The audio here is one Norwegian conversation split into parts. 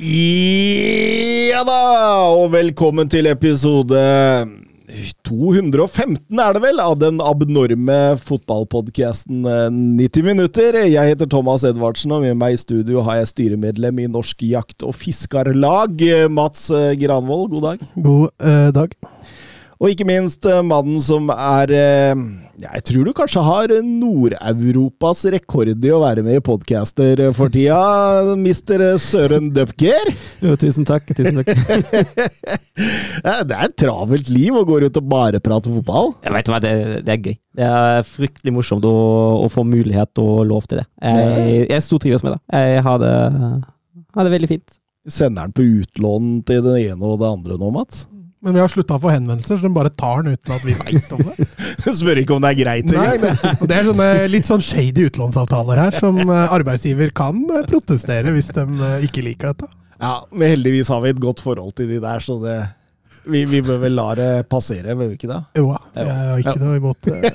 Ja da, og velkommen til episode 215 er det vel, av den abnorme fotballpodcasten 90 minutter. Jeg heter Thomas Edvardsen, og med meg i studio har jeg styremedlem i Norsk jakt- og fiskarlag, Mats Granvold. God dag. God eh, dag. Og ikke minst eh, mannen som er eh, Jeg tror du kanskje har Nord-Europas rekord i å være med i podcaster for tida, mister Søren Dupker. Jo, tusen takk. Tusen takk. Det er et travelt liv å gå rundt og bare prate fotball. Jeg vet hva, det, det er gøy. Det er fryktelig morsomt å, å få mulighet og lov til det. Jeg, jeg stortrives med det. Jeg har det, har det veldig fint. Sender den på utlån til det ene og det andre nå, Mats? Men vi har slutta å få henvendelser, så de bare tar den uten at vi veit om det. Spør ikke om det er greit Nei. Det er sånne litt sånn shady utlånsavtaler her, som eh, arbeidsgiver kan eh, protestere hvis de eh, ikke liker dette. Ja, men heldigvis har vi et godt forhold til de der, så det vi, vi bør vel la det passere, bør vi ikke det? Jo da, jeg har ikke noe imot det.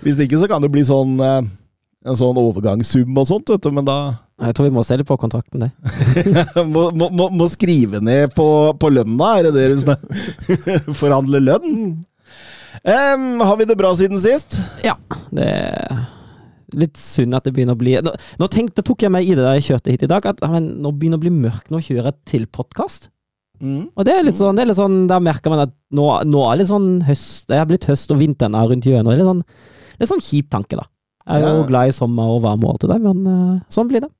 Hvis ikke så kan det bli sånn en sånn overgangssum og sånt, vet du, men da Jeg tror vi må selge på kontrakten, det. må, må, må, skrive ned på, på lønna, er det det du snakker Forhandle lønn? Um, har vi det bra siden sist? Ja, det er litt synd at det begynner å bli Nå, nå tenkte, tok jeg meg i det da jeg kjørte hit i dag, at men, nå begynner det å bli mørkt. Nå kjører jeg til podkast. Mm. Og det er litt sånn, det er litt sånn da merker man at nå, nå er litt sånn høst Det er blitt høst, og vinteren er rundt hjørnet. Det er litt sånn, litt sånn kjip tanke, da. Jeg er jo Ja. glad i sommer og varme og alt det der, men eh, sånn blir det.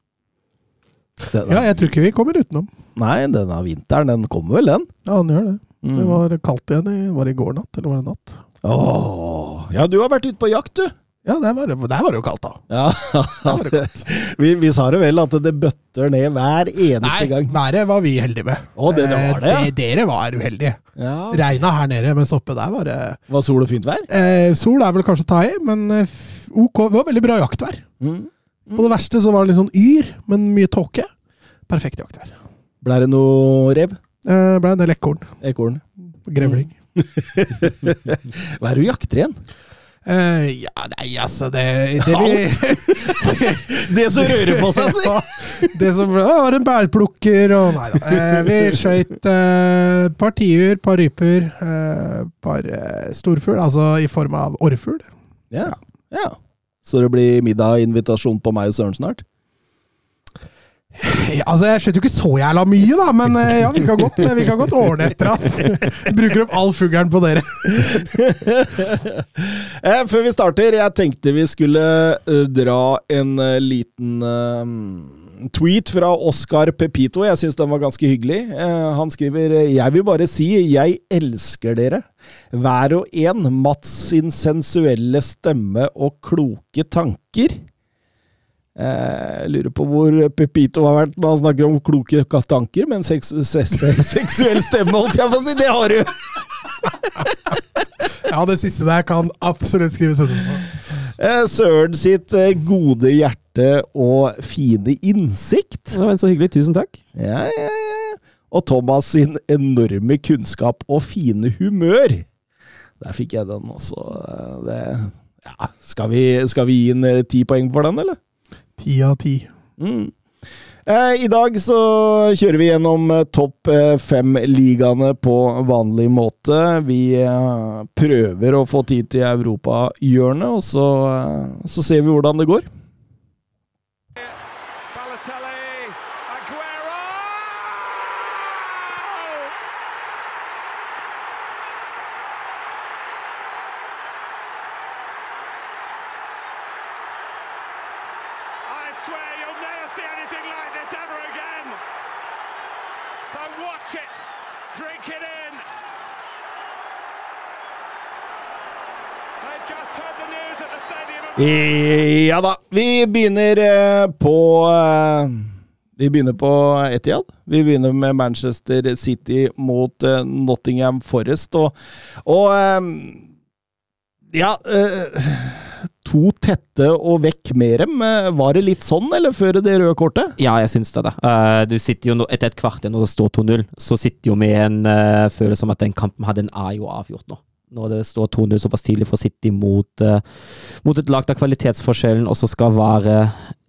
Denne, Ja, jeg tror ikke vi kommer utenom. Nei, denne vinteren, den kommer vel, den? Ja, den gjør det. Mm. Det var kaldt igjen i Var det i går natt, eller var det natt? Åh, ja, du har vært ute på jakt, du. Ja, der var det, der var det jo kaldt, da. Ja, det vi, vi sa det vel, at det bøtter ned hver eneste gang. Nei, været var vi heldige med. Å, det- det var det, ja. Eh, de- Dere var uheldige. Ja. Regna her nede, mens oppe der var det Var sol og fint vær? eh, Sol er vel kanskje å ta i, men eh, ok, det var veldig bra jaktvær. Mm. På det verste så var det litt sånn yr, men mye tåke. Perfekt jaktvær. Ble det noe rev? Eh, ble en del ekorn. Ekorn? Grevling. Hva er det du jakter igjen? Eh, ja, nei, altså Det, det, vi, Det som rører på seg, si! det som ble, var en bærplukker og Nei da. Eh, vi skøyt eh, par tiur, par ryper, eh, par eh, storfugl. Altså i form av orrfugl. Ja. ja. Så det blir middaginvitasjon på meg og Søren snart? Ja, altså, Jeg skjønte jo ikke så jævla mye, da, men eh, ja, vi kan godt, vi kan godt ordne etter at Bruker opp all fuglen på dere. eh, før vi starter, jeg tenkte vi skulle eh, dra en eh, liten eh, tweet fra Oscar Pepito. Jeg syns den var ganske hyggelig. Eh, han skriver Jeg vil bare si jeg elsker dere. Hver og en. Mats sin sensuelle stemme og kloke tanker. Eh, Jeg lurer på hvor Pepito har vært når han snakker om kloke tanker, men seks, se se seksuell stemme, holdt jeg på å si. Det har du! Ja, det siste der kan absolutt skrives under på. Eh, Søren sitt eh, gode hjerte og fine innsikt. Det var så hyggelig. Tusen takk. Ja, ja, ja. Og Thomas sin enorme kunnskap og fine humør. Der fikk jeg den også. Eh, Det, ja, skal, vi, skal vi gi en eh, ti poeng for den, eller? Ti av ti. Mm. Eh, I dag så kjører vi gjennom eh, topp fem-ligaene på vanlig måte. Vi prøver å få tid til europahjørnet, og så, så ser vi hvordan det går. Balotelli, Aguero! Ja da, vi begynner eh, på eh, Vi begynner på Etiad. Vi begynner med Manchester City mot uh, Nottingham Forest. Og, og ja To tette og vekk med dem. Var det litt sånn, eller før det røde kortet? Ja, jeg syns det. det. du sitter jo Etter et kvarter når det står 2-0, så sitter jo med en følelse om at den kampen hadde en er jo avgjort nå. Når det står 2-0 såpass tidlig for City mot, uh, mot et lag der kvalitetsforskjellen også skal være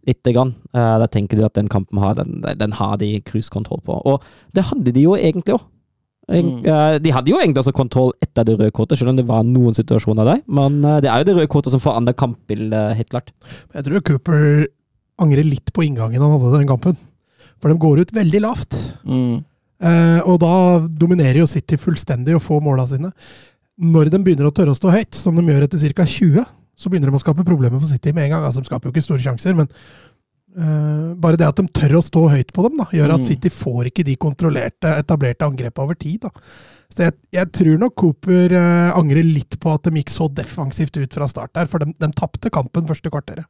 lite grann. Uh, da tenker du at den kampen har, den, den har de cruisekontroll på. Og det hadde de jo egentlig òg. Mm. De hadde jo egentlig også kontroll etter det røde kortet, selv om det var noen situasjoner der. Men det er jo det røde kortet som forandrer kampbildet, helt klart. Jeg tror Cooper angrer litt på inngangen han hadde den kampen. For de går ut veldig lavt. Mm. Eh, og da dominerer jo City fullstendig og får måla sine. Når de begynner å tørre å stå høyt, som de gjør etter ca. 20, så begynner de å skape problemer for City med en gang. Altså, De skaper jo ikke store sjanser, men Uh, bare det at de tør å stå høyt på dem, da, gjør at mm. City får ikke de kontrollerte, etablerte angrepene over tid. Da. Så jeg, jeg, tror nok Cooper uh, angrer litt på at de gikk så defensivt ut fra start der, for de, de tapte kampen første kvarteret.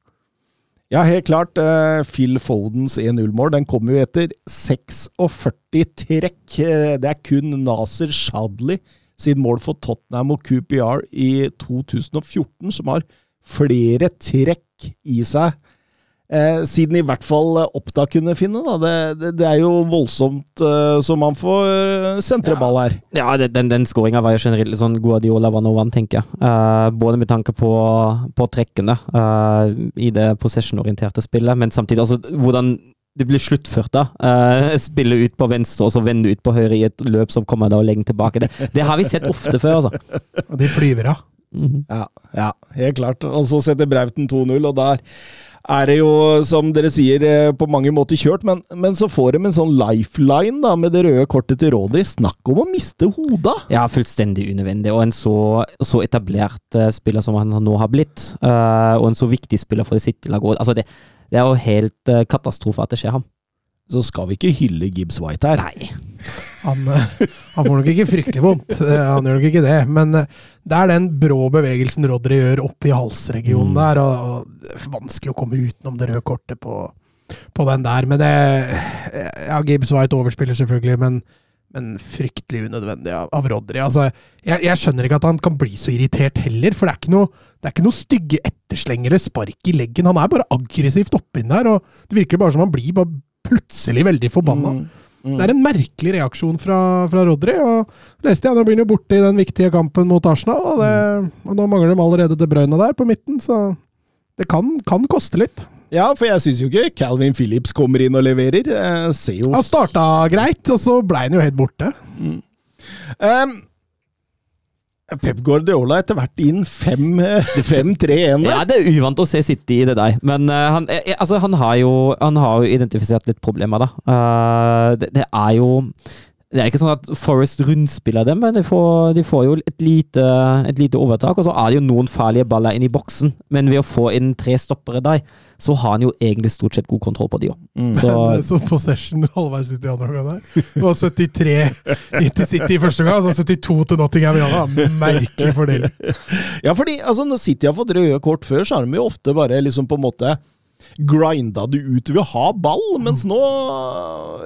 Ja, helt klart. Uh, Phil Fodens 1-0-mål den kommer jo etter 46 trekk. Det er kun Naser Shadley sin mål for Tottenham og QPR i 2014 som har flere trekk i seg Eh, siden i hvert fall Oppda kunne finne. Da. Det, det, det er jo voldsomt uh, som man får eh, sentreball her. Ja, ja den, den skåringa var jo generelt sånn Guardiola var noe one, tenker jeg. Uh, både med tanke på, på trekkene uh, i det possession-orienterte spillet, men samtidig også hvordan det blir sluttført. da. Uh, spille ut på venstre og så vende ut på høyre i et løp som kommer da og legger tilbake. Det, det har vi sett ofte før, altså. Og de flyver av. Mm -hmm. ja, ja, helt klart. Og så setter Brauten 2-0, og der er det jo, som dere sier, eh, på mange måter kjørt, men, men så får de en sånn lifeline da, med det røde kortet til Rodri. Snakk om å miste hodet! Ja, fullstendig unødvendig. Og en så, så etablert uh, spiller som han nå har blitt, uh, og en så viktig spiller for City-laget. Altså det, det, er jo helt katastrofe at det skjer ham så skal vi ikke hylle Gibbs White her. Nei. Han, han, får nok ikke fryktelig vondt, han gjør nok ikke det. Men det er den brå bevegelsen Rodry gjør oppe i halsregionen mm. der, og, det er vanskelig å komme utenom det røde kortet på, på den der. Men det Ja, Gibbs White overspiller selvfølgelig, men, men fryktelig unødvendig av, av Rodry. Altså, jeg, jeg, skjønner ikke at han kan bli så irritert heller, for det er ikke noe, er ikke noe stygge ettersleng eller spark i leggen. Han er bare aggressivt oppi der, og det virker bare som han blir bare plutselig veldig forbanna. Mm. Mm. Det er en merkelig reaksjon fra, fra Rodry. og leste jeg, Nå blir han jo borte i den viktige kampen mot Arsenal, og, det, mm. og nå mangler de allerede De Bruyne der på midten, så det kan, kan koste litt. Ja, for jeg syns jo ikke Calvin Phillips kommer inn og leverer. Jeg ser jo Han starta greit, og så ble han jo helt borte. Mm. Um, Pep Guardiola etter hvert inn 5-3-1 Ja, det er uvant å se City i det der. Men uh, han, eh, altså, han, har jo, han, har jo, identifisert litt problemer, da. Uh, det, det, er jo det er ikke sånn at Forest rundspiller dem, men de får, de får jo et lite, et lite, overtak. Og så er det jo noen farlige baller inn i boksen, men ved å få inn tre stoppere der, så har han jo egentlig stort sett god kontroll på de òg. Mm. Så, så possession halvveis ut i andre omgang der. Det var 73 til City i første gang, og 72 til Nottingham i andre. Merkelig fordeling. Ja, fordi altså, når City har fått røde kort før, så har de jo ofte bare liksom på en måte grinda du ut ved å ha ball, mens nå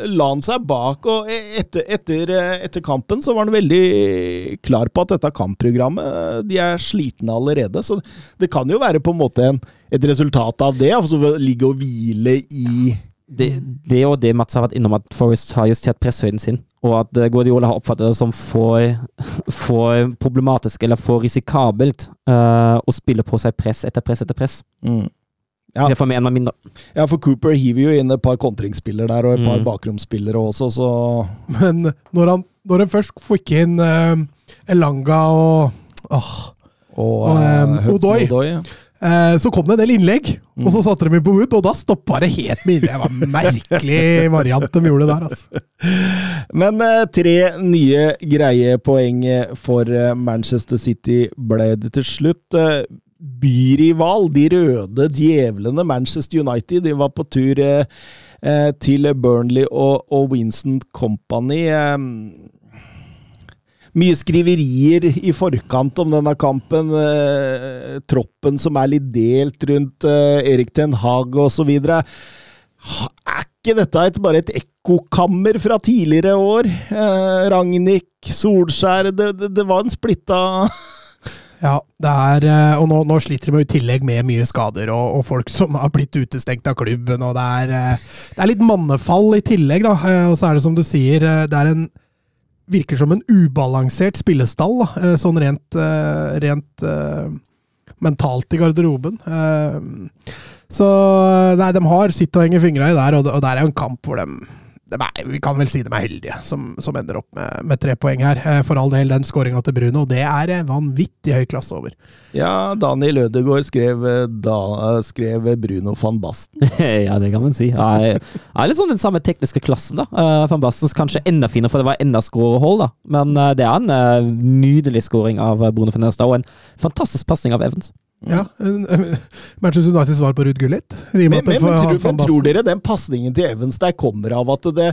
la han seg bak. og etter, etter, etter, kampen så var han veldig klar på at dette kampprogrammet De er slitne allerede. Så det kan jo være på en måte en, et resultat av det. Altså ligge og hvile i det, det og det Mats har vært innom, at Forest har justert presshøyden sin, og at Guardiola har oppfattet det som for, for problematisk eller for risikabelt uh, å spille på seg press etter press etter press. Mm. Ja. Det får med en av mine, da. Ja, for Cooper hiver jo inn et par kontringsspillere der, og et par mm. bakromsspillere også, så Men når han, når han først fikk inn uh, Elanga og åh, Og, og um, Odoi, Odoi ja. uh, så kom det en del innlegg, mm. og så satte de inn på Wood, og da stoppa det helt med innlegg. Det var en merkelig variant de gjorde der, altså. Men uh, tre nye greie poeng for Manchester City ble det til slutt byrival, de røde djevlene Manchester United, de var på tur eh, eh, til Burnley og, og Winston Company. Eh, mye skriverier i forkant om denne kampen. Eh, troppen som er litt delt rundt eh, Erik Ten Hag osv. Er ikke dette et, bare et ekkokammer fra tidligere år? Eh, Ragnhild, Solskjær det, det, det var en splitta Ja, er, eh, og nå, nå sliter de i tillegg med mye skader og, og folk som har blitt utestengt av klubben. og Det er, eh, det er litt mannefall i tillegg, da. eh, Og så er det som du sier, det er en virker som en ubalansert spillestall, sånn rent, rent mentalt i garderoben. Så nei, de har sitt å henge fingra i der, og det er jo en kamp hvor de, er, Vi kan vel si de er heldige, som, som ender opp med, med tre poeng her. Eh, For all del, den skåringa til Bruno, det er vanvittig høy klasse over. Ja, Daniel Ødegaard skrev, eh, da, eh, skrev Bruno van Basten. ja, det kan man si. Ja, jeg, jeg er litt sånn den samme tekniske klassen, da. Uh, Van Bastens kanskje enda finere, for det var enda skårehold, da. Men det er en nydelig skåring av Bruno van da, og en fantastisk pasning av Evans. Ja, Manchester Uniteds svar på Ruud Gullit. Men, men, men, tror, men tror dere den pasningen til Evans der kommer av at det,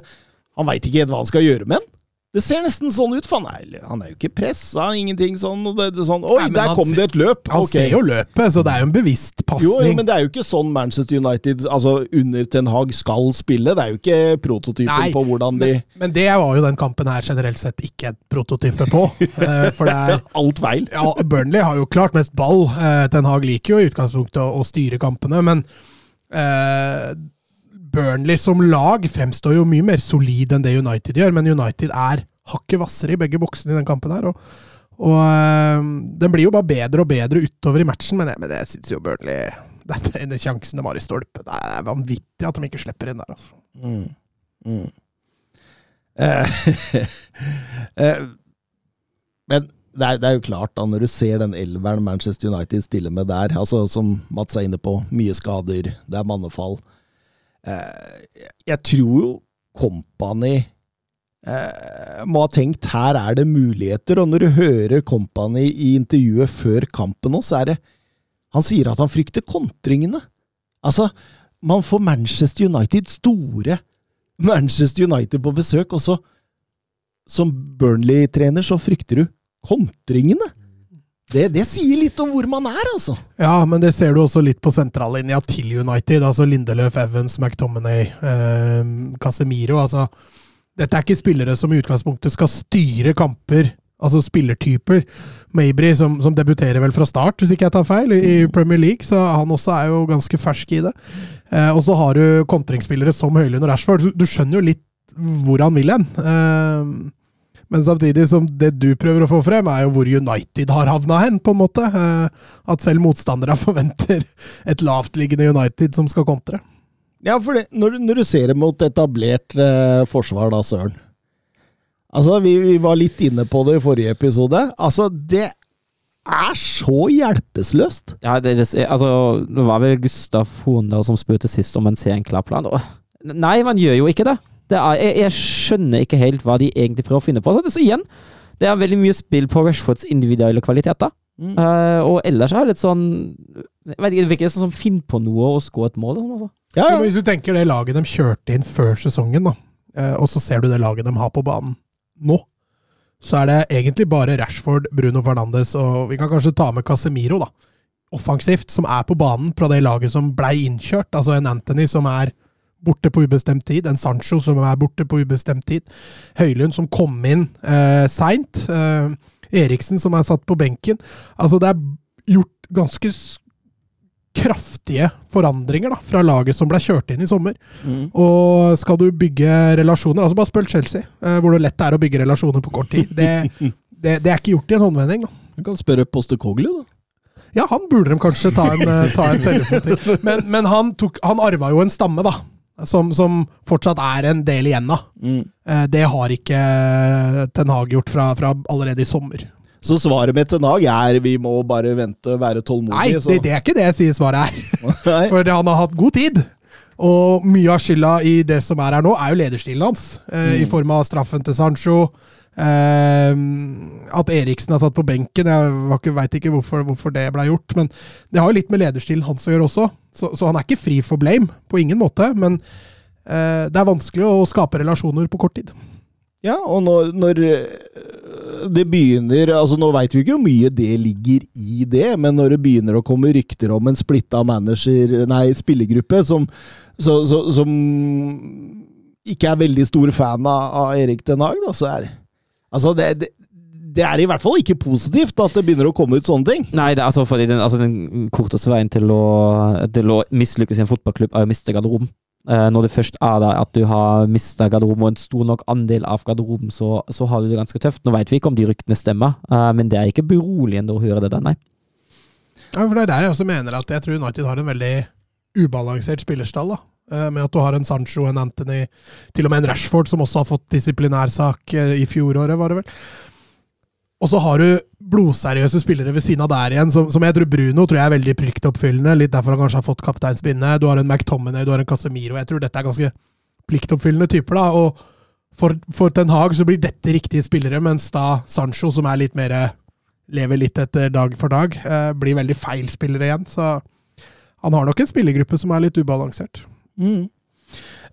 han veit ikke helt hva han skal gjøre med den? Det ser nesten sånn ut, for han er, han er jo ikke pressa, ingenting sånn. Det, det sånn Oi, Nei, der kom ser- det et løp! Han okay. ser jo løpet, så det er jo en bevisst Jo, pasning. jo, men det er jo ikke sånn Manchester United altså under Ten Hag skal spille. Det er jo ikke prototypen Nei, på hvordan de men, men det var jo den kampen her generelt sett ikke et prototype på. Eh, For det er Alt feil. ja, Burnley har jo klart mest ball. Eh, Ten Hag liker jo i utgangspunktet å, å styre kampene, men eh, Burnley som lag fremstår jo mye mer solid enn det United gjør, men United er hakket hvassere i begge boksene i den kampen her. og, og eh, Den blir jo bare bedre og bedre utover i matchen, men jeg, men det syns jo Burnley Den sjansen de har i stolpe. det er vanvittig at de ikke slipper inn der. altså. Mm. Mm. Eh, eh, men det er, det er jo klart, da, når du ser den elveren Manchester United stiller med der, altså som Mats er inne på, mye skader, det er mannefall Jeg tror jo Company eh, må ha tenkt her er det muligheter, og når du hører Company i intervjuet før kampen òg, så er det Han sier at han frykter kontringene. Altså, man får Manchester United store Manchester United på besøk, og så Som Burnley-trener så frykter du kontringene. Det, det sier litt om hvor man er, altså. Ja, men det ser du også litt på sentrallinja til United. Altså Lindeløf, Evans, McTominay, eh, Casemiro. Altså, dette er ikke spillere som i utgangspunktet skal styre kamper, altså spillertyper. Mabry, som, som debuterer vel fra start, hvis ikke jeg tar feil, i i Premier League, så han også er jo ganske fersk i det. Eh, og så har du kontringsspillere som Høylund og Rashford. Du, du skjønner jo litt hvor han vil hen. Eh, men samtidig som det du prøver å få frem, er jo hvor United har havna hen, på en måte. Eh, At selv motstandere forventer et lavtliggende United som skal kontre. Ja, for det, når, når du ser det mot etablert eh, forsvar, da, Søren Altså, vi, vi var litt inne på det i forrige episode. Altså, det er så hjelpeløst! Ja, det, det, altså, det var vel Gustav Hone som spurte sist om en ser en klar plan. Nei, man gjør jo ikke det. Det er, jeg, jeg skjønner ikke helt hva de egentlig prøver å finne på. Så, det, så igjen, det er veldig mye spill på Rashfords individuelle kvaliteter. Mm. Uh, og ellers er det litt sånn jeg vet ikke, Det virker sånn som finner på noe og skå et mål. Sånn, altså. Ja, Ja, ja. hvis du tenker det laget de kjørte inn før sesongen, da, uh, og så ser du det laget de har på banen nå, så er det egentlig bare Rashford, Bruno Fernandes og vi kan kanskje ta med Casemiro, da. Offensivt, som er på banen fra det laget som blei innkjørt. Altså en Anthony som er borte på ubestemt tid, en Sancho som er borte på ubestemt tid, Høylund som kom inn eh, seint, eh, Eriksen som er satt på benken. Altså det er gjort ganske kraftige forandringer da, fra laget som ble kjørt inn i sommer. Mm. Og skal du bygge relasjoner altså Bare spør Chelsea, eh, hvor lett det er å bygge relasjoner på kort tid. Det, det, det er ikke gjort i en håndvending. Da. Du kan spørre Postekoglu, da. Ja, han burde de kanskje ta en, eh, ta en telefon til. Men, men han, tok, han arva jo en stamme, da. Som, som fortsatt er en del igjen av. Eh, Det har ikke Ten Hag gjort fra, fra allerede i sommer. Så svaret mitt til Nag er vi må bare vente og være tålmodige. Nei, det, det er ikke det jeg sier svaret er. For han har hatt god tid. Og mye av skylda i det som er her nå, er jo lederstilen hans. Eh, I form av straffen til Sancho. Eh, at Eriksen er satt på benken. Jeg veit ikke hvorfor, hvorfor det ble gjort. Men det har jo litt med lederstilen hans å gjøre også. Så, så han er ikke fri for blame. På ingen måte. Men eh, det er vanskelig å skape relasjoner på kort tid. Ja, og når, når øh, det begynner altså Nå veit vi ikke hvor mye det ligger i det, men når det begynner å komme rykter om en splitta manager, nei, spillergruppe som, så, så, som ikke er veldig stor fan av, av Erik Den Haag, da, så er Altså, det, det, det er i hvert fall ikke positivt at det begynner å komme ut sånne ting. Nei, det er altså fordi den, altså den korteste veien til å, til å mislykkes i en fotballklubb er å miste garderoben. Eh, når det først er der at du har mista garderoben, og en stor nok andel av garderoben, så, så har du det ganske tøft. Nå vet vi ikke om de ryktene stemmer, eh, men det er ikke beroligende å høre det der, nei. Ja, for det er der jeg også mener at jeg tror United har en veldig ubalansert spillerstall. da. Eh, Med at du har en Sancho, en Anthony, til og med en Rashford, som også har fått disiplinærsak eh, i fjoråret, var det vel. Og så har du blodseriøse spillere ved siden av der igjen, som, som jeg tror Bruno tror jeg er veldig pliktoppfyllende. Litt derfor han kanskje har fått kapteinsbindet. Du har en McTominay, du har en Casemiro. Jeg tror dette er ganske pliktoppfyllende typer. da, og for, for Ten Hag så blir dette riktige spillere, mens da Sancho, som er litt mer lever litt etter dag for dag, eh, blir veldig feil spillere igjen. Så han har nok en spillergruppe som er litt ubalansert.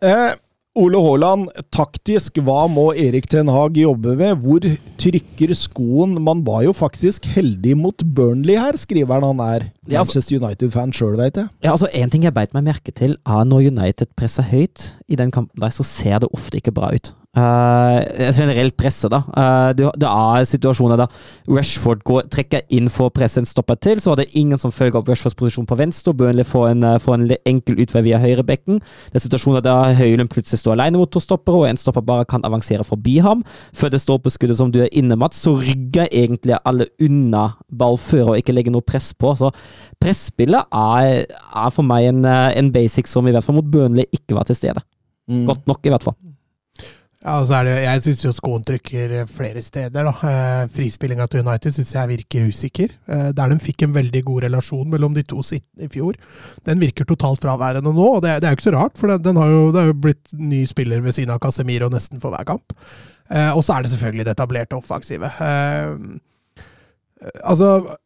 Eh, Ole Haaland, taktisk, hva må Erik Ten Hag jobbe med? Hvor trykker skoen? Man var jo faktisk heldig mot Burnley her, skriver han. Han er altså- Manchester United-fan sjøl, veit jeg. Ja, altså En ting jeg beit meg merke til, er når United presser høyt i den kampen, der, så ser det ofte ikke bra ut. Uh, generelt presse, da. Uh, det, det er situasjoner da Rashford går, trekker inn for å presse en stopper til, så er det ingen som følger opp Rashfords posisjon på venstre, Burnley får en, uh, får en enkel utvei via høyrebekken. Det er situasjoner der Høylund plutselig står alene mot to stoppere, og en stopper bare kan avansere forbi ham. Før det står på skuddet som du er inne, Mats, så rygger egentlig alle unna ball før og ikke legger noe press på. Så presspillet er, er for meg en, en basic som i hvert fall mot Burnley ikke var til stede. Godt nok, i hvert fall. Ja, og så er det, Jeg syns jo skoen trykker flere steder. da. Eh, Frispillinga til United syns jeg virker usikker. Eh, der de fikk en veldig god relasjon mellom de to sittende i fjor. Den virker totalt fraværende nå, og det, det er jo ikke så rart, for den, den jo, det er jo blitt ny spiller ved siden av Casemiro nesten for hver kamp. Eh, og så er det selvfølgelig det etablerte offensivet. Altså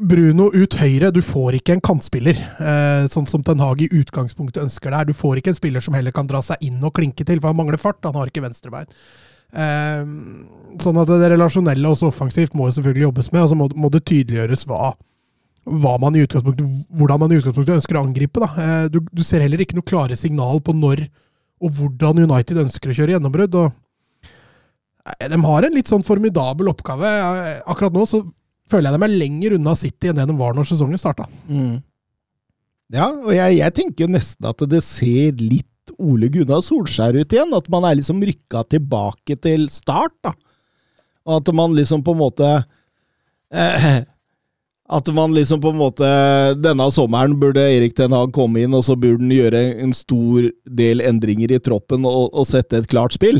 Bruno ut høyre, du får ikke en kantspiller, eh, sånn som Ten Hag i utgangspunktet ønsker der. Du får ikke en spiller som heller kan dra seg inn og klinke til, for han mangler fart. Han har ikke venstrebein. Eh, sånn at det relasjonelle også offensivt må selvfølgelig jobbes med, og så må, må det tydeliggjøres hva, hva man hvordan man i utgangspunktet ønsker å angripe. Eh, du, du ser heller ikke noe klare signal på når og hvordan United ønsker å kjøre gjennombrudd. og eh, De har en litt sånn formidabel oppgave. Eh, Akkurat nå så føler jeg de er lenger unna City enn det de var når sesongen starta. Ja, og jeg, jeg tenker jo nesten at det ser litt Ole Gunnar Solskjær ut igjen. At man er liksom rykka tilbake til start, da. Og at man liksom på en måte eh, At man liksom på en måte Denne sommeren burde Erik Ten Hag komme inn, og så burde han gjøre en stor del endringer i troppen og, og sette et klart spill.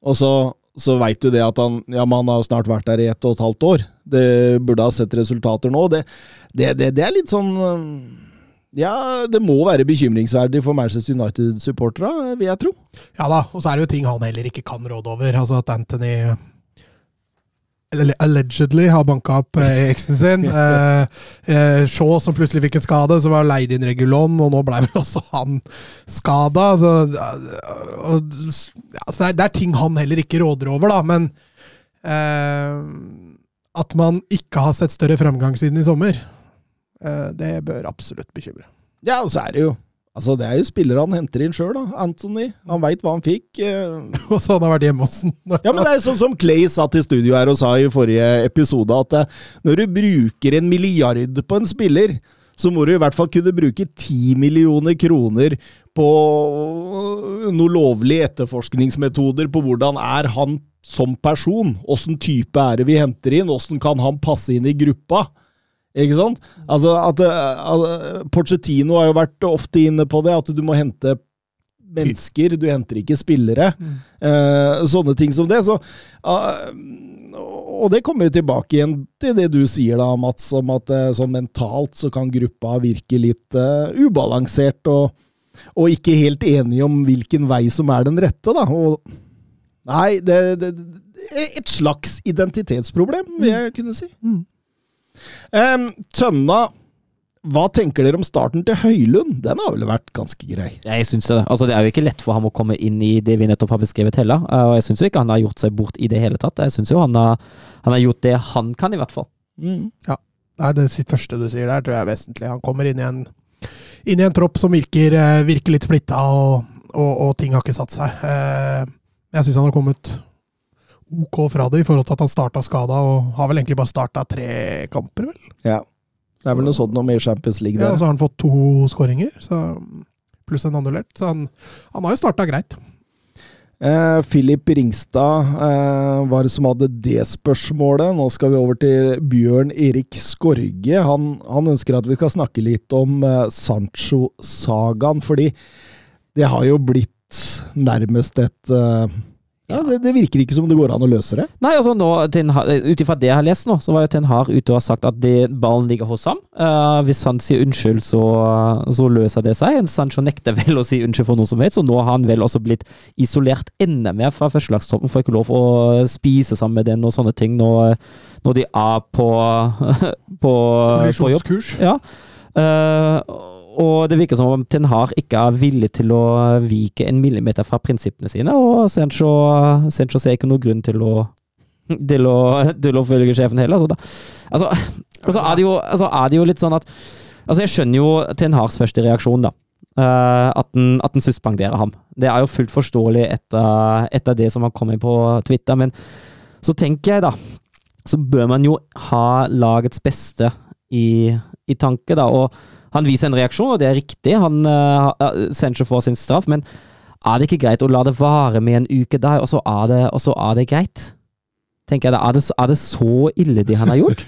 Og så, så veit du det at han Ja, men han har jo snart vært der i ett og et halvt år. Det burde ha sett resultater nå. Det, det, det, det er litt sånn ja, det må være bekymringsverdig for Manchester United-supporterne, vil jeg tro. Ja da, og så er det jo ting han heller ikke kan råde over. Altså at Anthony allegedly har banka opp eh, eksen sin. Eh, eh, Shaw som plutselig fikk en skade, så var leid inn Regulon, og nå ble vel også han skada. Så, eh, og, ja, så det, er, det er ting han heller ikke råder over, da. Men eh, at man ikke har sett større framgang siden i sommer, eh, det bør absolutt bekymre. Ja, og så er det jo Altså, det er jo spillere han henter inn sjøl, da. Anthony. Han veit hva han fikk. eh. Og så han har vært hjemme hos ham. Ja, men det er sånn som Clay satt i studio her og sa i forrige episode, at eh, når du bruker en milliard på en spiller, så må du i hvert fall kunne bruke ti millioner kroner på noen lovlige etterforskningsmetoder på hvordan er han som person? Åssen type er det vi henter inn? Åssen kan han passe inn i gruppa? Ikke sant? Altså at at Pochettino har jo vært ofte inne på det, at du må hente mennesker, du henter ikke spillere. Eh, sånne ting som det. Så, uh, og det kommer jo tilbake igjen til det du sier da, Mats, om at eh, sånn mentalt så kan gruppa virke litt uh, ubalansert og, og ikke helt enige om hvilken vei som er den rette, da. Og, nei, det, det, det Et slags identitetsproblem, vil jeg kunne si. Mm. Um, Tønna, hva tenker dere om starten til Høylund? Den har vel vært ganske grei? Jeg synes det. Altså, det er jo ikke lett for ham å komme inn i det vi nettopp har beskrevet heller. eh, Og jeg syns ikke han har gjort seg bort i det hele tatt. Jeg syns jo han har, han har gjort det han kan, i hvert fall. Mm. Nei, det sitt første du sier der, tror jeg er vesentlig. Han kommer inn i en, inn i en tropp som virker, eh, virker litt splitta, og og, og ting har ikke satt seg. Eh, jeg syns han har kommet ok fra det i forhold til at han starta skada, og har vel egentlig bare starta tre kamper, vel. Ja. Det er vel noe sånt noe med Champions League Ja, der. og så har han fått to skåringer, pluss en annullert. Så han, han har jo starta greit. Eh, Filip Ringstad eh, var det som hadde det spørsmålet. Nå skal vi over til Bjørn Erik Skorge. Han, han ønsker at vi skal snakke litt om eh, Sancho-sagaen, fordi det har jo blitt nærmest et uh, ja, det, det virker ikke som det går an å løse det. Nei, altså nå, Ten Ut ifra det jeg har lest nå, så var jo Ten Har ute og har sagt at det, ballen ligger hos ham. Uh, hvis han sier unnskyld, så, så løser det seg. Sancho nekter vel å si unnskyld for noe som helst, og nå har han vel også blitt isolert enda mer fra førstelagstroppen. Får ikke lov å spise sammen med den og sånne ting når, når de er på, på, på jobb. Ja. Eh, og det virker som om Ten Har ikke er villig til å vike en millimeter fra prinsippene sine, og Sancho, ser ikke noen grunn til å til å, til å følge sjefen heller. Da, altså, altså, er det jo, altså er det jo litt sånn at Altså, jeg skjønner jo Ten Hars første reaksjon, da. Eh, at den, at den suspenderer ham. Det er jo fullt forståelig etter, etter det som har kommet på Twitter, men så tenker jeg, da Så bør man jo ha lagets beste i, i tanke, da. Og han viser en reaksjon, og det er riktig. Han uh, Sancho får sin straff, men er det ikke greit å la det vare med en uke der, og så er det, og så er det greit? Tenker jeg da, er det, er det så ille det han har gjort?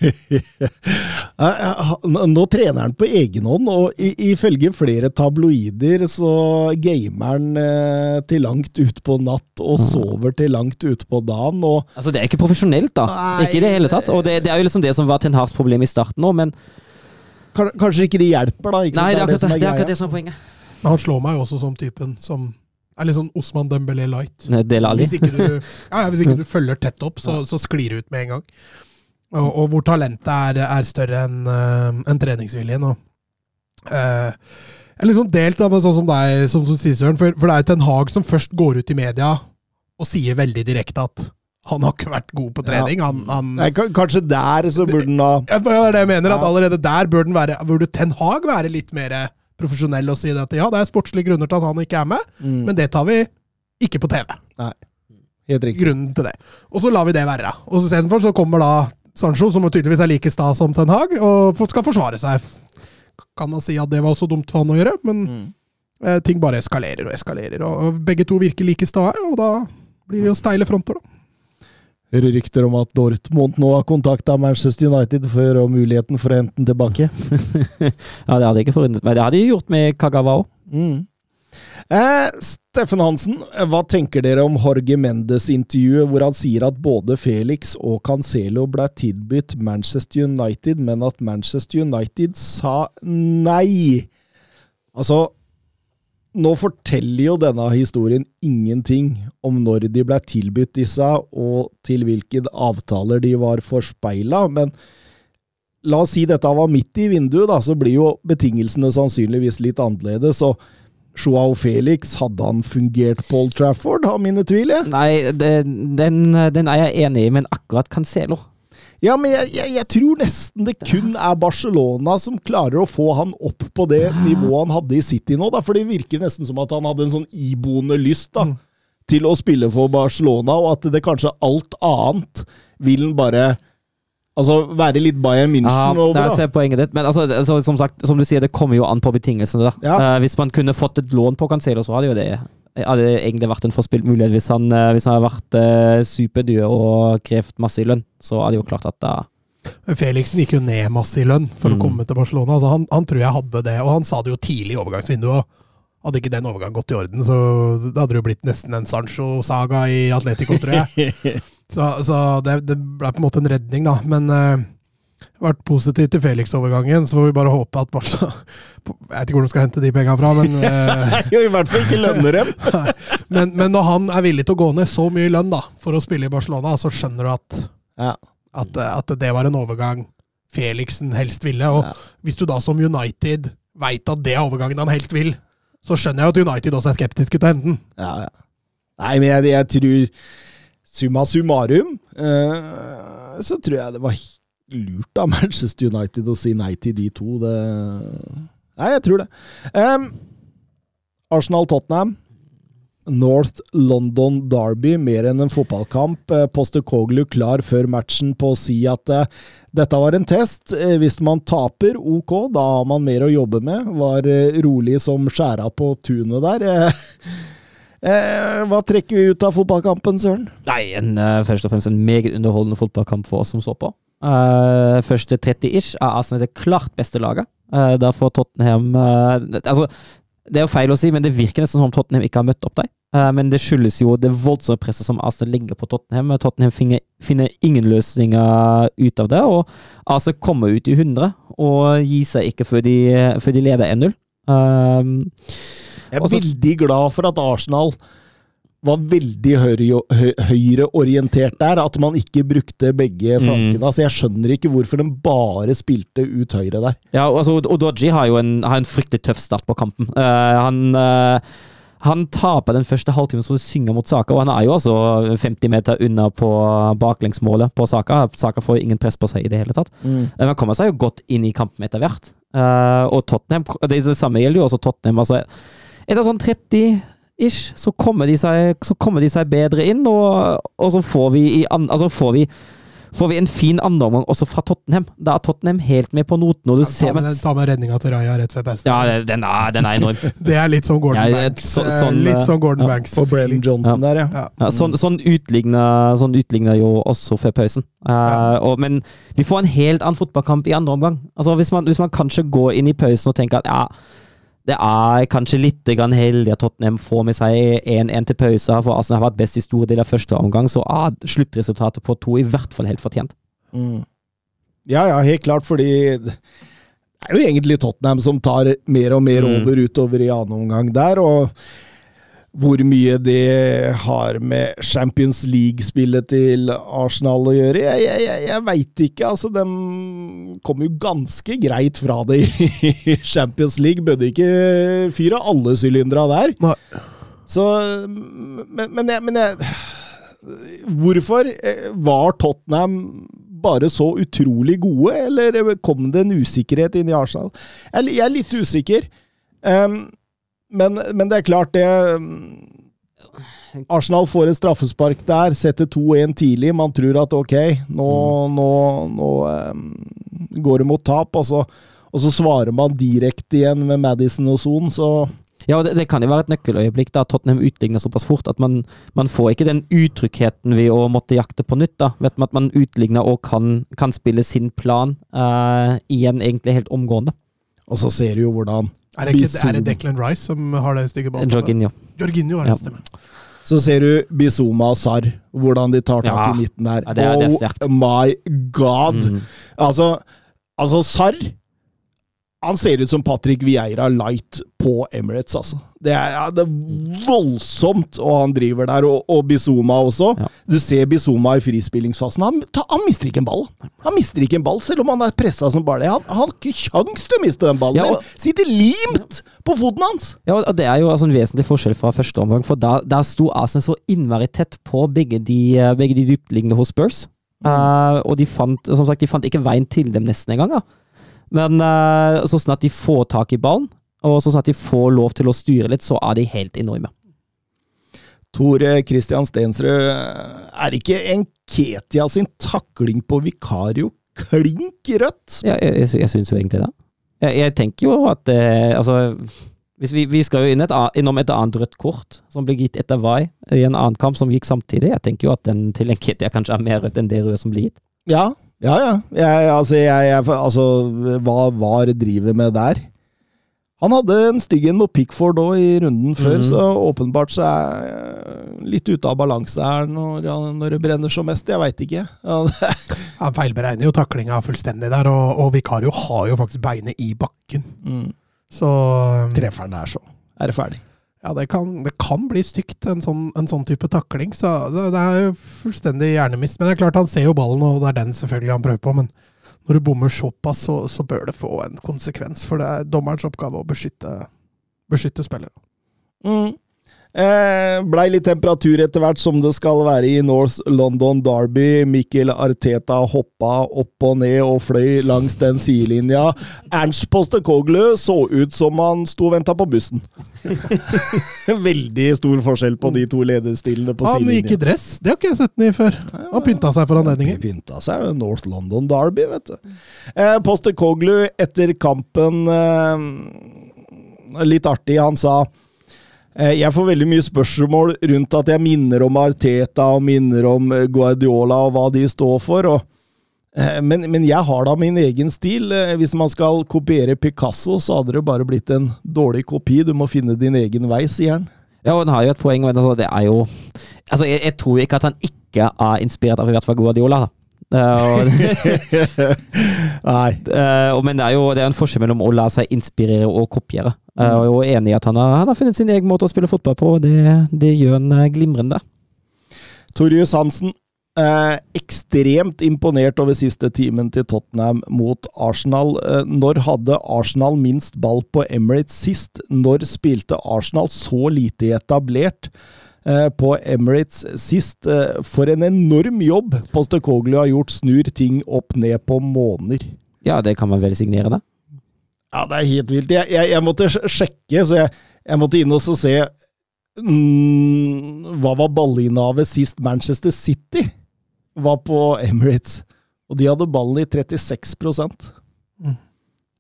Nå trener han på egen hånd, og ifølge flere tabloider så gamer han eh, til langt utpå natt og sover til langt utpå dagen. Altså, Det er ikke profesjonelt, da. Nei, ikke i det hele tatt. Og det, det er jo liksom det som var Ten Hags problem i starten òg, men Kanskje ikke de hjelper, da? Ikke? Nei, det er akkurat det, det, er akkurat det som er poenget. Men han slår meg jo også som typen som er litt sånn Osman Dembélé light. Del Ali. Hvis ikke du, ja, hvis ikke du følger tett opp, så, så sklir du ut med en gang. Og, og hvor talentet er, er større enn en enn treningsviljen. Og, eh, jeg er litt sånn delt da, med sånn som deg, som som sier, Søren. For, for det er jo Ten Hag som først går ut i media og sier veldig direkte at han har ikke vært god på trening. Han, han, Nei, kanskje der så burde han ha ja, det er det jeg mener, at allerede der burde, være, burde Ten Hag være litt mer profesjonell og si at ja, det er sportslige grunner til at han ikke er med, mm, men det tar vi ikke på TV. Nei, Helt riktig. Grunnen til det. Og så lar vi det være. da. Og istedenfor så kommer da Sancho, som tydeligvis er like sta som Ten Hag, og skal forsvare seg. Kan man si at det var også dumt for han å gjøre, men Mm. eh, ting bare eskalerer og eskalerer. Og, begge to virker like sta, og da blir det jo steile fronter, da. Hører rykter om at Dortmund nå har kontakta Manchester United for muligheten for å hente den tilbake. Ja, det hadde ikke forundret meg. Det hadde de gjort med Kagawa òg. Mm. Eh, Steffen Hansen, hva tenker dere om Jorge Mendes-intervjuet hvor han sier at både Felix og Cancelo ble tilbudt Manchester United, men at Manchester United sa nei? Altså, nå forteller jo denne historien ingenting om når de ble tilbudt disse, og til hvilke avtaler de var forspeila, men la oss si dette var midt i vinduet, da, så blir jo betingelsene sannsynligvis litt annerledes. og Joao Felix, hadde han fungert Paul Trafford? Har mine tvil. Nei, den, den er jeg enig i, men akkurat Cancelo Ja, men jeg, jeg, jeg tror nesten det kun er Barcelona som klarer å få han opp på det nivået han hadde i City nå, da, for det virker nesten som at han hadde en sånn iboende lyst da, til å spille for Barcelona, og at det kanskje alt annet vil han bare Altså være litt Bayern München Ja, over, da. ser jeg poenget ditt. Men altså, altså, som sagt, som du sier, det kommer jo an på betingelsene. da. Ja. Uh, hvis man kunne fått et lån på Cancelo, så hadde jo det hadde egentlig vært en forspilt mulighet. Hvis han, eh, hvis han hadde vært superdue superdyr og krevd masse i lønn, så hadde jo klart at da Felixen gikk jo ned masse i lønn for Mm. å komme til Barcelona. Altså han, han tror jeg hadde det, og han sa det jo tidlig i overgangsvinduet. Hadde ikke den overgangen gått i orden, så det hadde jo blitt nesten en Sancho-saga i Atletico, tror jeg. Så, så det, det ble på en måte en redning, da. Men uh, vært positivt til Felix-overgangen, så får vi bare håpe at Barca Jeg vet ikke hvor de skal hente de penga fra, men, eh, Jo, I hvert fall ikke lønner dem. men, men når han er villig til å gå ned så mye i lønn da, for å spille i Barcelona, så skjønner du at, Ja. at, at det var en overgang Felixen helst ville. Og Ja. hvis du da som United veit at det er overgangen han helst vil, så skjønner jeg at United også er skeptiske til å hente den. Ja, ja. Nei, men jeg, jeg tror Summa summarum eh, så tror jeg det var lurt av Manchester United å si nei til de to. Det Nei, jeg tror det. Um, Arsenal-Tottenham. North London Derby mer enn en fotballkamp. Poster Koglu klar før matchen på å si at uh, dette var en test. Eh, hvis man taper, ok, da har man mer å jobbe med. Var uh, rolig som skjæra på tunet der. Eh, eh, hva trekker vi ut av fotballkampen, Søren? Nei, en, eh, først og fremst en meget underholdende fotballkamp for oss som så på. Eh, første 30-ish er Arsenal det klart beste laget. Uh, da får Tottenham eh, Altså, det er jo feil å si, men det virker nesten som om Tottenham ikke har møtt opp dem. Men det skyldes jo det voldsomme presset som Arsenal legger på Tottenham. Tottenham finner, finner ingen løsninger ut av det, og Arsenal kommer ut i 100 og gir seg ikke før de, før de leder 1-0. Um, Jeg er veldig glad for at Arsenal var veldig høyre- hø- høyreorientert der. At man ikke brukte begge Mm. flankene. Altså, jeg skjønner ikke hvorfor de bare spilte ut høyre der. Ja, altså, Dodgy har jo en, har en fryktelig tøff start på kampen. Uh, han, uh, han taper den første halvtimen som du synger mot Saka, og han er jo altså 50 meter unna på baklengsmålet på Saka. Saka får ingen press på seg i det hele tatt. Mm. Men han kommer seg jo godt inn i kampen etter hvert. Uh, og Tottenham Det samme gjelder jo også Tottenham. altså Etter sånn 30-ish så, kommer de seg- så kommer de seg bedre inn, og, og så får vi i an, altså får vi Får vi en fin andreomgang også fra Tottenham. Da er Tottenham helt med på noten, og du ja, ser med, men, ta med redninga til Raja rett før pausen. Ja, den er, den er enorm. Det er litt som Gordon Ja, Banks. så- eh, sånn, litt eh, sånn Gordon ja. Banks. Og Brennan Johnson der, ja. Ja. Ja, sånn, sånn sånn utligna jo også før pausen. Eh, og, men vi får en helt annen fotballkamp i andre omgang. Altså, hvis, man, hvis man kanskje går inn i pausen og tenker at ja, det er kanskje litt heldig at Tottenham får med seg 1-1 til pause, for Arsenal har vært best i store deler av første omgang, så er sluttresultatet på to i hvert fall helt fortjent. Mm. Ja, ja, helt klart, fordi det er jo egentlig Tottenham som tar mer og mer Mm. over utover i annen omgang der, og hvor mye det har med Champions League-spillet til Arsenal å gjøre, jeg, jeg, jeg, jeg veit ikke. Altså, de kom jo ganske greit fra det i Champions League. Bødde ikke fyre alle sylindera der. Nei. Så Men, men, jeg, men Hvorfor eh, var Tottenham bare så utrolig gode, eller kom det en usikkerhet inn i Arsenal? Jeg er litt usikker. Um, men, men det er klart, det um, Arsenal får et straffespark der, setter 2-1 tidlig. Man tror at ok, nå, nå, nå um, går det mot tap, og så, og så svarer man direkte igjen med Madison og Son, så Ja, og det, det kan jo være et nøkkeløyeblikk da Tottenham utligner såpass fort at man, man får ikke den utryggheten ved å måtte jakte på nytt. da. Vet man at man utligner og kan, kan spille sin plan uh, igjen egentlig helt omgående. Og så ser du jo hvordan Er det, ikke, er det Declan Rice som har det stygge ballen? Jorginho. Jorginho, har det Ja. stemmer. Så ser du Bizuma og Sar, hvordan de tar tak Ja. i midten der. Ja, det er- det er oh my god! Mm. Altså, altså Sarr Han ser ut som Patrick Vieira light på Emirates, altså. Det er, ja, det er voldsomt, og han driver der. Og, og Bizuma også. Ja. Du ser Bizuma i frispillingsfasen. Han, ta, han mister ikke en ball! Han mister ikke en ball, selv om han er pressa som bare det. Han, han har ikke kjangs til å miste den ballen. Ja, og- Den sitter limt på foten hans! Ja, og det er jo altså en vesentlig forskjell fra første omgang, for da, der sto Arsenal så innmari tett på begge de, begge de dyptliggende hos Spurs. Eh, og de fant, som sagt, de fant ikke veien til dem nesten engang. Da. Men eh, så sånn at de får tak i ballen, og så sånn at de får lov til å styre litt, så er de helt enorme. Tore Christian Stensrud, er ikke Enketia sin takling på Vikario klink rødt? Ja, jeg, jeg, jeg syns jo egentlig det. Jeg, jeg tenker jo at eh, Altså, hvis vi, vi skal jo et, innom et annet rødt kort, som ble gitt etter Vai i en annen kamp som gikk samtidig. Jeg tenker jo at den til Enketia kanskje er mer rødt enn det røde som blir gitt. Ja, ja. ja. Jeg, altså, jeg, jeg, altså, hva VAR driver med der? Han hadde en stygg en mot Pickford òg i runden før, Mhm. så åpenbart så er jeg litt ute av balanse her når, når det brenner som mest. Jeg veit ikke. Ja, Han feilberegner jo taklinga fullstendig der, og, og Vikario har jo faktisk beinet i bakken. mm. Så Treffer han der, så er det ferdig. Ja, det kan, det kan bli stygt, en sånn, en sånn type takling. Så, så det er jo fullstendig hjernemist. Men det er klart, han ser jo ballen, og det er den selvfølgelig han prøver på. Men når du bommer såpass, så, så bør det få en konsekvens. For det er dommerens oppgave å beskytte, beskytte spillere. Mm. Eh, Blei litt temperatur etter hvert, som det skal være i North London Derby. Mikkel Arteta hoppa opp og ned og fløy langs den sidelinja. Ernst Postekoglu så ut som han sto og venta på bussen. Veldig stor forskjell på de to lederstillene på Han gikk i dress. Det har ikke jeg sett den i før. Han pynta seg for anledningen. Pynta seg. North London Derby, vet du. Eh, Postekoglu etter kampen eh, Litt artig, han sa jeg får veldig mye spørsmål rundt at jeg minner om Arteta og minner om eh, Guardiola og hva de står for. Og, eh, men, men jeg har da min egen stil. Eh, Hvis man skal kopiere Picasso, så hadde det bare blitt en dårlig kopi. Du må finne din egen vei, sier han. Ja, og han har jo et poeng. men det er jo Altså, jeg, jeg tror ikke at han ikke er inspirert av i hvert fall Guardiola. da. Eh, Nei. eh, men det er jo det er en forskjell mellom å la seg inspirere og kopiere. Eh, jeg er jo enig i at han har, han har funnet sin egen måte å spille fotball på, og det, det gjør han glimrende. Torjus Hansen. Eh, ekstremt imponert over siste timen til Tottenham mot Arsenal. Eh, når hadde Arsenal minst ball på Emirates sist? Når spilte Arsenal så lite etablert på Emirates sist? Eh, for en enorm jobb Postekoglu har gjort, snur ting opp ned på måneder. Ja, det kan man vel signere, det. Ja, det er helt vilt. Jeg, jeg, jeg måtte sjekke, så jeg, jeg måtte inn og se mm, Hva var ballinnehavet sist Manchester City var på Emirates? Og de hadde ballen i 36 Mm.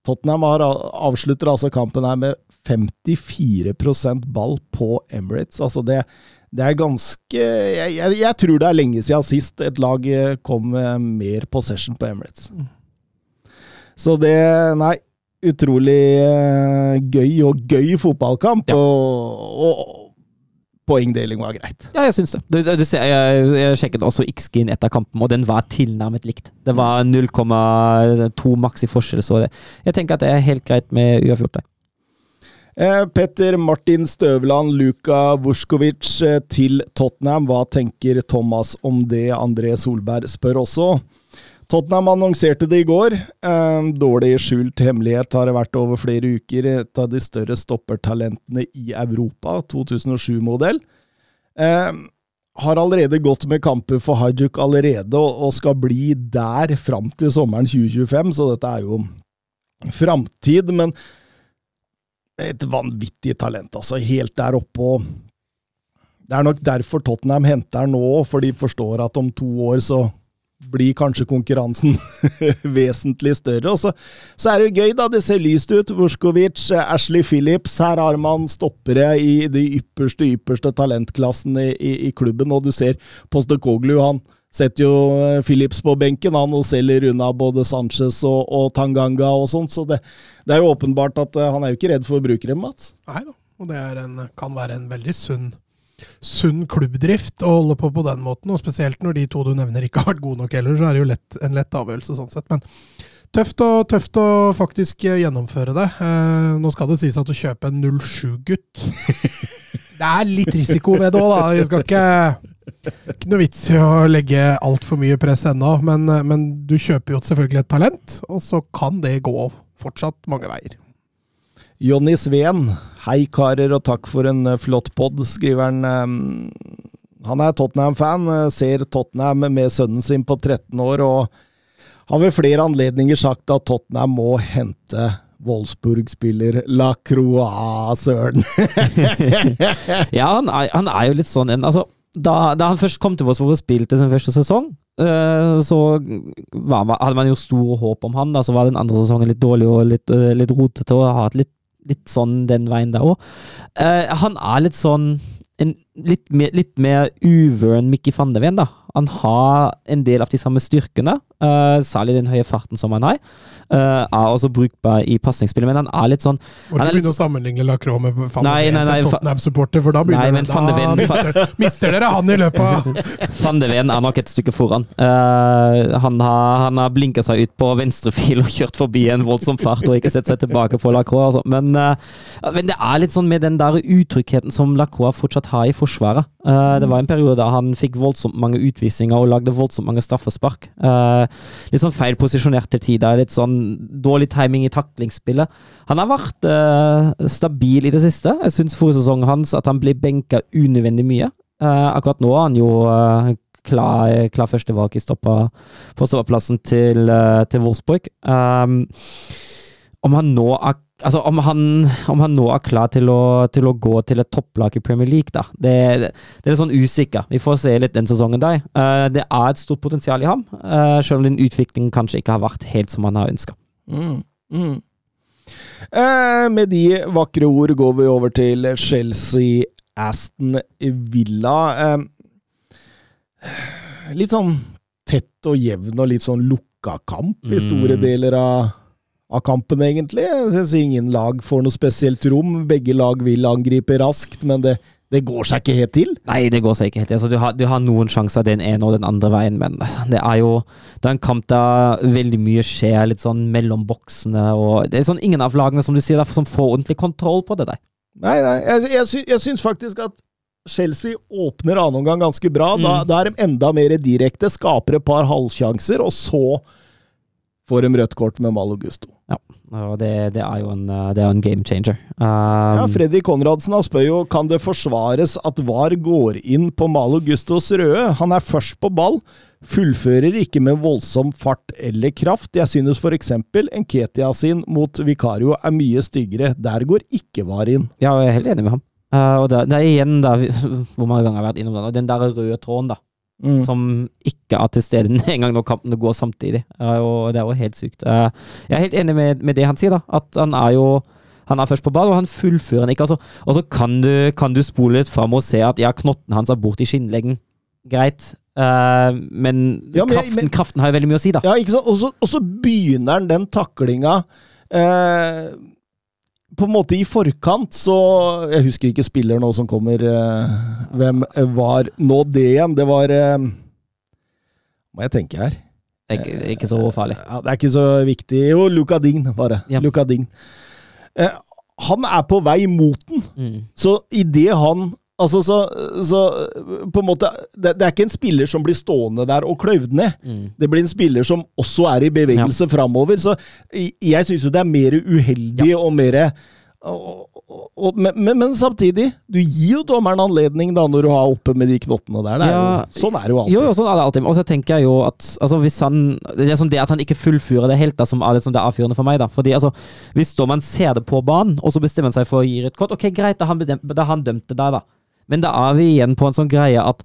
Tottenham har, avslutter altså kampen her med 54% ball på Emirates. Altså det, det er ganske jeg, jeg, jeg tror det er lenge siden sist et lag eh, kom med mer possession på Emirates. Så det Nei, utrolig eh, gøy og gøy fotballkamp. Ja. Og, og poengdeling var greit. Ja, jeg syns det. Du, du ser, jeg, jeg sjekket også X-Skin etter kampen, og den var tilnærmet likt. Det var 0,2 maks i forskjell, så det, jeg tenker at det er helt greit med uavgjort der. Eh, Petter Martin Støvland, Luka Vuskovic eh, til Tottenham. Hva tenker Thomas om det? André Solberg spør også. Tottenham annonserte det i går. Eh, dårlig skjult hemmelighet har det vært over flere uker. Et av de større stoppertalentene i Europa, 2007-modell. Eh, har allerede gått med kamper for Hajuk allerede, og skal bli der fram til sommeren 2025, så dette er jo framtid. Men et vanvittig talent, altså. Helt der oppe og Det er nok derfor Tottenham henter han nå, for de forstår at om to år så blir kanskje konkurransen vesentlig større. Og så, så er det jo gøy, da. Det ser lyst ut. Vuskovic, Ashley Phillips. Her har man stoppere i de ypperste, ypperste talentklassen i, i, i klubben, og du ser Postekoglu, han setter jo Philips Phillips på benken, han, og selger unna både Sanchez og, og Tanganga og sånt, så det, det er jo åpenbart at eh, han er jo ikke redd for å bruke dem, Mats. Nei da. Og det en, kan være en veldig sunn, sunn klubbdrift å holde på på den måten. Og spesielt når de to du nevner ikke har vært gode nok heller, så er det jo lett, en lett avgjørelse sånn sett. Men tøft og, tøft å faktisk eh, gjennomføre det. Eh, nå skal det sies at å kjøpe en 07-gutt Det er litt risiko ved det òg, da. Jeg skal ikke ikke noe vits i å legge altfor mye press ennå, men, eh, men du kjøper jo selvfølgelig et talent, og så kan det gå fortsatt mange veier. Jonny Sveen. Hei, karer, og takk for en eh, flott pod, skriver han. eh, Han er Tottenham-fan, ser Tottenham med sønnen sin på 13 år, og har ved flere anledninger sagt at Tottenham må hente Wolfsburg-spiller La Croix, søren. Ja, han er, han er jo litt sånn en Altså, da, da han først kom til Wolfsburg og spilte sin første sesong, eh, så man- hadde man jo store håp om han. Da, så var den andre sesongen litt dårlig og litt, eh, litt rotete, og hatt litt, litt sånn den veien der òg. han er litt sånn en, litt, mer, litt mer uvøren Mickey van de Ven, da. Han har en del av de samme styrkene, eh, særlig den høye farten som han har. Eh, er også brukbar i pasningsspillet, men han er litt sånn Må ikke begynne å sammenligne Lacroix med Van de Ven nei, nei, til Tottenham-supporter, for da, Nei, begynner men det- da Ven- mister, mister dere han i løpet av Van de Ven er nok et stykke foran. Uh, han har, han har blinka seg ut på venstrefil og kjørt forbi en voldsom fart og ikke sett seg tilbake på Lacroix. Altså. Men, uh, men det er litt sånn med den der utryggheten som Lacroix fortsatt har i forsvaret. Uh, det var en periode da han fikk voldsomt mange utvisninger og lagde voldsomt mange straffespark. Uh, litt sånn feil posisjonert til tider, litt sånn dårlig timing i taklingsspillet. Han har vært uh, stabil i det siste. Jeg syns forrige sesong hans at han ble benka unødvendig mye. Uh, akkurat nå er han jo uh, klar, klar førstevalg på stoppeplassen til, til Wolfsburg. Um, om han nå er Altså, om han, om han nå er klar til å, til å gå til et topplag i Premier League, da. Det, det, det er litt sånn usikker. Vi får se litt den sesongen der. Uh, det er et stort potensial i ham, uh, selv om den utviklingen kanskje ikke har vært helt som han har ønska. Mm, mm. Eh, med de vakre ord går vi over til Chelsea Aston Villa. Eh, litt sånn tett og jevn og litt sånn lukka kamp i store Mm. deler av, av kampen, egentlig. Jeg synes ingen lag får noe spesielt rom. Begge lag vil angripe raskt, men det, det går seg ikke helt til. Nei, det går seg ikke helt. Altså, du, har, du har noen sjanser den ene og den andre veien, men altså, det er jo det er en kamp der veldig mye skjer, litt sånn mellom boksene. og Det er sånn ingen av lagene som du sier, som får ordentlig kontroll på det der. Nei, nei. Jeg, jeg, sy, jeg syns faktisk at Chelsea åpner annen omgang ganske bra. Da, Mm. da er de enda mer direkte, skaper et par halvsjanser, og så får de rødt kort med Malo Gusto. Og det, det er jo en, uh, det er en game changer. Ja, Um, Fredrik Konradsen spør jo kan det forsvares at VAR går inn på Malo Gustos røde. Han er først på ball, fullfører ikke med voldsom fart eller kraft. Jeg synes eksempel Nketia sin mot Vikario er mye styggere. Der går ikke VAR inn. ja, jeg er helt enig med ham. Uh, og det, det er igjen da, hvor mange ganger jeg har vært innom den, og den der røde tråden da, Mm. som ikke er til stede en gang når kampene går samtidig. Det er jo, det er jo helt sykt. Uh, jeg er helt enig med, med det han sier, da. At han er jo han er først på ball, og han fullfører den ikke. Altså. Og så kan du, kan du spole litt fram og se at ja, knotten hans er borti skinnleggen. Greit. Uh, men, Ja, men kraften, men- kraften har jo veldig mye å si, da. Ja, ikke sant? Og så, begynner han den taklinga eh, på en måte i forkant, så Jeg husker ikke spiller nå som kommer. Eh, hvem var nå det igjen? Det var eh, Må jeg tenke her. Det er ikke, så farlig. Ja, det er ikke så viktig. Jo, Luca Dign, bare. Ja. Luca Dign. Eh, han er på vei mot den, Mm. så idet han Altså, så, så på en måte det, det er ikke en spiller som blir stående der og kløyvd ned. Mm. Det blir en spiller som også er i bevegelse framover. Så jeg syns jo det er mer uheldig og mer og, og, og, men, men, samtidig, du gir jo dommeren anledning da når du har oppe med de knottene der. Er Ja, jo, sånn er det jo alltid. Jo, jo, sånn er det alltid. Og så tenker jeg jo at altså, hvis han Det er sånn det at han ikke fullfører det helt, da, som er liksom det avgjørende for meg. da Fordi altså, Hvis dommeren ser det på banen, og så bestemmer han seg for å gi et kort, ok, greit, da han, bedem- da han dømt det der, da. Men da er vi igjen på en sånn greie at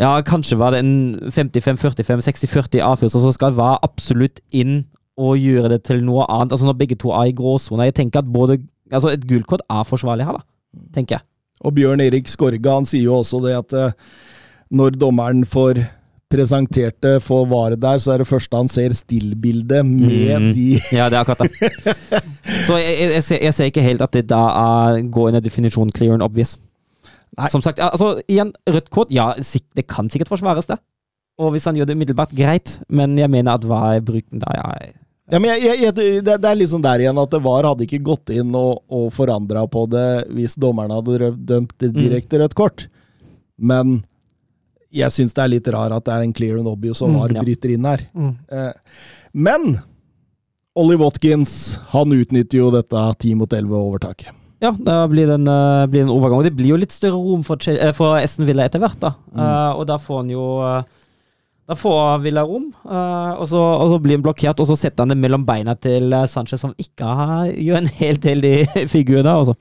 ja, kanskje var det en 55-45, 60-40 avgjørelse, som skal være absolutt inn og gjøre det til noe annet. Altså Når begge to er i gråsona. Jeg tenker at både Altså, et gult kort er forsvarlig her, da. Tenker jeg. Og Bjørn Erik Skorga han sier jo også det at eh, når dommeren får presentert det for varet der, så er det første han ser stillbildet med Mm. de Ja, det er akkurat det. Så jeg, jeg, jeg, ser, jeg ser ikke helt at det da er, går under definisjonen clear and obvious. Nei. Som sagt, altså igjen, rødt kort, ja, det kan sikkert forsvares, det. Og hvis han gjør det umiddelbart, greit, men jeg mener at hva er bruken da? Ja, jeg- Ja, men jeg, jeg, det, det er liksom der igjen at VAR hadde ikke gått inn og, og forandra på det hvis dommerne hadde dømt det direkte rødt kort. Men jeg syns det er litt rar at det er en clear and obvious og Mm, VAR ja. bryter inn her. Mm. Eh, men Ollie Watkins han utnytter jo dette 10 mot 11-overtaket. Ja, da blir det en, eh, blir en overgang. Og det blir jo litt større rom for, eh, for Esten Villa etter hvert, da. Eh, og da får han jo Da får Villa rom, uh, og, så, og så blir han blokkert, og så setter han det mellom beina til Sanchez, som ikke har, gjør en helt heldig figur da, Også.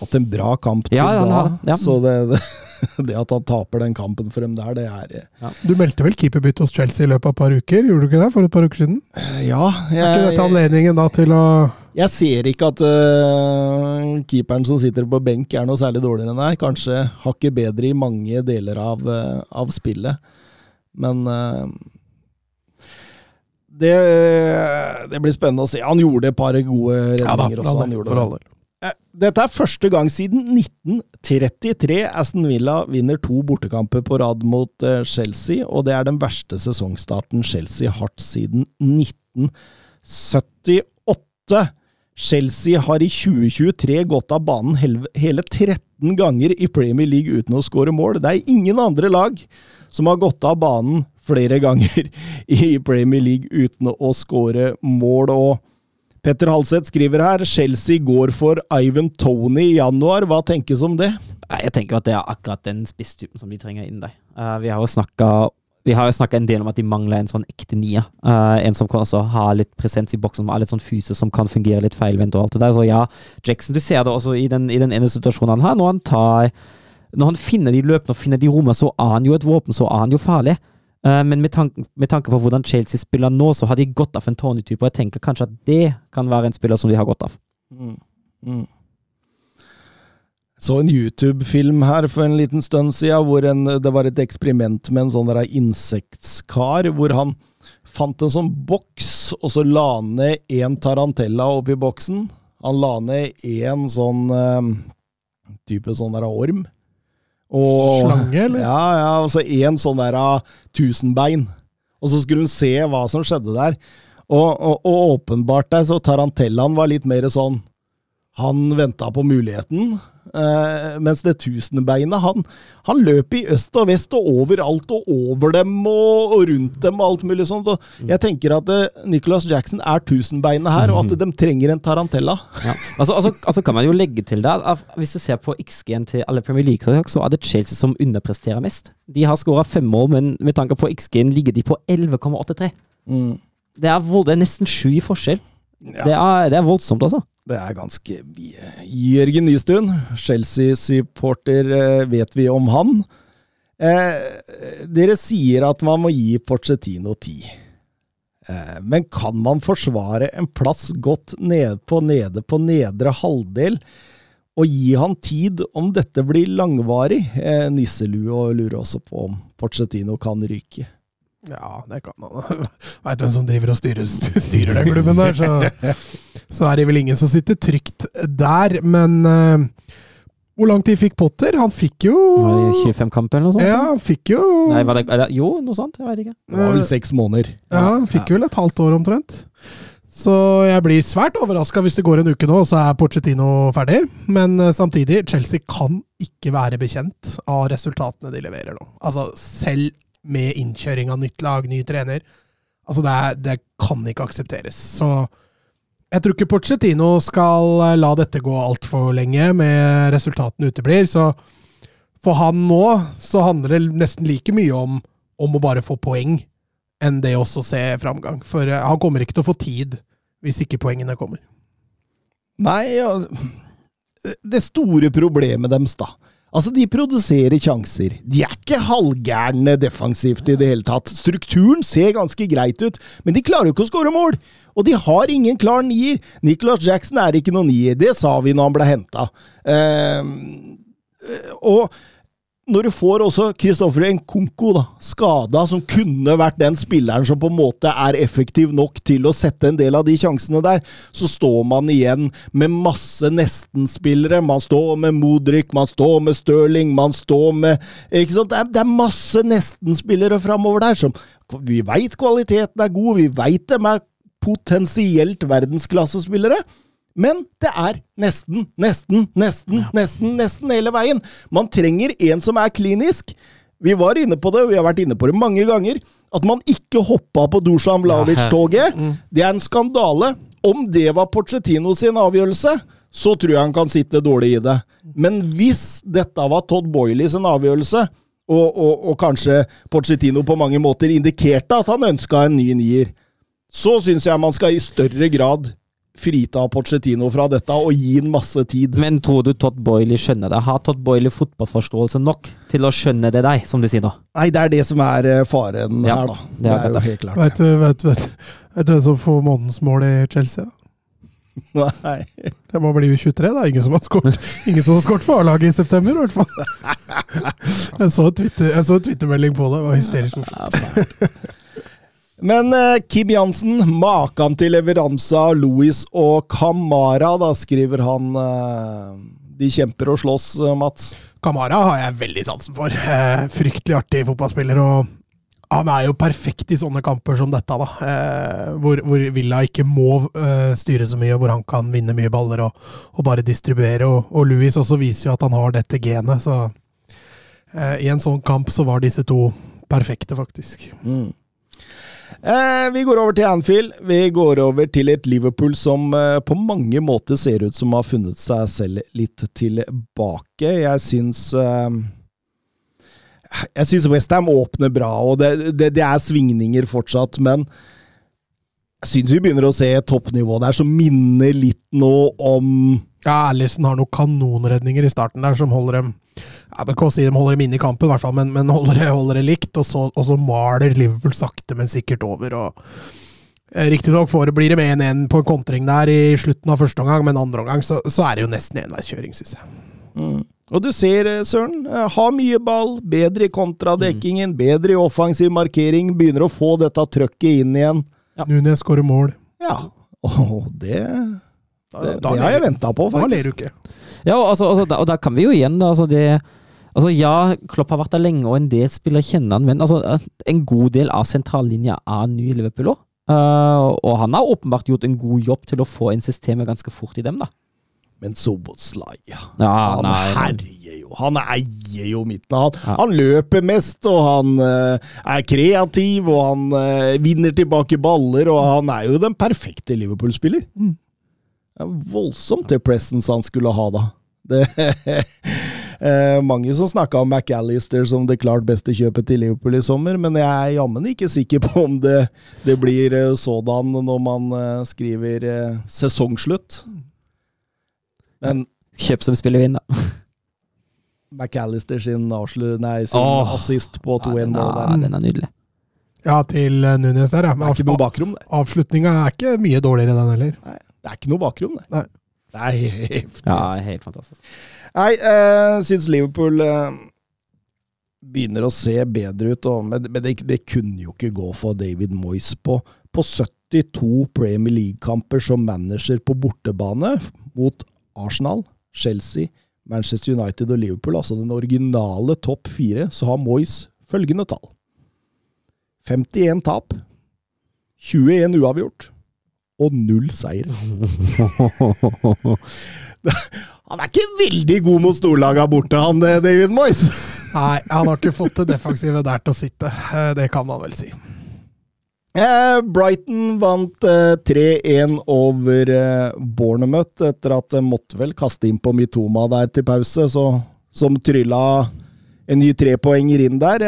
Hatt en bra kamp til Ja, da, har ja. så det, det, det at han taper den kampen for dem der, det er ja. Du meldte vel keeperbytte hos Chelsea i løpet av et par uker? Gjorde du ikke det for et par uker siden? Ja, Er ikke dette anledningen da til å jeg ser ikke at uh, keeperen som sitter på benk er noe særlig dårligere enn deg. Kanskje hakket bedre i mange deler av, uh, av spillet. Men uh, det, det blir spennende å se. Han gjorde et par gode redninger også. Han gjorde det. Eh, Dette er første gang siden 1933 Aston Villa vinner to bortekamper på rad mot Chelsea, og det er den verste sesongstarten Chelsea har hatt siden 1978. Chelsea har i 2023 gått av banen hele 13 ganger i Premier League uten å skåre mål. Det er ingen andre lag som har gått av banen flere ganger i Premier League uten å skåre mål. og Petter Halseth skriver her Chelsea går for Ivan Tony i januar. Hva tenkes om det? Jeg tenker at det er akkurat den spisstypen som de trenger inn der. Eh, vi har jo snakka vi har jo snakka en del om at de mangler en sånn ekte nier. Uh, en som kan også ha litt presens i boksen, som litt sånn fyse som kan fungere litt feilvendt og alt det der. Så ja, Jackson, du ser det også i den, i den ene situasjonen han har. Når han tar Når han finner de løpene og finner de rommene, så er han jo et våpen, så er han jo farlig. Uh, men med, tanke, med tanke på hvordan Chelsea spiller nå, så har de gått av en Tony-type, og jeg tenker kanskje at det kan være en spiller som de har gått av. Så en YouTube-film her for en liten stund siden, hvor en, det var et eksperiment med en sånn der insektskar, hvor han fant en sånn boks, og så la han ned én tarantella oppi boksen. Han la ned én sånn eh, type sånn der orm. Og, Slange, eller? Ja, ja, og så én sånn der av tusenbein. Og så skulle hun se hva som skjedde der. Og, og, og åpenbart der, så tarantellaen var litt mer sånn Han venta på muligheten. Eh, mens det tusenbeinet, han, han løp i øst og vest og overalt og over dem og, og rundt dem og alt mulig sånt. Og jeg tenker at uh, Nicholas Jackson er tusenbeinet her, og at de trenger en tarantella. Ja. Altså, altså, altså kan man jo legge til det Hvis du ser på XG-en til alle Premier League-lag, så er det Chelsea som underpresterer mest. De har skåra fem mål, men med tanke på XG-en ligger de på 11,83. Det, er det er nesten sju i forskjell. Ja. Det, er, det er voldsomt, altså. Det er ganske mye. Jørgen Nystuen, Chelsea-supporter, eh, vet vi om han? Eh, dere sier at man må gi Porcetino tid. Eh, men kan man forsvare en plass godt nede på nede på nedre halvdel, og gi han tid om dette blir langvarig? Eh, Nisselue og lurer også på om Porcetino kan ryke. Ja, det kan han. Veit hvem som driver og styrer, styrer den klubben der, så, så er det vel ingen som sitter trygt der. Men uh, hvor lang tid fikk Potter? Han fikk jo Var det 25 kamper eller noe sånt? Ja, han fikk jo Nei, var det, eller, jo, noe sånt. Jeg veit ikke. Det var vel seks måneder. Ja, han fikk vel et halvt år omtrent. Så jeg blir svært overraska hvis det går en uke nå, så er Pochettino ferdig. Men eh, samtidig, Chelsea kan ikke være bekjent av resultatene de leverer nå. Altså, selv med innkjøring av nytt lag, ny trener. Altså, det, er, det kan ikke aksepteres. Så jeg tror ikke Pochettino skal eh, la dette gå altfor lenge med resultatene uteblir. Så for han nå så handler det nesten like mye om, om å bare få poeng enn det også å se framgang. For eh, han kommer ikke til å få tid hvis ikke poengene kommer. Nei, ja, det store problemet deres, da. Altså, De produserer sjanser. De er ikke halvgærne defensivt i det hele tatt. Strukturen ser ganske greit ut, men de klarer jo ikke å skåre mål! Og de har ingen klar nier. Nicholas Jackson er ikke noen nier, det sa vi når han ble henta. og når du får også Kristoffer Nkonko da, skada, som kunne vært den spilleren som på en måte er effektiv nok til å sette en del av de sjansene der, så står man igjen med masse nesten-spillere. Man står med Modric, man står med Stirling, man står med ikke sant? Det er masse nesten-spillere framover der som Vi veit kvaliteten er god, vi veit dem er potensielt verdensklassespillere. Men det er nesten, nesten, nesten, nesten, nesten hele veien. Man trenger en som er klinisk. Vi var inne på det, og vi har vært inne på det mange ganger, at man ikke hoppa på Dusan Vlavic-toget. Det er en skandale. Om det var Porcetino sin avgjørelse, så tror jeg han kan sitte dårlig i det. Men hvis dette var Todd Boiley sin avgjørelse, og, og, og kanskje Porcetino på mange måter indikerte at han ønska en ny nier, så syns jeg man skal i større grad frita Pochettino fra dette og gi ham masse tid. Men tror du Todd Boiley skjønner det? Har Todd Boiley fotballforståelse nok til å skjønne det deg, som du sier nå? Nei, det er det som er eh, faren Ja, her, da. det Det er er jo helt klart. Vet du vet, vet, vet du hvem som får månedens mål i Chelsea? Nei. Det må bli U23, da. Ingen som har skåret Ingen som har skåret for A-laget i september, i hvert fall. Jeg så en Twitter- jeg så en twittermelding på det. Det var hysterisk morsomt. Men eh, Kim Jansen, maken til leveranse av Louis og Kamara, da skriver han eh, De kjemper og slåss, eh, Mats. Kamara har jeg veldig sansen for. Fryktelig artig fotballspiller. og Han er jo perfekt i sånne kamper som dette, da. Eh, hvor, hvor Villa ikke må styre så mye, hvor han kan vinne mye baller og, og bare distribuere. Og, og Louis også viser jo at han har dette genet, så i en sånn kamp så var disse to perfekte, faktisk. Mm. Eh, vi går over til Anfield. Vi går over til et Liverpool som eh, på mange måter ser ut som har funnet seg selv litt tilbake. Jeg syns eh, Jeg syns Westham åpner bra, og det, det, det, er svingninger fortsatt, men jeg syns vi begynner å se et toppnivå der som minner litt nå om Ja, Alison har noen kanonredninger i starten der som holder dem jeg ikke si de holder dem inne i kampen, i hvert fall, men, men holder, det, holder, det, likt. Og så, og så, maler Liverpool sakte, men sikkert over. og eh, Riktignok blir det med 1-1 på en kontring der i slutten av første omgang, men andre omgang så, så er det jo nesten enveiskjøring, syns jeg. Mm. Og du ser, eh, Søren, ha har mye ball, bedre i kontradekkingen, mm. bedre i offensiv markering, begynner å få dette trøkket inn igjen. Ja. Nunes skårer mål. Ja, og det det, det, har jeg venta på, faktisk. Da ler du ikke. Ja, og, altså, altså, og da kan vi jo igjen altså det Altså Ja, Klopp har vært der lenge, og en del spillere kjenner han, men altså, en god del av sentrallinja er ny i Liverpool òg. Uh, og han har åpenbart gjort en god jobb til å få inn systemet ganske fort i dem, da. Men Soboslai, ja. han herjer. Han eier jo midten. Han, ja. han løper mest, og han uh, er kreativ, og han uh, vinner tilbake baller, og han er jo den perfekte Liverpool-spiller. Mm. Det er voldsomt det presence han skulle ha, da. Det Eh, mange som snakka om McAllister som det klart beste kjøpet til Liverpool i sommer, men jeg er jammen ikke sikker på om det, det blir eh, sådan når man eh, skriver eh, sesongslutt. Men Kjøp som spiller inn, da. McAllister sin, nei, sin oh, assist på 2-1-målet der. Ja, den er nydelig. Ja, til Nunes der, ja. Men bakrom. Avslutninga er ikke mye dårligere, den heller. Nei, det er ikke noe bakrom, det. Nei. Det er heftig. Ja, helt fantastisk. Nei, jeg uh, syns Liverpool uh, begynner å se bedre ut, og, men, men det, det, kunne jo ikke gå for David Moyes på, på 72 Premier League-kamper som manager på bortebane mot Arsenal, Chelsea, Manchester United og Liverpool, altså den originale topp fire, så har Moyes følgende tall. 51 tap, 21 uavgjort og null seier. Han er ikke veldig god mot storlaga borte, han eh, David Moyes. Nei, han har ikke fått det defensive der til å sitte. Eh, det kan man vel si. Eh, Brighton vant 3-1 over Bournemouth etter at de måtte vel kaste inn på Mitoma der til pause, så, som trylla en ny trepoenger inn der.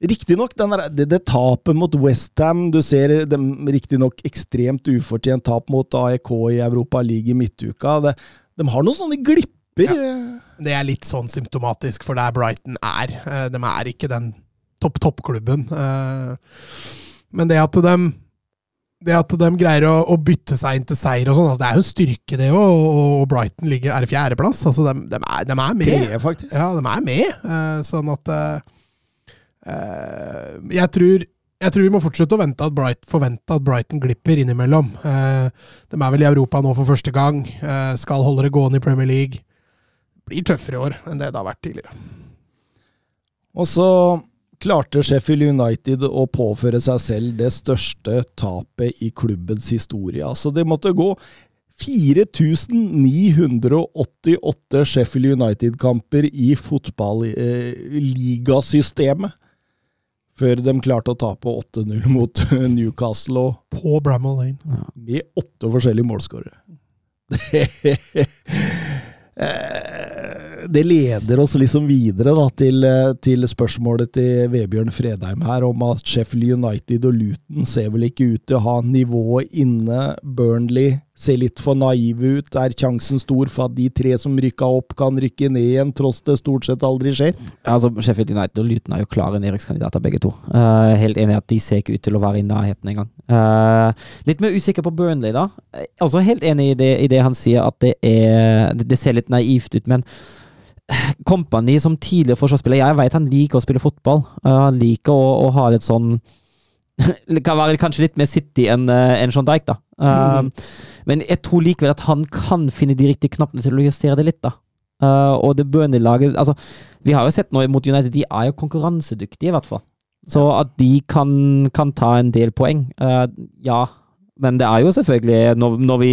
Riktignok, det, det tapet mot Westham Du ser riktignok ekstremt ufortjent tap mot AEK i Europa League i midtuka. Det, de har noen sånne glipper. Ja. Det er litt sånn symptomatisk for der Brighton er. Eh, de er ikke den topp-topp-klubben. Eh, men det at de det at de greier å, å, bytte seg inn til seier og sånn, altså det er jo en styrke, det òg. Og Brighton ligger, er i fjerdeplass. Altså de, de, er, de er med. Tre, faktisk. Ja, de er med. Uh, sånn at Eh, jeg tror, jeg tror vi må fortsette å vente at Bright, forvente at Brighton glipper innimellom. Eh, de er vel i Europa nå for første gang. Eh, skal holde det gående i Premier League. Blir tøffere i år enn det det har vært tidligere. Og så klarte Sheffield United å påføre seg selv det største tapet i klubbens historie. Altså, det måtte gå 4988 Sheffield United-kamper i fotballigasystemet før de klarte å tape 8-0 mot Newcastle. Og på Bramall Lane. Ja. Med åtte forskjellige målskårere. Eh, det leder oss liksom videre da, til, eh, til, spørsmålet til Vebjørn Fredheim her om at Sheffield United og Luton ser vel ikke ut til å ha nivået inne. Burnley ser litt for naive ut. Er sjansen stor for at de tre som rykka opp, kan rykke ned igjen, tross det stort sett aldri skjer? Altså, Sheffield United og Luton er jo klare nedrykkskandidater, begge to. Uh, helt enig i at de ser ikke ut til å være i nærheten engang. Uh, litt mer usikker på Burnley, da. Altså Helt enig i det, i det han sier, at det, er, det ser litt naivt ut, men Kompani som tidligere forsvarsspiller Jeg vet han liker å spille fotball. Uh, han liker å, å ha litt sånn det kan være kanskje litt mer City enn uh, en John Dijk, da. Uh, mm. Men jeg tror likevel at han kan finne de riktige knappene til å justere det litt, da. Uh, og det Burnley-laget altså, Vi har jo sett nå mot United, de er jo konkurransedyktige, i hvert fall. Så at de kan, kan ta en del poeng, uh, ja. Men det er jo selvfølgelig, når, når, vi,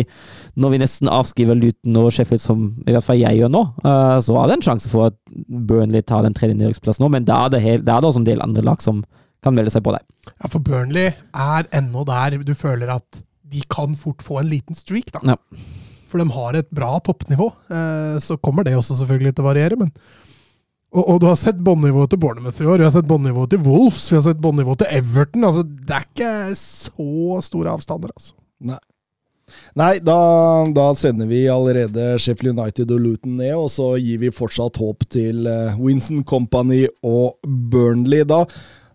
når vi nesten avskriver Luton og Sheffield, som i hvert fall jeg gjør nå, uh, så er det en sjanse for at Burnley tar den tredje nedrykksplassen nå, men da er, det helt, da er det også en del andre lag som kan melde seg på der. Ja, for Burnley er ennå der du føler at de kan fort få en liten streak, da. Ja. For de har et bra toppnivå. Eh, så kommer det også selvfølgelig til å variere, men og, og, du har sett båndnivået til Bournemouth i år, vi har sett båndnivået til Wolves, vi har sett båndnivået til Everton. altså Det er ikke så store avstander, altså. Nei. Nei, da, da, sender vi allerede Sheffield United og Luton ned, og så gir vi fortsatt håp til uh, Winston Company og Burnley. Da,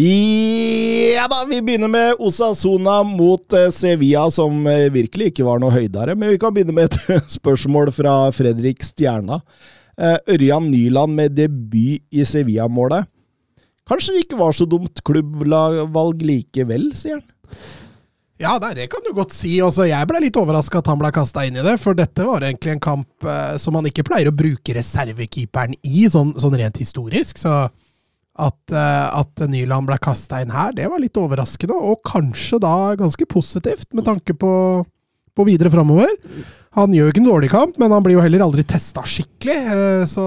Ja da, vi begynner med Osasona mot eh, Sevilla, som eh, virkelig ikke var noe høydere. Men vi kan begynne med et spørsmål fra Fredrik Stjerna. Eh, Ørjan Nyland med debut i Sevilla-målet. Kanskje det ikke var så dumt klubbvalg likevel, sier han. Ja, nei, det kan du godt si. Også jeg ble litt overraska at han ble kasta inn i det, for dette var egentlig en kamp som han ikke pleier å bruke reservekeeperen i, sånn, sånn rent historisk. så at, uh, at Nyland ble kasta inn her, det var litt overraskende, og kanskje da ganske positivt med tanke på, på videre framover. Han gjør jo ikke en dårlig kamp, men han blir jo heller aldri testa skikkelig, uh, så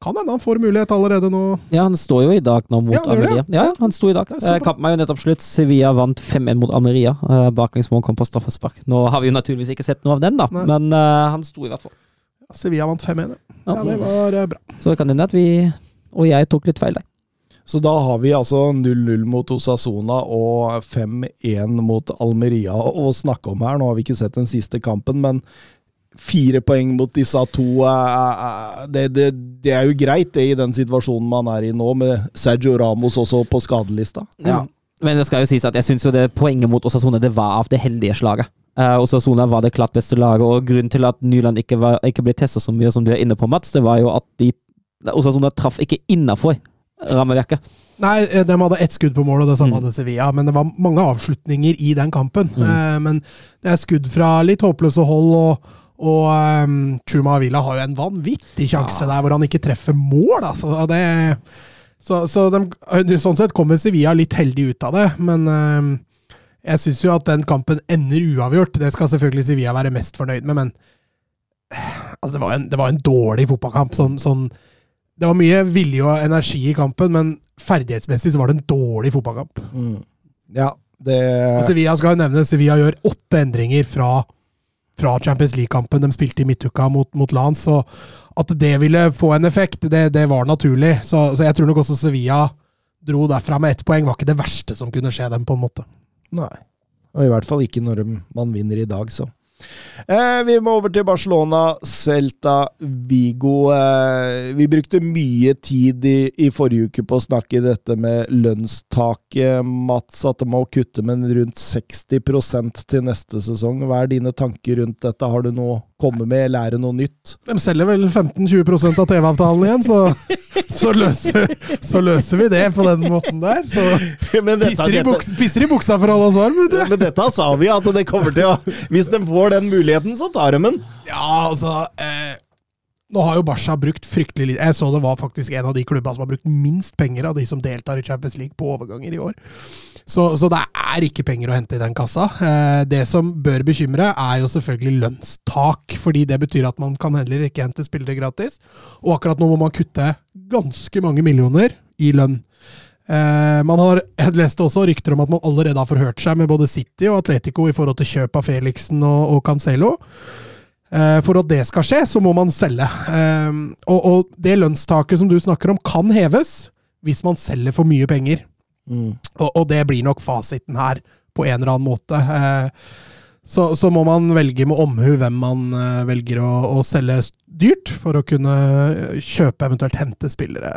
kan hende han får mulighet allerede nå. Ja, han står jo i dag nå mot Ja, det, Almeria. Ja, ja, han sto i dag. Ja. Eh, Kampen er jo nettopp slutt. Sevilla vant 5-1 mot Ameria. Uh, Baklengsmål kom på straffespark. Nå har vi jo naturligvis ikke sett noe av den, da, Nei. men uh, han sto i hvert fall. Sevilla vant 5-1. ja. Ja. Det var bra. Så det kan hende at vi og jeg tok litt feil der. Så da har vi altså 0-0 mot Osasona og 5-1 mot Almeria å snakke om her. Nå har vi ikke sett den siste kampen, men fire poeng mot disse to eh, eh, det, det, det er jo greit, det, i den situasjonen man er i nå, med Sergio Ramos også på skadelista. Ja. Men det skal jo sies at jeg syns jo det poenget mot Osasona det var av det heldige slaget. Uh, Osasona var det klart beste laget, og grunnen til at Nyland ikke, var, ikke ble testa så mye som du er inne på, Mats, det var jo at de, Osasona traff ikke innafor rammeverket. Nei, eh, de hadde ett skudd på mål, og det samme Mm. hadde Sevilla. Men det var mange avslutninger i den kampen. Mm. Eh, men det er skudd fra litt håpløse hold, og, og um, Chuma Avila har jo en vanvittig sjanse der hvor han ikke treffer mål. Altså. Det, så så de, sånn sett kommer Sevilla litt heldig ut av det, men um, jeg syns jo at den kampen ender uavgjort. Det skal selvfølgelig Sevilla være mest fornøyd med, men eh, altså, det, var en, det var en dårlig fotballkamp. Sånn, sånn det var mye vilje og energi i kampen, men ferdighetsmessig så var det en dårlig fotballkamp. Mm. Ja, det Og Sevilla skal jo nevne, Sevilla gjør åtte endringer fra, fra Champions League-kampen de spilte i midtuka mot, mot Lans, så at det ville få en effekt, det, det var naturlig. Så, så jeg tror nok også Sevilla dro derfra med ett poeng. Var ikke det verste som kunne skje dem, på en måte. Nei. Og i hvert fall ikke når man vinner i dag, så. Eh, vi må over til Barcelona, Celta, Vigo. Eh, vi brukte mye tid i, i forrige uke på å snakke dette med lønnstaket, Mats. At det må kutte med rundt 60 til neste sesong. Hva er dine tanker rundt dette? Har du noe komme med, lære noe nytt? De selger vel 15-20 av TV-avtalen igjen, så, så, løser, så løser vi det på den måten der. Så Men dette, pisser i, buksa, pisser i buksa for alle oss varm, vet du. men dette sa vi, at det kommer til å Hvis de får den muligheten, så tar de den. Ja, altså eh, Nå har jo Barca brukt fryktelig lite Jeg så det var faktisk en av de klubbene som har brukt minst penger av de som deltar i Champions League på overganger i år. Så, så det er ikke penger å hente i den kassa. Eh, det som bør bekymre, er jo selvfølgelig lønnstak. Fordi det betyr at man kan heller ikke hente spillere gratis. Og akkurat nå må man kutte ganske mange millioner i lønn. Eh, man har, jeg leste også rykter om at man allerede har forhørt seg med både City og Atletico i forhold til kjøp av Felixen og, og Cancelo. Eh, for at det skal skje, så må man selge. Eh, og, det lønnstaket som du snakker om, kan heves hvis man selger for mye penger. Mm. Og, det blir nok fasiten her, på en eller annen måte. Eh, så, så må man velge med omhu hvem man velger å, å selge dyrt, for å kunne kjøpe, eventuelt hente spillere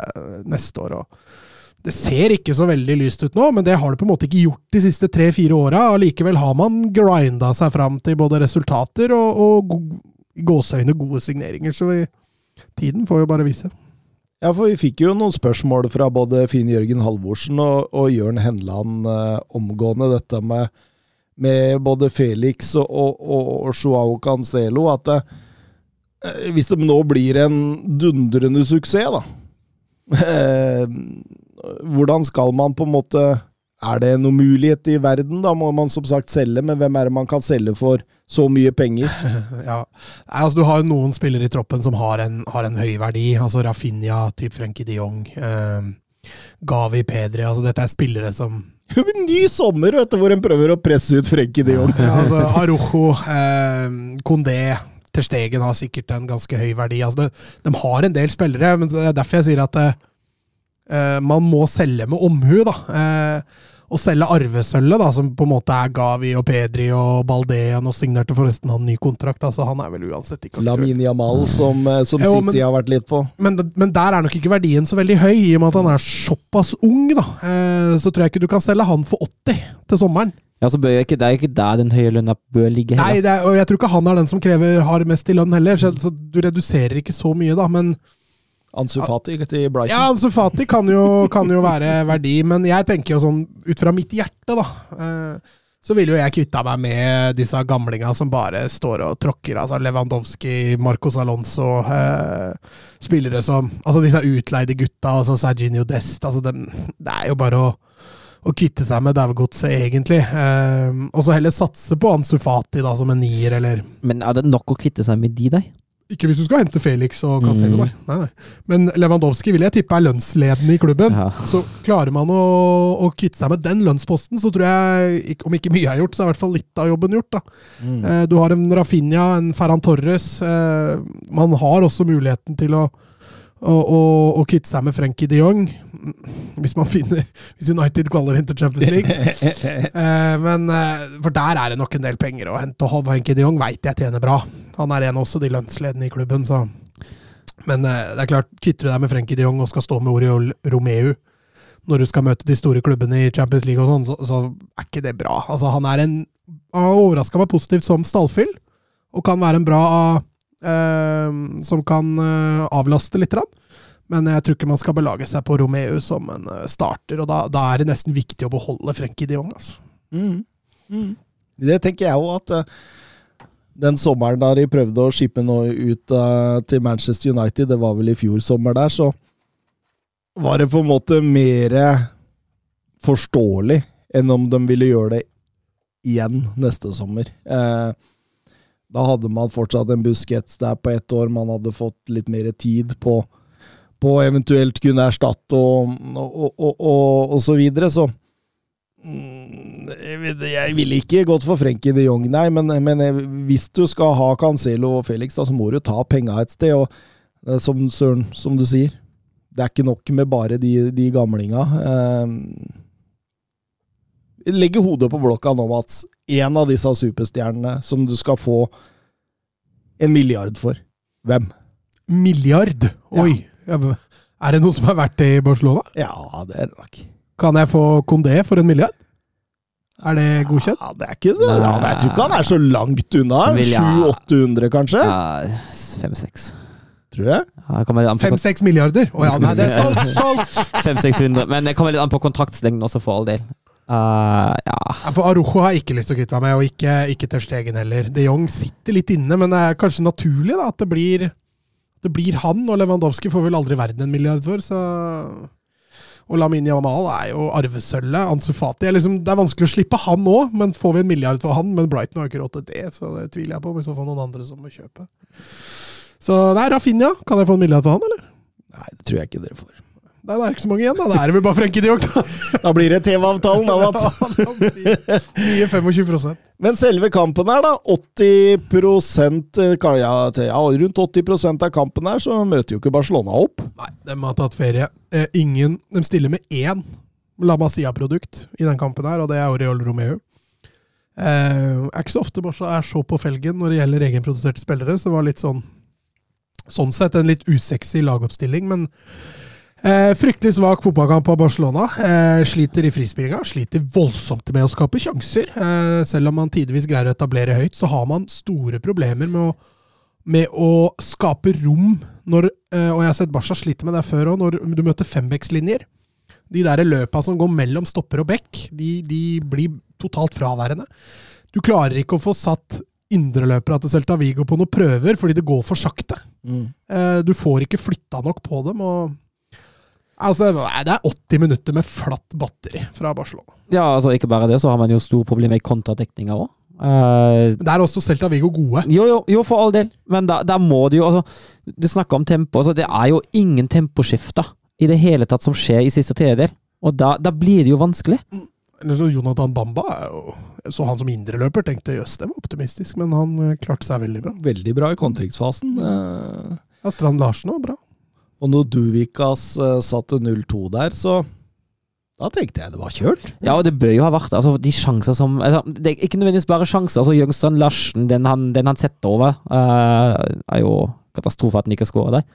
neste år. Og det ser ikke så veldig lyst ut nå, men det har det på en måte ikke gjort de siste tre-fire åra. Allikevel har man grinda seg fram til både resultater og, og gåseøyne gode signeringer. Så vi, tiden får jo bare vise. Ja, for vi fikk jo noen spørsmål fra både Finn Jørgen Halvorsen og, og Jørn Henland eh, omgående, dette med, med både Felix og, og, og Joao Cancelo, at eh, hvis det nå blir en dundrende suksess, da eh, Hvordan skal man på en måte Er det noen mulighet i verden? Da må man som sagt selge, men hvem er det man kan selge for så mye penger? Ja. Altså, du har jo noen spillere i troppen som har en, har en høy verdi. altså Rafinha, typ Frenkie de Jong, eh, Gavi, Pedri. altså Dette er spillere som Ny sommer, vet du, hvor en prøver å presse ut Frenkie de Jong. ja, altså, Arojo, eh, Kondé, Ter Stegen har sikkert en ganske høy verdi. altså De, De har en del spillere, men det er derfor jeg sier at eh, man må selge med omhu. da. Eh, og selge arvesølvet, da, som på en måte er Gavi og Pedri og Balde. Nå signerte forresten han ny kontrakt, altså han er vel uansett ikke aktuell. Lamin Jamal, som, eh, som Jo, City men- har vært litt på. Men, men der er nok ikke verdien så veldig høy, i og med at han er såpass ung. da. Eh, så tror jeg ikke du kan selge han for 80 til sommeren. Ja, så bør ikke, Det er ikke der den høye lønna bør ligge. Nei, heller. det er, og jeg tror ikke han er den som krever har mest i lønn heller, så, så du reduserer ikke så mye, da. Men Ansu Fati til Brighton. ja, Ansu Fati kan jo, kan jo være verdi, men jeg tenker jo sånn ut fra mitt hjerte, da. Eh, så ville jo jeg kvitta meg med disse gamlinga som bare står og tråkker. Altså Lewandowski, Marcos Alonso. Eh, spillere som Altså disse utleide gutta, altså Serginio Dest. Altså dem, det er jo bare å, å kvitte seg med daugodset, egentlig. Eh, og så heller satse på Ansu Fati da, som en nier, eller Men er det nok å kvitte seg med de der? Ikke hvis du skal hente Felix og Cancelo, Mm. nei. nei. Men Lewandowski vil jeg tippe er lønnsledende i klubben. Ja. Så klarer man å, å kvitte seg med den lønnsposten, så tror jeg, om ikke mye er gjort, så er i hvert fall litt av jobben gjort. da. Mm. Eh, Du har en Rafinha, en Ferran Torres. eh, Man har også muligheten til å, å, og, og kvitte seg med Frenkie de Jong, hvis man finner Hvis United kvaler inn til Champions League. Eh, Men eh, For der er det nok en del penger å hente. Og Frenkie de Jong veit jeg tjener bra. Han er en av også de lønnsledende i klubben, så Men eh, det er klart, kvitter du deg med Frenkie de Jong og skal stå med Oriol Romeu når du skal møte de store klubbene i Champions League og sånn, så, så er ikke det bra. Altså, han er en Han overraska meg positivt som stallfyll, og kan være en bra Som kan eh, avlaste litt. Men jeg tror ikke man skal belage seg på Romeu som en eh, starter, og da, da er det nesten viktig å beholde Frenkie de Jong. Altså. Mm. Mm. Det tenker jeg òg, at eh, den sommeren da de prøvde å skippe noe ut eh, til Manchester United, det var vel i fjor sommer der, så var det på en måte mer forståelig enn om de ville gjøre det igjen neste sommer. Eh, da hadde man fortsatt en Busquets der på ett år, man hadde fått litt mer tid på på eventuelt kunne erstatte og, og, og, og, så videre, så Mm, Jeg ville ikke gått for Frenkie de Jong, nei, men, men hvis du skal ha Cancelo og Felix, da, så må du ta penga et sted. Og er som som du sier, det er ikke nok med bare de, de gamlinga. Eh, legge hodet på blokka nå, Mats. En av disse superstjernene som du skal få en milliard for. Hvem? Milliard! Oi! Ja, er det noe som er verdt det i Barcelona? Ja, det er det nok. Kan jeg få Condé for en milliard? Er det godkjent? Ja, det er ikke så ja, Jeg tror ikke han er så langt unna. Milliard. 700-800, kanskje? Ja, Fem-seks. Tror jeg. Ja, det kommer litt an på Fem-seks milliarder? Å ja, nei, det er solgt! solgt! 500-600. Men det kommer litt an på kontraktslengden også, for all del. Uh, ja. Ja, for Arojo har ikke lyst til å kvitte meg med, og ikke, ikke Ter Stegen heller. De Jong sitter litt inne, men det er kanskje naturlig da, at det blir, det blir han, og Lewandowski får vel aldri verden en milliard for, så Og Lamin Yamal er jo arvesølvet. Ansu Fati er liksom, Det er vanskelig å slippe han òg, men får vi en milliard for han? Men Brighton har ikke råd til det, så det tviler jeg på. Men så får noen andre som må kjøpe. Så det er Rafinha, kan jeg få en milliard for han, eller? Nei, det tror jeg ikke dere får. Nei, det er ikke så mange igjen, da. Da er det vel bare Frenkie de Jong, da. Da blir det TV-avtalen, da, Mats. Nye 25 Men selve kampen her, da. 80 eh, ja, ja, Rundt 80% av kampen her, så møter jo ikke Barcelona opp. Nei, de har tatt ferie. Eh, ingen, de stiller med én La Masia-produkt i den kampen her, og det er Oriol Romeo. Eh, er ikke så ofte Barca er så på felgen når det gjelder egenproduserte spillere, så det var litt sånn Sånn sett en litt usexy lagoppstilling, men Eh, fryktelig svak fotballkamp av Barcelona. Eh, sliter i frispillinga. Sliter voldsomt med å skape sjanser. Eh, selv om man tidvis greier å etablere høyt, så har man store problemer med å, med å skape rom når eh, Og jeg har sett Barca slite med det før òg, når du møter fembekslinjer. De der løpa som går mellom stopper og bekk, de, de blir totalt fraværende. Du klarer ikke å få satt indreløpere til Celta Vigo på noen prøver, fordi det går for sakte. Eh, Du får ikke flytta nok på dem. og Altså, Det er 80 minutter med flatt batteri fra Barcelona. Ja, altså ikke bare det, så har man jo store problemer med kontradekninga òg. Uh, Der er også Celta Viggo gode. jo, jo, jo, for all del, men da, da må du jo altså, Du snakker om tempo. Altså, det er jo ingen temposkifter i det hele tatt som skjer i siste tredjedel. Og da, da blir det jo vanskelig. Eller så Jonathan Bamba er jo Så han som indreløper tenkte jøss, det var optimistisk, men han eh, klarte seg veldig bra. Veldig bra i kontringsfasen. eh, Ja, Strand Larsen òg, bra. Og når Duvikas uh, satte 0-2 der, så da tenkte jeg det var kjørt. Ja, og det bør jo ha vært altså, de sjanser som altså, Det er ikke nødvendigvis bare sjanser. altså Jøngstrand Larsen, den han, den han setter over, uh, er jo katastrofe at han ikke skårer der.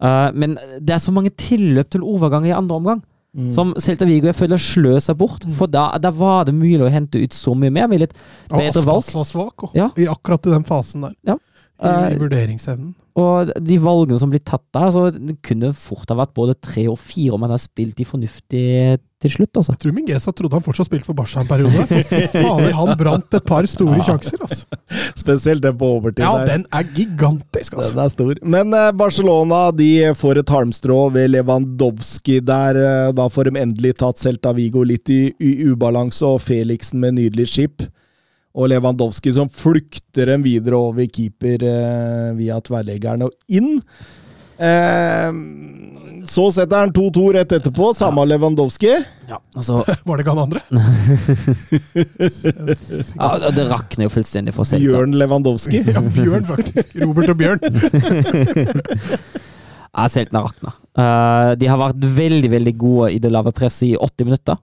Uh, men det er så mange tilløp til overganger i andre omgang. Mm. Som Celta Vigo jeg føler slø seg bort. For da, da var det mulig å hente ut så mye mer med litt bedre valg. Aspas var svak også, Ja. i akkurat i den fasen der. Ja. I, I Eh, vurderingsevnen. Og de valgene som blir tatt der, så det kunne fort ha vært både tre og fire om han har spilt de fornuftig til slutt, altså. Jeg tror Mingesa trodde han fortsatt spilte for Barca en periode. For fader, han brant et par store sjanser, altså. Spesielt den på overtid. Ja, der. den er gigantisk, altså. Den er stor. Men eh, Barcelona de får et halmstrå ved Lewandowski der. eh, da får de endelig tatt Celta Vigo litt i, i ubalanse, og Felixen med nydelig skip. Og Lewandowski som flykter dem videre over keeper eh, via tverrleggeren og inn. Eh, så setter han 2-2 rett etterpå, samme Lewandowski. altså Var det ikke han andre? ja, det rakner jo fullstendig for Celta. Bjørn Lewandowski. Ja, Bjørn, faktisk. Robert og Bjørn. Ja, har rakna. Uh, de har vært veldig, veldig gode i det lave presset i 80 minutter.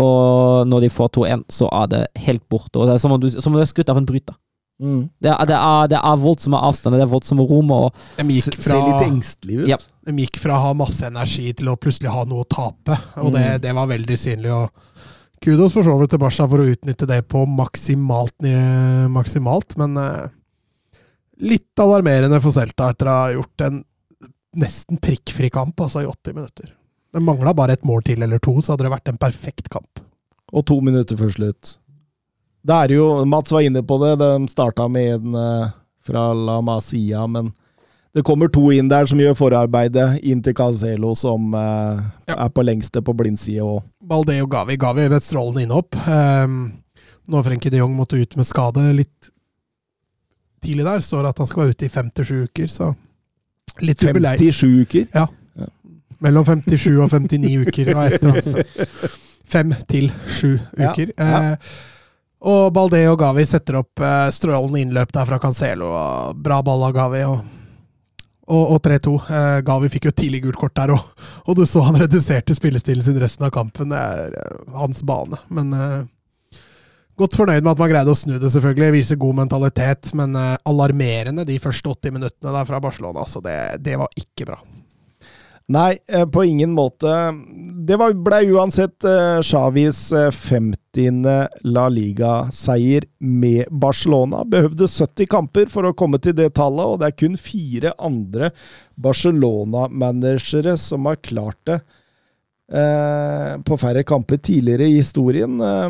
Og når de får 2-1, så er det helt borte. Og det er som om du, som om du er skutt av en bryter. Mm. Det er, det, er, det er voldsomme avstander, det er voldsomme rom. Og De gikk fra, Ser litt engstelig ut. Ja. de gikk fra å ha masse energi til å plutselig ha noe å tape. Og det, Mm. det var veldig synlig. og Kudos for så vidt til Barca for å utnytte det på maksimalt, maksimalt men eh, litt alarmerende for Celta etter å ha gjort en nesten prikkfri kamp altså i 80 minutter. Det mangla bare et mål til eller to, så hadde det vært en perfekt kamp. Og to minutter før slutt. Det er jo, Mats var inne på det, de starta med en eh, fra La Masia, men det kommer to inn der som gjør forarbeidet, inn til Cancelo, som eh, Ja. er på lengste på blindside. òg. Balde og Gavi. Gavi med et strålende innhopp. Um, når Frenkie de Jong måtte ut med skade litt tidlig der, står det at han skal være ute i fem til sju uker, så litt jubilei. 57 uker. Mellom 57 og 59 uker. Ja, et eller annet. Fem til sju uker. ja. Eh, og Balde og Gavi setter opp eh, strålende innløp der fra Cancelo. Og bra ball av Gavi. Og, og, og 3-2. Eh, Gavi fikk jo tidlig gult kort der, og, og du så han reduserte spillestilen sin resten av kampen. Det er eh, hans bane. Men eh, godt fornøyd med at man greide å snu det, selvfølgelig. Viser god mentalitet. Men eh, alarmerende de første 80 minuttene der fra Barcelona. Så det, det var ikke bra. Nei, eh, på ingen måte. Det ble uansett eh, Xavis eh, 50. La Liga-seier med Barcelona. Behøvde 70 kamper for å komme til det tallet, og det er kun fire andre Barcelona-managere som har klart det eh, på færre kamper tidligere i historien. Eh,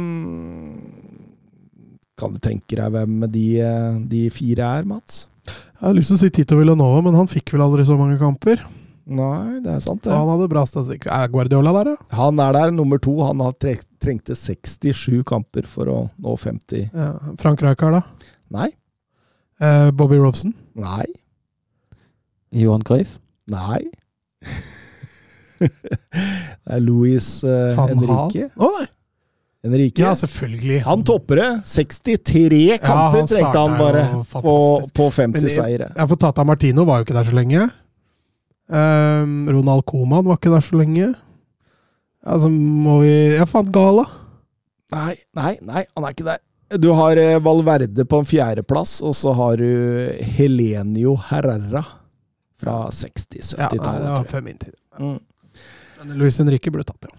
kan du tenke deg hvem de, eh, de fire er, Mats? Jeg har lyst til å si Tito Villanova, men han fikk vel aldri så mange kamper. Nei, det er sant, det. han hadde bra statistikk. Er Guardiola der, da? Han er der, nummer to. Han trengte 67 kamper for å nå 50. Ja. Frank Rijkaard, da? Nei, Eh, Bobby Robson? nei, Johan Cruyff. nei. det er Louis uh, Henrique. Å nei! Henrique. Ja, selvfølgelig. Han topper det. 63 kamper han trengte han bare på, på Men 50 det- seire. Ja, for Tata Martino var jo ikke der så lenge. Um, Ronald Coman var ikke der så lenge. Altså, må vi Jeg fant Gala. Nei, nei, nei, han er ikke der. Du har eh, Valverde på en fjerdeplass, og så har du Helenio Herrera fra 60-70-tallet. Ja, nei, det var før min tid. Mm. Men Luis Henrique ble tatt det.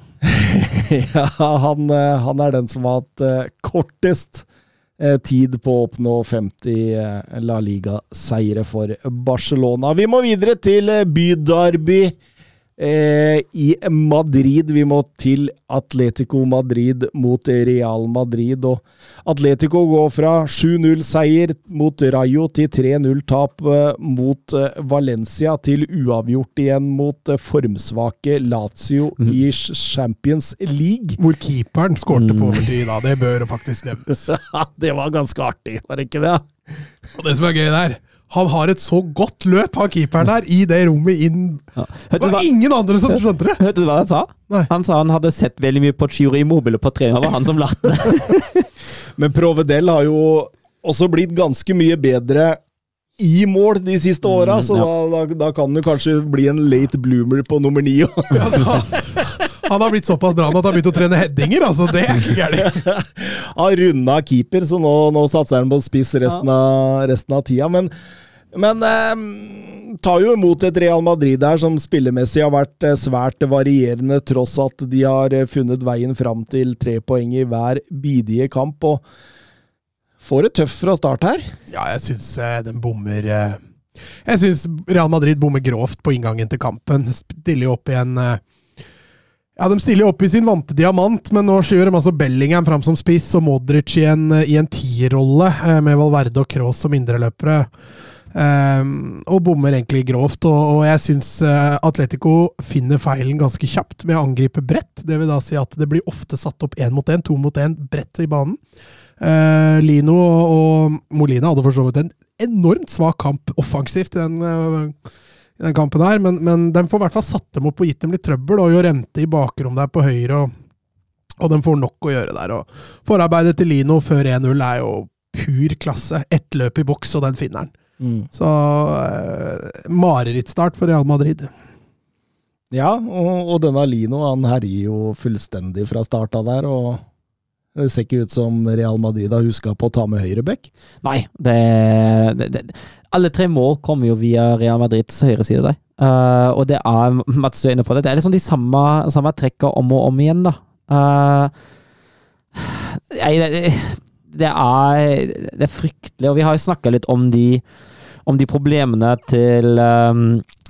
ja, han, eh, han er den som har hatt eh, kortest tid på å oppnå 50 eh, La Liga-seire for Barcelona. Vi må videre til bydarby byderby eh, i Madrid. Vi må til Atletico Madrid mot Real Madrid. Og Atletico går fra 7-0-seier mot Rayo til 3-0-tap eh, mot eh, Valencia til uavgjort igjen mot eh, formsvake Lazio i Champions League. Hvor keeperen skårte på Mm. overtid, da. Det bør faktisk nevnes. det var ganske artig, var det ikke det? Og det som er gøy der, han har et så godt løp, han keeperen der, i det rommet inn Ja. Det var hva, ingen andre som skjønte det! hørte du hva han sa? Nei. Han sa han hadde sett veldig mye på Chiori Mobile på trening. Det var han som lærte det. Men Provedel har jo også blitt ganske mye bedre i mål de siste åra, Mm, så ja. da, da, da kan du kanskje bli en late bloomer på nummer ni. Altså, han har blitt såpass bra at han har begynt å trene headinger, altså. Det er ikke gærent. Har runda keeper, så nå, nå satser han på spiss resten, av, resten av tida. Men, men eh, tar jo imot et Real Madrid her som spillemessig har vært eh, svært varierende, tross at de har eh, funnet veien fram til tre poeng i hver bidige kamp. og Får det tøft fra start her. Ja, jeg syns eh, den bommer eh, Jeg syns Real Madrid bommer grovt på inngangen til kampen. Stiller opp i en eh, Ja, de stiller opp i sin vante diamant, men nå skyver de altså Bellingham fram som spiss og Modric i en, i en tierrolle, med Valverde og Kroos som indreløpere. Um, og bommer egentlig grovt. Og, jeg syns eh, Atletico finner feilen ganske kjapt med å angripe bredt. Det vil da si at det blir ofte satt opp én mot én, to mot én, bredt i banen. Eh, Lino og Molina hadde for så vidt en enormt svak kamp offensivt i den, eh, i den kampen her, men, men de får i hvert fall satt dem opp og gitt dem litt trøbbel, og Jorente i bakrom der på høyre, og, og de får nok å gjøre der. Og forarbeidet til Lino før 1-0 er jo pur klasse. Ett løp i boks, og den finner han. Så uh, marerittstart for Real Madrid. Ja, og, og denne Lino han herjer jo fullstendig fra starta der. og Det ser ikke ut som Real Madrid har huska på å ta med høyreback. Nei, det, det, det Alle tre mål kommer jo via Real Madrids høyre side der. Uh, og det er Mats, du er inne på det. Det er liksom de samme, samme trekka om og om igjen, da. Uh, nei, det, det, er, det er fryktelig, og vi har jo snakka litt om de, om de problemene til, um,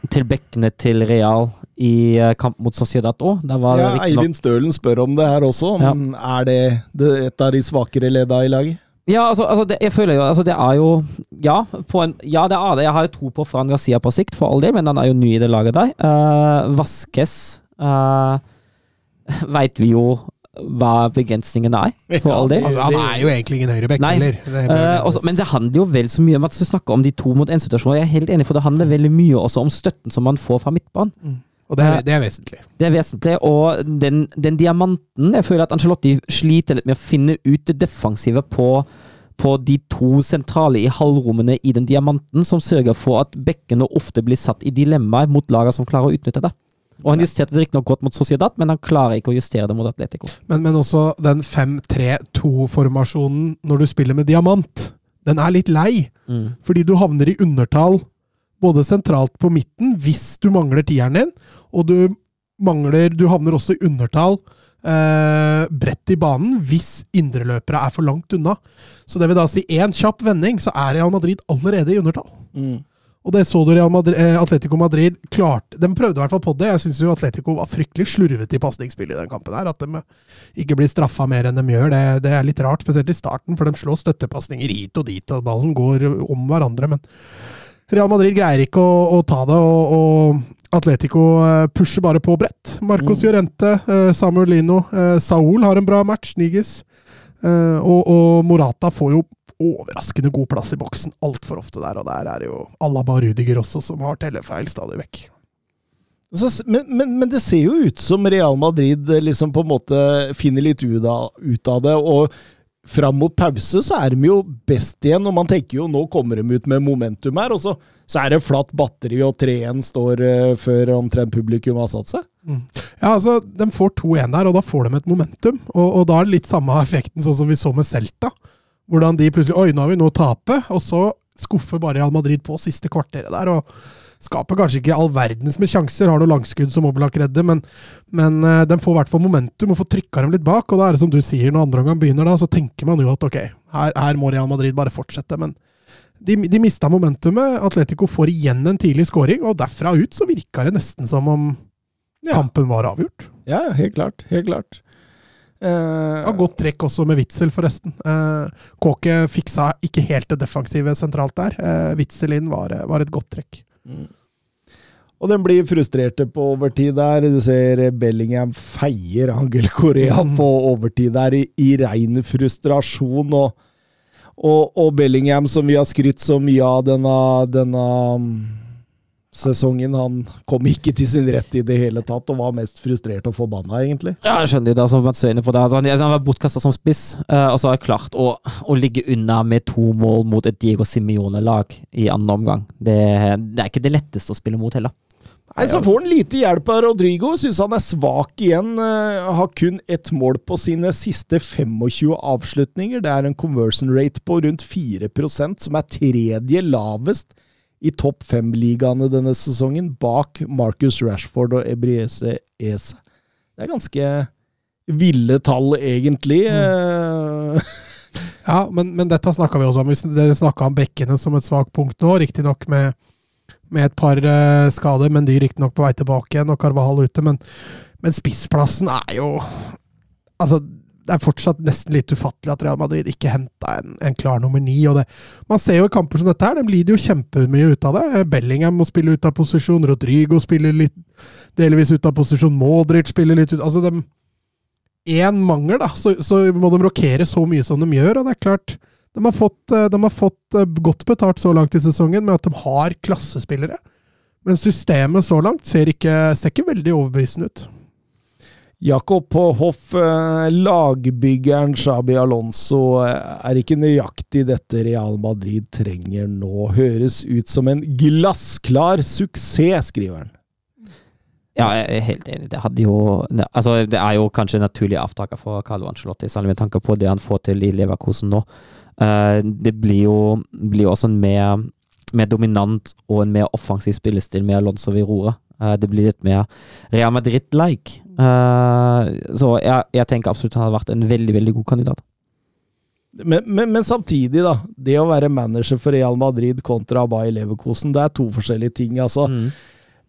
til bekkene til Real i eh, kamp mot Sociedad òg. Ja, Eivind Stølen spør om det her også. Ja. Er det, det et av de svakere ledda i laget? Ja, altså, altså det, jeg føler jo altså det er jo Ja, på en, ja det er det. Jeg har jo tro på Fran Garcia på sikt, for all del, men han er jo ny i det laget der. Uh, Vaskes uh, veit vi jo hva begrensningene er, for all del. Altså, han er jo egentlig ingen høyrebekk heller. Eh, også, men det handler jo vel så mye om at du snakker om de to mot én-situasjoner. Jeg er helt enig, for det handler veldig mye også om støtten som man får fra midtbanen. og det er, det er vesentlig. Det er vesentlig. Og den, den diamanten Jeg føler at Angelotti sliter litt med å finne ut det defensive på, på de to sentrale i halvrommene i den diamanten, som sørger for at bekkene ofte blir satt i dilemmaer mot lagene som klarer å utnytte det. Og Han justerte det riktignok godt mot Sociedad, men han klarer ikke å justere det mot Atletico. Men, men også den 5-3-2-formasjonen når du spiller med diamant, den er litt lei. Mm. Fordi du havner i undertall både sentralt på midten hvis du mangler tieren din, og du mangler Du havner også i undertall eh, bredt i banen hvis indreløpere er for langt unna. Så det vil da si én kjapp vending, så er Real Madrid allerede i undertall. Og det så du Real Madrid, eh, Atletico Madrid klarte De prøvde i hvert fall på det. Jeg syns Atletico var fryktelig slurvete i pasningsspillet i den kampen. her, At de ikke blir straffa mer enn de gjør. Det, det er litt rart, spesielt i starten, for de slår støttepasninger hit og dit, og ballen går om hverandre. Men Real Madrid greier ikke å, å ta det, og, og Atletico eh, pusher bare på bredt. Marcos Llorente, eh, Samuel Lino, Saul har en bra match, Niges. Og, og Morata får jo overraskende god plass i boksen altfor ofte der, og der er det jo Alaba og Rudiger også, som har tellefeil stadig vekk. Så, men, men, men det ser jo ut som Real Madrid eh, liksom på en måte finner litt ut av, ut av det. og Fram mot pause så er de jo best igjen, og man tenker jo nå kommer de ut med momentum her. Og så, så er det flatt batteri, og 3-1 står uh, før omtrent publikum har satt seg. Ja, altså, De får 2-1 der, og da får de et momentum. Og, og da er det litt samme effekten sånn som vi så med Celta. Hvordan de plutselig Oi, nå har vi noe å tape. Og så skuffer bare Real Madrid på siste kvarteret der. og Skaper kanskje ikke all verdens med sjanser, har noen langskudd som Oblak redder, men, men eh, de får i hvert fall momentum og får trykka dem litt bak. Og da er det som du sier, når andre omgang begynner, da, så tenker man jo at ok, her, her må Real Madrid bare fortsette. Men de, de mista momentumet. Atletico får igjen en tidlig scoring, og derfra ut så virka det nesten som om Ja. kampen var avgjort. Ja, helt klart. Helt klart. Eh, Ja, godt trekk også med Witzel, forresten. Uh, Kåke fiksa ikke helt det defensive sentralt der. Uh, Witzel inn var, var et godt trekk. Mm. Og den blir frustrerte på overtid der. Du ser Bellingham feier Angel Korea Mm. på overtid der i, i rein frustrasjon. Og, og, og Bellingham, som vi har skrytt så mye av denne, denne sesongen, han kom ikke til sin rett i det hele tatt, og var mest frustrert og forbanna, egentlig. Ja, jeg skjønner det, som Mats er inne på det. Altså, han, altså, han var bortkasta som spiss, eh, og så har jeg klart å, å ligge unna med to mål mot et Diego Simione-lag i andre omgang. Det, det er ikke det letteste å spille mot heller. Nei, Så får han lite hjelp av Rodrigo. Syns han er svak igjen. eh, har kun ett mål på sine siste 25 avslutninger. Det er en conversion rate på rundt 4% som er tredje lavest i topp fem-ligaene denne sesongen, bak Marcus Rashford og Ebriese Ese. Det er ganske ville tall, egentlig. Mm. Ja, men, men dette snakka vi også om. Dere snakka om bekkene som et svakt punkt nå, riktignok med, med et par eh, skader, men de riktignok på vei tilbake igjen, og Carvahall ute. Men, men spissplassen er jo Altså, det er fortsatt nesten litt ufattelig at Real Madrid ikke henta en, en klar nummer ni. Man ser jo i kamper som dette her, de lider jo kjempemye ut av det. Bellingham må spille ut av posisjon, Rodrigo spiller litt delvis ut av posisjon, Modric spiller litt ut altså de, én mangel, da, så, så må de rokere så mye som de gjør. Og det er klart, de har fått, eh, de har fått eh, godt betalt så langt i sesongen med at de har klassespillere. Men systemet så langt ser ikke, ser ikke veldig overbevisende ut. Jakob på hoff, eh, lagbyggeren Xabi Alonso, eh, er ikke nøyaktig dette Real Madrid trenger nå. Høres ut som en glassklar suksess, skriver han. Ja, jeg er helt enig. Det, jo, altså, det er jo kanskje naturlig avtaker for Carlo Ancelotti, særlig med tanke på det han får til i Leverkosen nå. Eh, det blir jo, blir også en mer, mer dominant og en mer offensiv spillestil med Alonso Virora. det blir litt mer Real Madrid-like. Eh, så jeg, jeg tenker absolutt han hadde vært en veldig, veldig god kandidat. Men, men, men samtidig, da. Det å være manager for Real Madrid kontra Abay Leverkosen, det er to forskjellige ting. altså. Mm.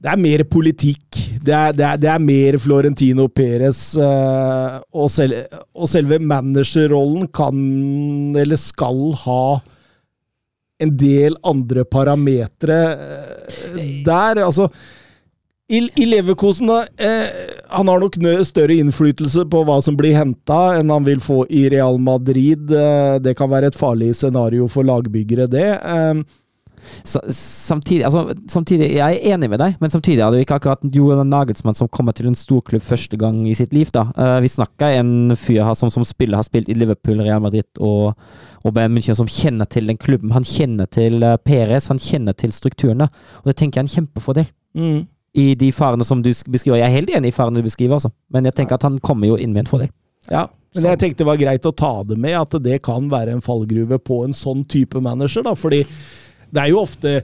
Det er mer politikk. Det er, det er, det er mer Florentino Perez. eh, og, sel, og selve managerrollen kan, eller skal, ha en del andre parametere eh, der. Altså i, I Leverkosen da, eh, Han har nok større innflytelse på hva som blir henta, enn han vil få i Real Madrid. Eh, det kan være et farlig scenario for lagbyggere, det. Eh, Samtidig, altså, samtidig, jeg er enig med deg, men samtidig hadde vi ikke akkurat Johan Nagelsmann som kommer til en storklubb første gang i sitt liv. da. Eh, vi snakker en fyr som som spiller har spilt i Liverpool, Real Madrid og, og Bayern München, som kjenner til den klubben. Han kjenner til uh, Perez, han kjenner til strukturene. Og det tenker jeg er en kjempefordel mm. I de farene som du beskriver. Jeg er helt enig i farene du beskriver, altså. men jeg tenker at han kommer jo inn med en fordel. Ja, men jeg tenkte det var greit å ta det med, at det kan være en fallgruve på en sånn type manager, da, fordi det er jo ofte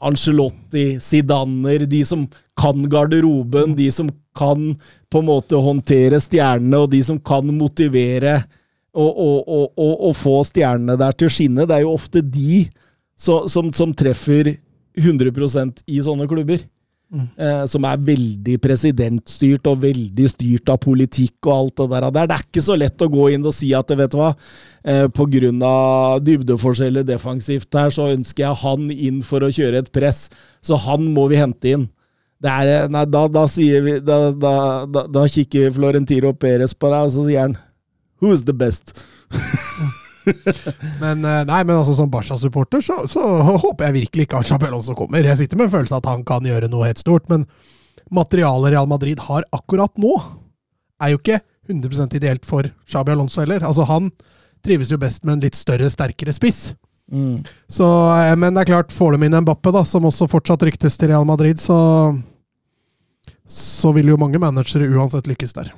Angelotti, Zidaner, de som kan garderoben, de som kan på en måte håndtere stjernene, og de som kan motivere og, og, og, og, få stjernene der til å skinne. Det er jo ofte de så, som, som treffer 100% i sånne klubber. Eh, som er veldig presidentstyrt og veldig styrt av politikk og alt det der. Det er, ikke så lett å gå inn og si at vet du hva, eh, av dybdeforskjeller defensivt her, så ønsker jeg han inn for å kjøre et press, så han må vi hente inn. Er, eh, nei, da, da, sier vi, da, da, da, da kikker Florentino Perez på deg, og så sier han Who's the best? Men eh, nei, men altså som Barca-supporter så, så håper jeg virkelig ikke at Xabi Alonso kommer. Jeg sitter med en følelse av at han kan gjøre noe helt stort, men materialet Real Madrid har akkurat nå, er jo ikke 100% ideelt for Xabi Alonso heller. Altså Han trives jo best med en litt større, sterkere spiss. Mm. Så, eh, men det er klart, får de inn Mbappe, da, som også fortsatt ryktes til Real Madrid, så så vil jo mange managere uansett lykkes der.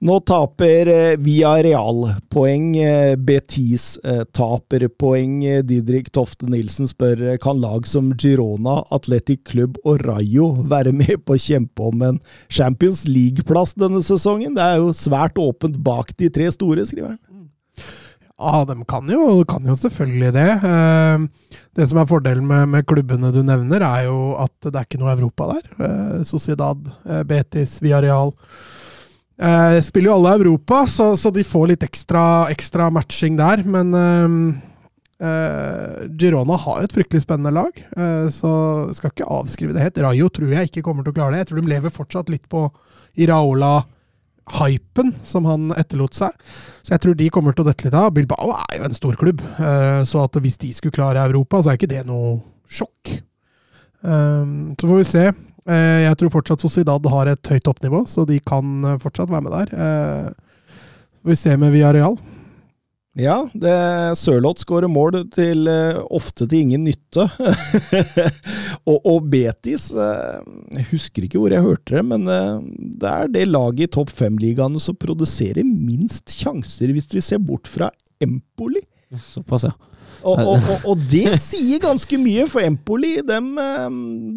Nå taper eh, Via Real-poeng. eh, Betis eh, taper poeng. Didrik Tofte Nilsen spør kan lag som Girona, Atletic Club og Rayo være med på å kjempe om en Champions League-plass denne sesongen? Det er jo svært åpent bak de tre store, skriver han. Ja, de kan jo, kan jo selvfølgelig det. Det som er fordelen med, med klubbene du nevner, er jo at det er ikke noe Europa der. Sociedad, Betis, Betis, Villarreal. Eh, spiller jo alle Europa, så, så de får litt ekstra, ekstra matching der. Men eh, eh, Girona har jo et fryktelig spennende lag, eh, så skal ikke avskrive det helt. Rayo tror jeg ikke kommer til å klare det. Jeg tror de lever fortsatt litt på Iraola hypen som han etterlot seg. Så jeg tror de kommer til å dette litt av. Bilbao er jo en stor klubb, eh, så at hvis de skulle klare Europa, så er ikke det noe sjokk. Um, Så får vi se. Eh, Jeg tror fortsatt Sociedad har et høyt toppnivå, så de kan eh, fortsatt være med der. Eh, vi ser med Villarreal. Ja, det Sørloth skårer mål til ofte til ingen nytte. og, og Betis Jeg husker ikke hvor jeg hørte det, men det er det laget i topp fem-ligaene som produserer minst sjanser, hvis vi ser bort fra Empoli. Såpass, ja. Og, og, og, og det sier ganske mye, for Empoli dem,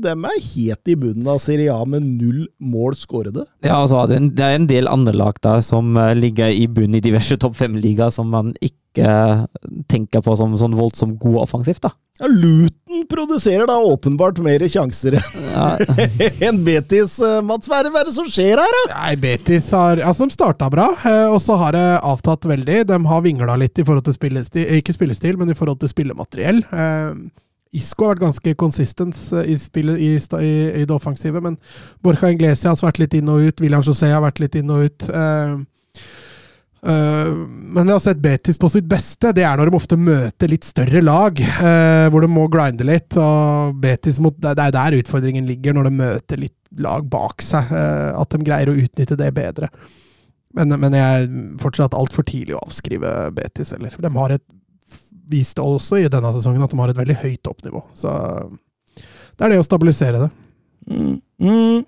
dem er helt i bunnen av Serie A med null mål skårede. Ja, altså, det er en- del andre lag der som eh, ligger i bunnen i diverse topp fem-ligaer som man ikke eh, tenker på som sånn voldsomt god offensivt. da. Ja, Luton produserer da åpenbart mer sjanser Ja, enn Betis. eh, Mats, hva er det- som skjer her, da? Nei, Betis har Altså, de starta bra, eh, og så har det avtatt veldig. De har vingla litt i forhold til spillestil, ikke spillestil, men i forhold til spillemateriell. Eh, Isco har vært ganske consistent eh, i, spillet, i, i, i det offensive, men Borcha Inglesias har vært litt inn og ut. William José har vært litt inn og ut. Eh, eh, men vi har sett Betis på sitt beste. Det er når de ofte møter litt større lag, eh, hvor de må grinde litt. og Betis mot, Det er der utfordringen ligger, når de møter litt lag bak seg. eh, at de greier å utnytte det bedre. Men, men jeg er fortsatt altfor tidlig å avskrive Betis. Eller. De har et, viste også i denne sesongen at de har et veldig høyt toppnivå. Så det er det å stabilisere det. Mm.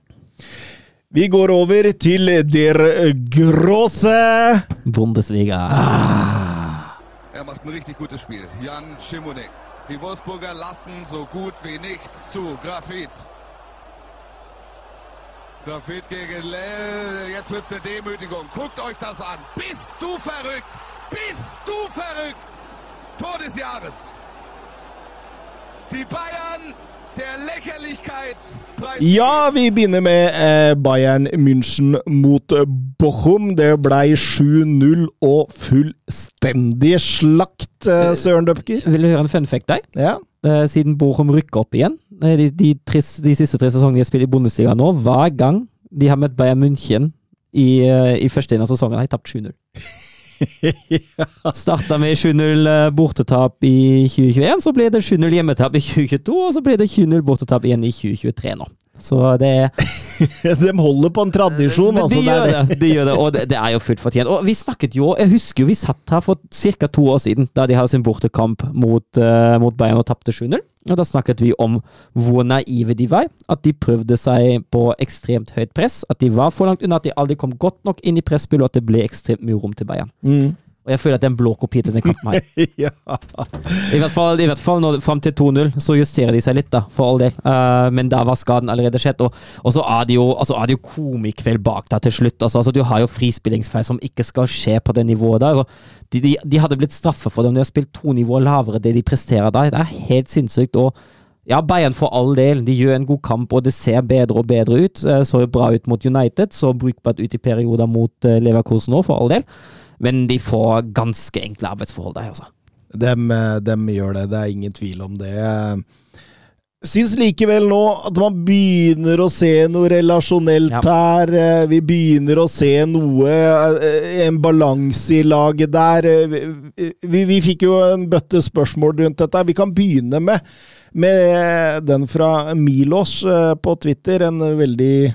Vi går over til Der Grosse. Bundesliga. Er macht ein richtig gutes Spiel. Jan Schimonek. Die Wolfsburger lassen so gut wie nichts zu. Grafit. Grafit gegen Lell. Jetzt wird's eine Demütigung. Guckt euch das an. Bist du verrückt? Bist du verrückt? Tor des Jahres. Die Bayern. Ja, vi begynner med eh, Bayern München mot eh, Bochum. Det blei 7-0 og fullstendig slakt, eh, Søren Døpker. Vil du høre en fun fact, deg? Ja. Eh, Siden Bochum rykker opp igjen, eh, de, de, tre, de siste tre sesongene de har spilt i Bundesliga nå, hver gang de har møtt Bayern München i, eh, i første inn av sesongen, har de tapt 7-0. Starta med 7-0 eh, bortetap i 2021, så ble det 7-0 hjemmetap i 2022, og så ble det 7-0 bortetap igjen i 2023 nå. Så det er De holder på en tradisjon, altså. de, gjør det, de gjør det, og det, det er jo fullt fortjent. Og vi snakket jo, jeg husker jo vi satt her for ca. to år siden, da de hadde sin bortekamp mot, uh, mot Bayern og tapte 7-0. Og da snakket vi om hvor naive de var. At de prøvde seg på ekstremt høyt press. At de var for langt unna, at de aldri kom godt nok inn i presspillet, og at det ble ekstremt mye rom til Bayern. Mm. Og jeg føler at det er en blå kopi til den kampen her. ja. I hvert fall, i hvert fall når, fram til 2-0 så justerer de seg litt, da, for all del. Uh, men da var skaden allerede skjedd. Og, og så er det jo, altså, er det jo komikveld bak der til slutt. Altså, altså, du har jo frispillingsfeil som ikke skal skje på det nivået der. Altså, de, de, de hadde blitt straffet for det om De har spilt to nivåer lavere det de presterer der. Det er helt sinnssykt. og ja, Bayern for all del. De gjør en god kamp, og det ser bedre og bedre ut. Eh, Så bra ut mot United, så brukbart ut i perioder mot eh, Leverkusen òg, for all del. Men de får ganske enkle arbeidsforhold der, altså. Dem, eh, dem gjør det, det er ingen tvil om det. Syns likevel nå at man begynner å se noe relasjonelt Ja. her. Eh, Vi begynner å se noe eh, En balanse i laget der. Vi, vi, fikk jo en bøtte spørsmål rundt dette. Vi kan begynne med, med den fra Milos på Twitter. En veldig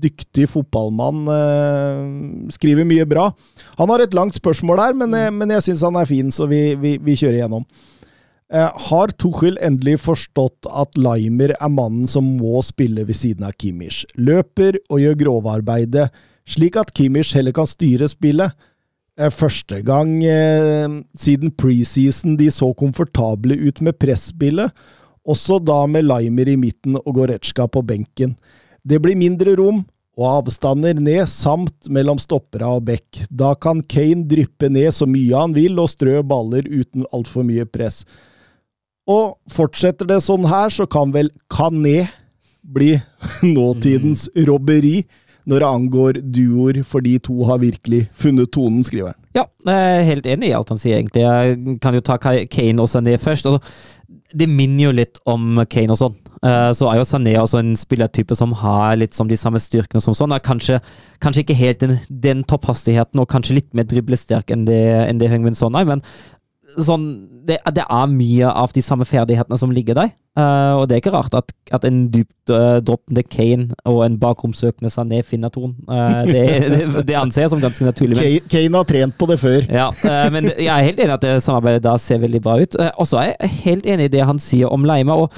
dyktig fotballmann. eh, Skriver mye bra. Han har et langt spørsmål her, men, jeg- men jeg syns han er fin, så vi, vi, vi kjører gjennom. Eh, har Tuchel endelig forstått at Limer er mannen som må spille ved siden av Kimmich? Løper og gjør grovarbeidet. slik at Kimmich heller kan styre spillet. Eh, Første gang eh, siden preseason de så komfortable ut med presspillet, også da med Limer i midten og Goretzka på benken. Det blir mindre rom og avstander ned, samt mellom stoppere og bekk. Da kan Kane dryppe ned så mye han vil og strø baller uten altfor mye press. Og fortsetter det sånn her, så kan vel Kané bli nåtidens robberi når det angår duoer, for de to har virkelig funnet tonen, skriver han. Ja, jeg er helt enig i alt han sier, egentlig. Jeg kan jo ta Kane og Sané først. Altså, det minner jo litt om Kane og sånn. Eh, Så er jo Sané også en spillertype som har litt som de samme styrkene som sånn. Kanskje, kanskje ikke helt den, den topphastigheten, og kanskje litt mer driblesterk enn det, enn det Heung-Min Son er, men sånn, det, det er mye av de samme ferdighetene som ligger der. Uh, og det er ikke rart at, at en dyptdroppende Kane og en bakromsøkende Sané finner tonen. Uh, det, det, det anser jeg som ganske naturlig. men- Kane- Kane har trent på det før. ja, men jeg er helt enig i at det samarbeidet da ser veldig bra ut. Uh, Og så er jeg helt enig i det han sier om Leima. og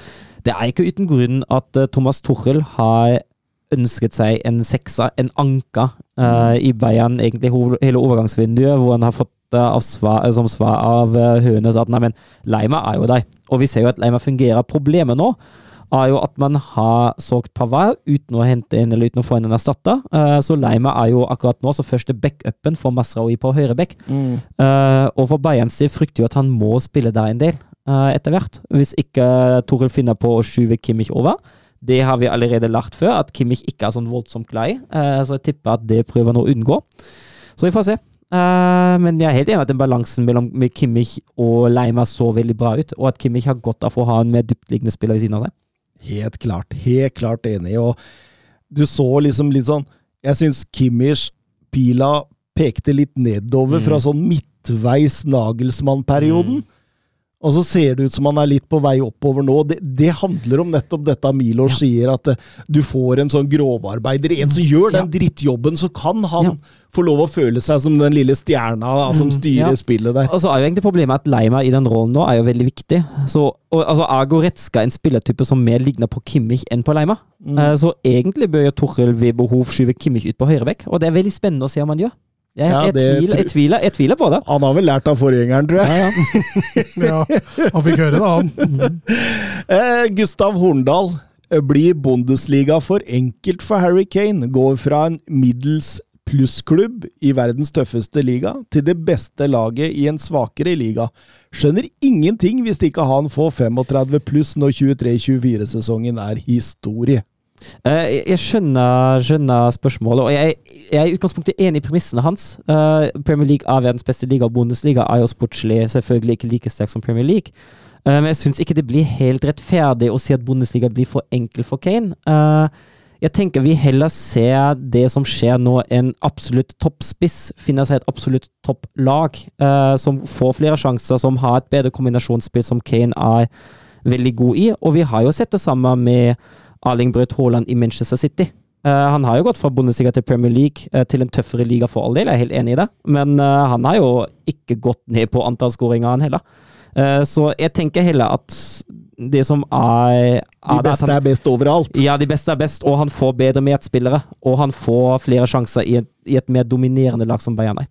Det er ikke uten grunn at eh, Thomas Tuchel har ønsket seg en seksa, en anka, uh, i Bayern egentlig hele overgangsvinduet, hvor han har fått uh, av svar, eh, som svar av uh, Hønes at nei, men Leima er jo der. Og vi ser jo at Leima fungerer. Problemet nå er jo at man har solgt Pavard uten å hente inn eller uten å få inn en erstatter. Uh, så Leima er jo akkurat nå så første backupen for Masraoui på høyre back. Uh, og for Bayerns del frykter jo at han må spille der en del eh, etter hvert, hvis ikke Toril finner på å skyve Kimmich over. Det har vi allerede lært før, at Kimmich ikke er sånn voldsomt glad i. eh, så jeg tipper at det prøver han å unngå. Så vi får se. Eh, men jeg er helt enig at den balansen mellom Kimmich og Leima så veldig bra ut, og at Kimmich har godt av å ha en mer dyptliggende spiller ved siden av seg. Helt klart. Helt klart enig. Og du så liksom litt sånn Jeg syns Kimmich pila pekte litt nedover fra sånn midtveis Nagelsmann-perioden. Og så ser det ut som han er litt på vei oppover nå. Det, det handler om nettopp dette Milos sier, at eh, du får en sånn grovarbeider. En som gjør den drittjobben, så kan han Ja. få lov å føle seg som den lille stjerna da, som styrer Ja. spillet der. Og så er jo egentlig problemet at Leima i den rollen nå er jo veldig viktig. Så, og, altså, er Goretzka en spillertype som mer ligner på Kimmich enn på Leima. Eh, så egentlig bør jo Toril ved behov skyve Kimmich ut på høyrebekk, og det er veldig spennende å se om han gjør. Jeg, Ja, jeg, tviler, jeg, tviler, jeg tviler på det. Han har vel lært av forgjengeren, tror jeg. Ja, ja. Ja, han fikk høre det, han. Eh, Gustav Horndal. eh, Blir Bundesliga for enkelt for Harry Kane? Går fra en middels plussklubb i verdens tøffeste liga til det beste laget i en svakere liga. Skjønner ingenting hvis ikke han får 35 pluss når 23-24-sesongen er historie. Eh, jeg- jeg skjønner, skjønner spørsmålet, og jeg, jeg er i utgangspunktet enig i premissene hans. Uh, Premier League er verdens beste liga, og Bundesliga er jo sportslig selvfølgelig ikke like sterk som Premier League. Uh, men jeg syns ikke det blir helt rettferdig å si at Bundesliga blir for enkel for Kane. Uh, jeg tenker vi heller ser det som skjer nå, en absolutt toppspiss finner seg et absolutt topplag, som får flere sjanser, som har et bedre kombinasjonsspill, som Kane er veldig god i. Og vi har jo sett det samme med Erling Braut Haaland i Manchester City. Uh, han har jo gått fra Bundesliga til Premier League, uh, til en tøffere liga for all del, jeg er helt enig i det. Men uh, han har jo ikke gått ned på antall skåringer, han heller. Så jeg tenker heller at det som er, De er at beste han- er best overalt. ja, de beste er best, og han får bedre medspillere. Og han får flere sjanser i et, i et mer dominerende lag som Bayern er.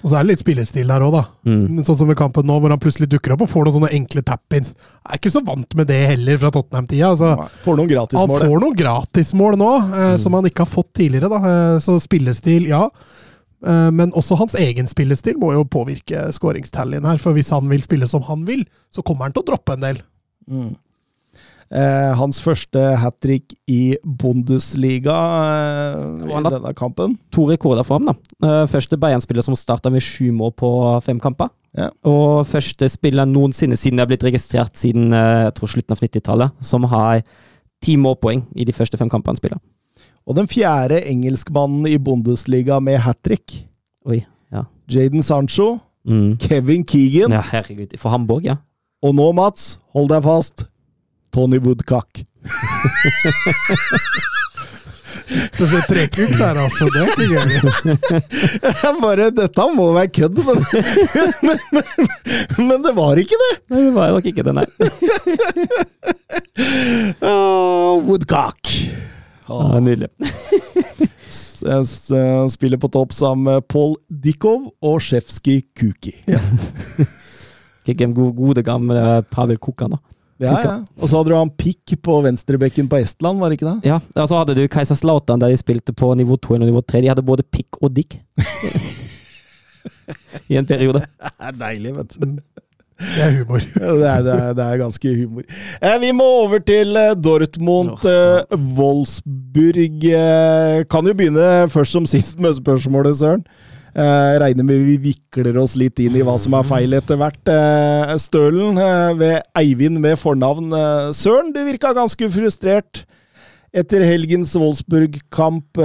Og så er det litt spillestil der òg, da. Mm. Sånn som i kampen nå, hvor han plutselig dukker opp og får noen sånne enkle tap-ins. Er ikke så vant med det heller fra Tottenham-tida. Altså, Får noen han får noen gratismål nå, eh, som han ikke har fått tidligere. da. Eh, så spillestil, ja. Eh, men også hans egen spillestil må jo påvirke skåringstallien her. For hvis han vil spille som han vil, så kommer han til å droppe en del. Mm. Eh, hans første hat trick i Bundesliga eh, i denne kampen. To rekorder for ham, da. Eh, Første Bayern-spiller som starta med sju mål på fem kamper. Ja. Og første spiller noensinne siden det har blitt registrert siden eh, jeg tror slutten av 90-tallet, som har ti målpoeng i de første fem kampene han spiller. Og den fjerde engelskmannen i Bundesliga med hat trick. Oi, ja. Jaden Sancho, Mm. Kevin Keegan, Ja, herregud. For Hamburg, ja. og nå, Mats, hold deg fast, Tony Woodcock. Det ser trekk ut der, altså. Det er ikke gøy. Jeg bare Dette må være kødd, men, men, men, men det var ikke det! Nei, det var nok ikke det, nei. Oh, Woodcock. Ja, nydelig. Spiller på topp sammen med Paul Dikov og Sjefskij Kuki. Ikke en god, gode gamle Pavel Kukan, da. Ja, ja. Og så hadde du han Pikk på venstrebekken på Estland, var det ikke det? Ja, og så hadde du Kaiserslautern, der de spilte på nivå 2 og nivå 3. De hadde både pikk og dick. I en periode. Det er deilig, vet du. Det er humor. Det er, det er, det er ganske humor. Eh, vi må over til eh, Dortmund eh, Wolfsburg. Eh, kan jo begynne først som sist med spørsmålet, Søren. Eh, regner med vi vikler oss litt inn i hva som er feil etter hvert. Eh, Stølen eh, ved Eivind med fornavn Søren, du virka ganske frustrert. Etter helgens Wolfsburg-kamp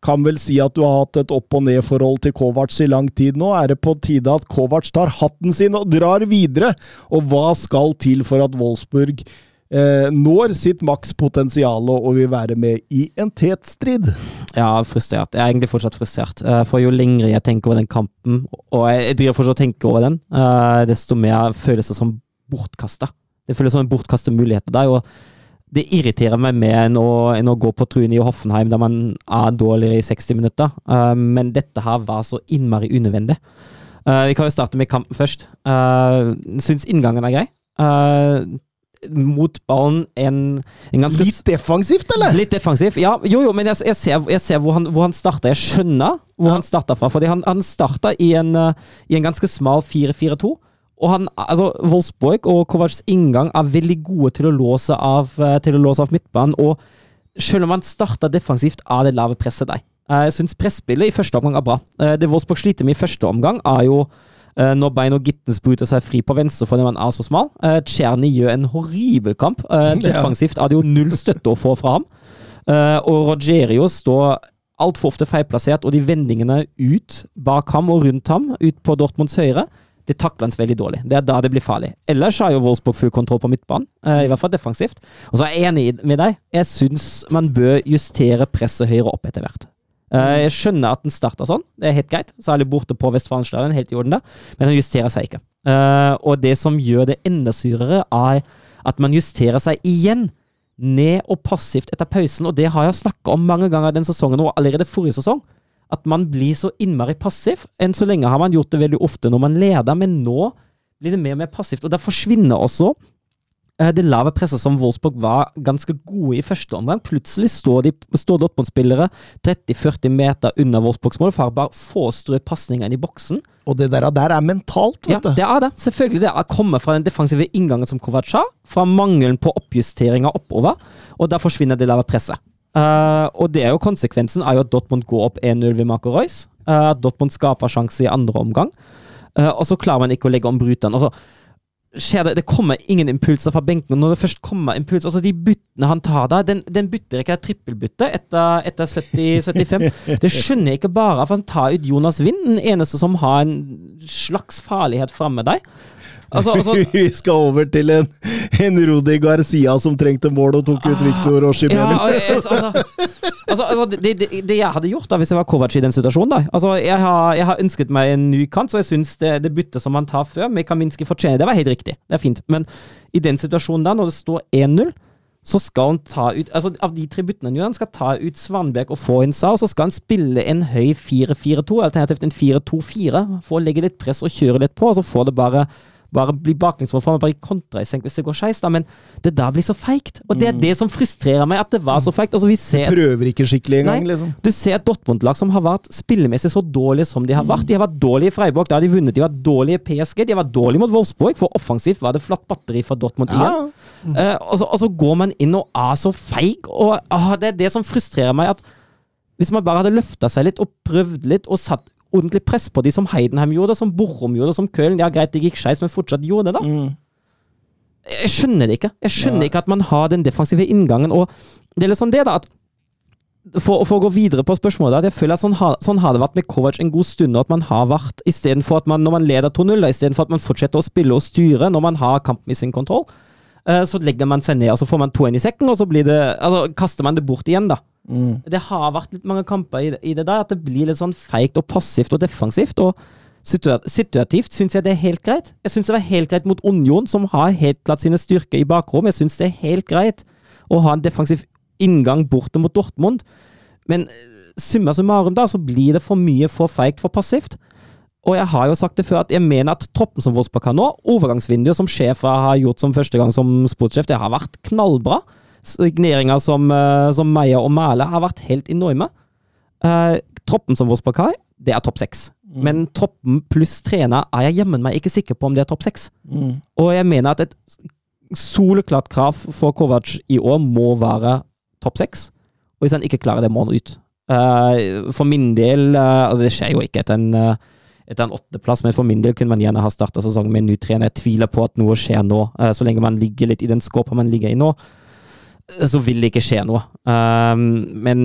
kan vel si at du har hatt et opp- og ned-forhold til Kovac i lang tid nå. Er det på tide at Kovac tar hatten sin og drar videre? Og hva skal til for at Wolfsburg når sitt makspotensial og vil være med i en tetstrid? Ja, frustrert. Jeg er egentlig fortsatt frustrert. Eh, For jo lengre jeg tenker over den kampen, og jeg driver fortsatt og tenker over den, eh, desto mer føles det som bortkasta. Det føles som en bortkastet mulighet der. det irriterer meg mer enn å, enn å gå på trynet i Hoffenheim, der man er dårligere i 60 minutter. Eh, men dette her var så innmari unødvendig. Eh, vi kan jo starte med kampen først. Syns inngangen er grei. Mot ballen en, en ganske Litt defensivt, eller? Litt defensivt, ja. Jo, jo, men jeg, jeg ser, jeg ser hvor han, hvor han starta. Jeg skjønner hvor han starta fra. Fordi han, han starta i, en, eh, i en ganske smal 4-4-2. Og han, altså, Wolfsburg og Kovacs inngang er veldig gode til å låse av, eh, til å låse av midtbanen. Og selv om han starta defensivt, er det lave presset der. Eh, Jeg syns presspillet i første omgang er bra. Det Wolfsburg sliter med i første omgang, er jo når Bein og Gittens bryter seg fri på venstre fordi man er så smal. Tjerni Czerny gjør en horribel kamp. Eh, Defensivt er det jo null støtte å få fra ham. Eh, og Rogerio står altfor ofte feilplassert, og de vendingene ut bak ham og rundt ham, ut på Dortmunds høyre, det takler han veldig dårlig. Det er da det blir farlig. Ellers har jo Wolfsburg full kontroll på midtbanen, eh, i hvert fall defensivt. Og så er jeg enig med deg. Jeg syns man bør justere presset høyere opp etter hvert. Eh, jeg skjønner at den starter sånn, det er helt greit. Særlig borte på Vestfalenstadion, helt i orden der. Men den justerer seg ikke. Eh, og det som gjør det enda surere, er at man justerer seg igjen ned og passivt etter pausen, og det har jeg snakka om mange ganger den sesongen, og allerede forrige sesong. At man blir så innmari passiv. Enn så lenge har man gjort det veldig ofte når man leder, men nå blir det mer og mer passivt. Og da forsvinner også det lave presset som Wolfsburg var ganske gode i første omgang. Plutselig står, de, står Dortmund-spillere 30-40 meter unna Wolfsburgs mål Farbar bare få strø pasninger inn i boksen. Og det der, der er mentalt, vet Ja, du. det er det. Selvfølgelig. Det er kommer fra den defensive inngangen som Kovac har, fra mangelen på oppjusteringer oppover, og da forsvinner det lave presset. Uh, og det er jo konsekvensen er jo at Dortmund går opp 1-0 ved Marco Reus. Uh, Dortmund skaper sjanse i andre omgang. Uh, og så klarer man ikke å legge om bryteren. Og så skjer det, det kommer ingen impulser fra benken. og Når det først kommer impulser, altså De byttene han tar da, den, den bytter ikke et trippelbytte etter, etter 70-75. Det skjønner jeg ikke bare, for han tar ut Jonas Wind, den eneste som har en slags farlighet framme der. Altså, altså, Vi skal over til en, en Rudi Garcia som trengte mål og tok ut Victor ja, Oshimene. og altså, altså, altså det, det, det jeg hadde gjort da hvis jeg var Kovac i den situasjonen da altså, jeg, har, jeg har ønsket meg en ny kant, så jeg syns det, det byttet som han tar før, med Kaminski fortjener det, var helt riktig. Det er fint. Men i den situasjonen da, når det står 1-0 så skal han ta ut altså Av de tre byttene han gjør, han skal ta ut Svanberg og få inn Sa, og så skal han spille en høy 4-4-2, alternativt en 4-2-4, for å legge litt press og kjøre litt på, og så får det bare bare bli baklengs meg, bare kontra i senk hvis det går skeis. Men det da blir så feigt. Og det er det som frustrerer meg, at det var så feigt. Altså, vi Prøver ikke skikkelig engang, liksom. du ser et Dortmund-lag som har vært spillemessig så dårlige som de har vært. De har vært dårlige i Freiburg, da har de vunnet. De har vært dårlige i PSG, de har vært dårlige mot Wolfsburg, for offensivt var det flatt batteri for Dortmund igjen. Uh, og, så, og så går man inn og er så feig, og uh, det er det som frustrerer meg. at hvis man bare hadde løfta seg litt og prøvd litt og satt ordentlig press på de som Heidenheim gjorde, som Bochum gjorde, som Köln Ja, greit, det gikk skeis, men fortsatt gjorde det, da. Mm. Jeg skjønner det ikke. Jeg skjønner ikke at man har den defensive inngangen. Og det er litt sånn det, da, at for, for å gå videre på spørsmålet, at jeg føler at sånn har, sånn har det vært med Kovac en god stund, at man har vært Istedenfor at man, når man leder 2-0, istedenfor at man fortsetter å spille og styre når man har kampen i sin kontroll, eh, så legger man seg ned, og så får man 2-1 i sekken, og så blir det, altså, kaster man det bort igjen, da. Mm. Det har vært litt mange kamper i det, i det der, at det blir litt sånn feigt og passivt og defensivt. og Situativt syns jeg det er helt greit. Jeg syns det var helt greit mot Union, som har helt klart sine styrker i bakrom. Jeg syns det er helt greit å ha en defensiv inngang borte mot Dortmund. Men eh, summa summarum, da, så blir det for mye for feigt, for passivt. Og jeg har jo sagt det før, at jeg mener at troppen som Wolfsburg har nå, overgangsvinduet som sjefen har gjort som første gang som sportssjef, det har vært knallbra. Signeringer som, eh, som Meyer og Mæle har vært helt enorme. Uh, troppen som vår på kai, det er topp seks. Men troppen pluss trener er jeg jammen meg ikke sikker på om det er topp seks. Og jeg mener at et soleklart krav for Kovac i år må være topp seks. Og hvis han ikke klarer det, må han ut. Uh, for min del uh, Altså, det skjer jo ikke etter en, etter en åttendeplass, men for min del kunne man gjerne ha starta sesongen med en ny trener. Jeg tviler på at noe skjer nå. Så lenge man ligger litt i den skåpa man ligger i nå, så vil det ikke skje noe. Um, men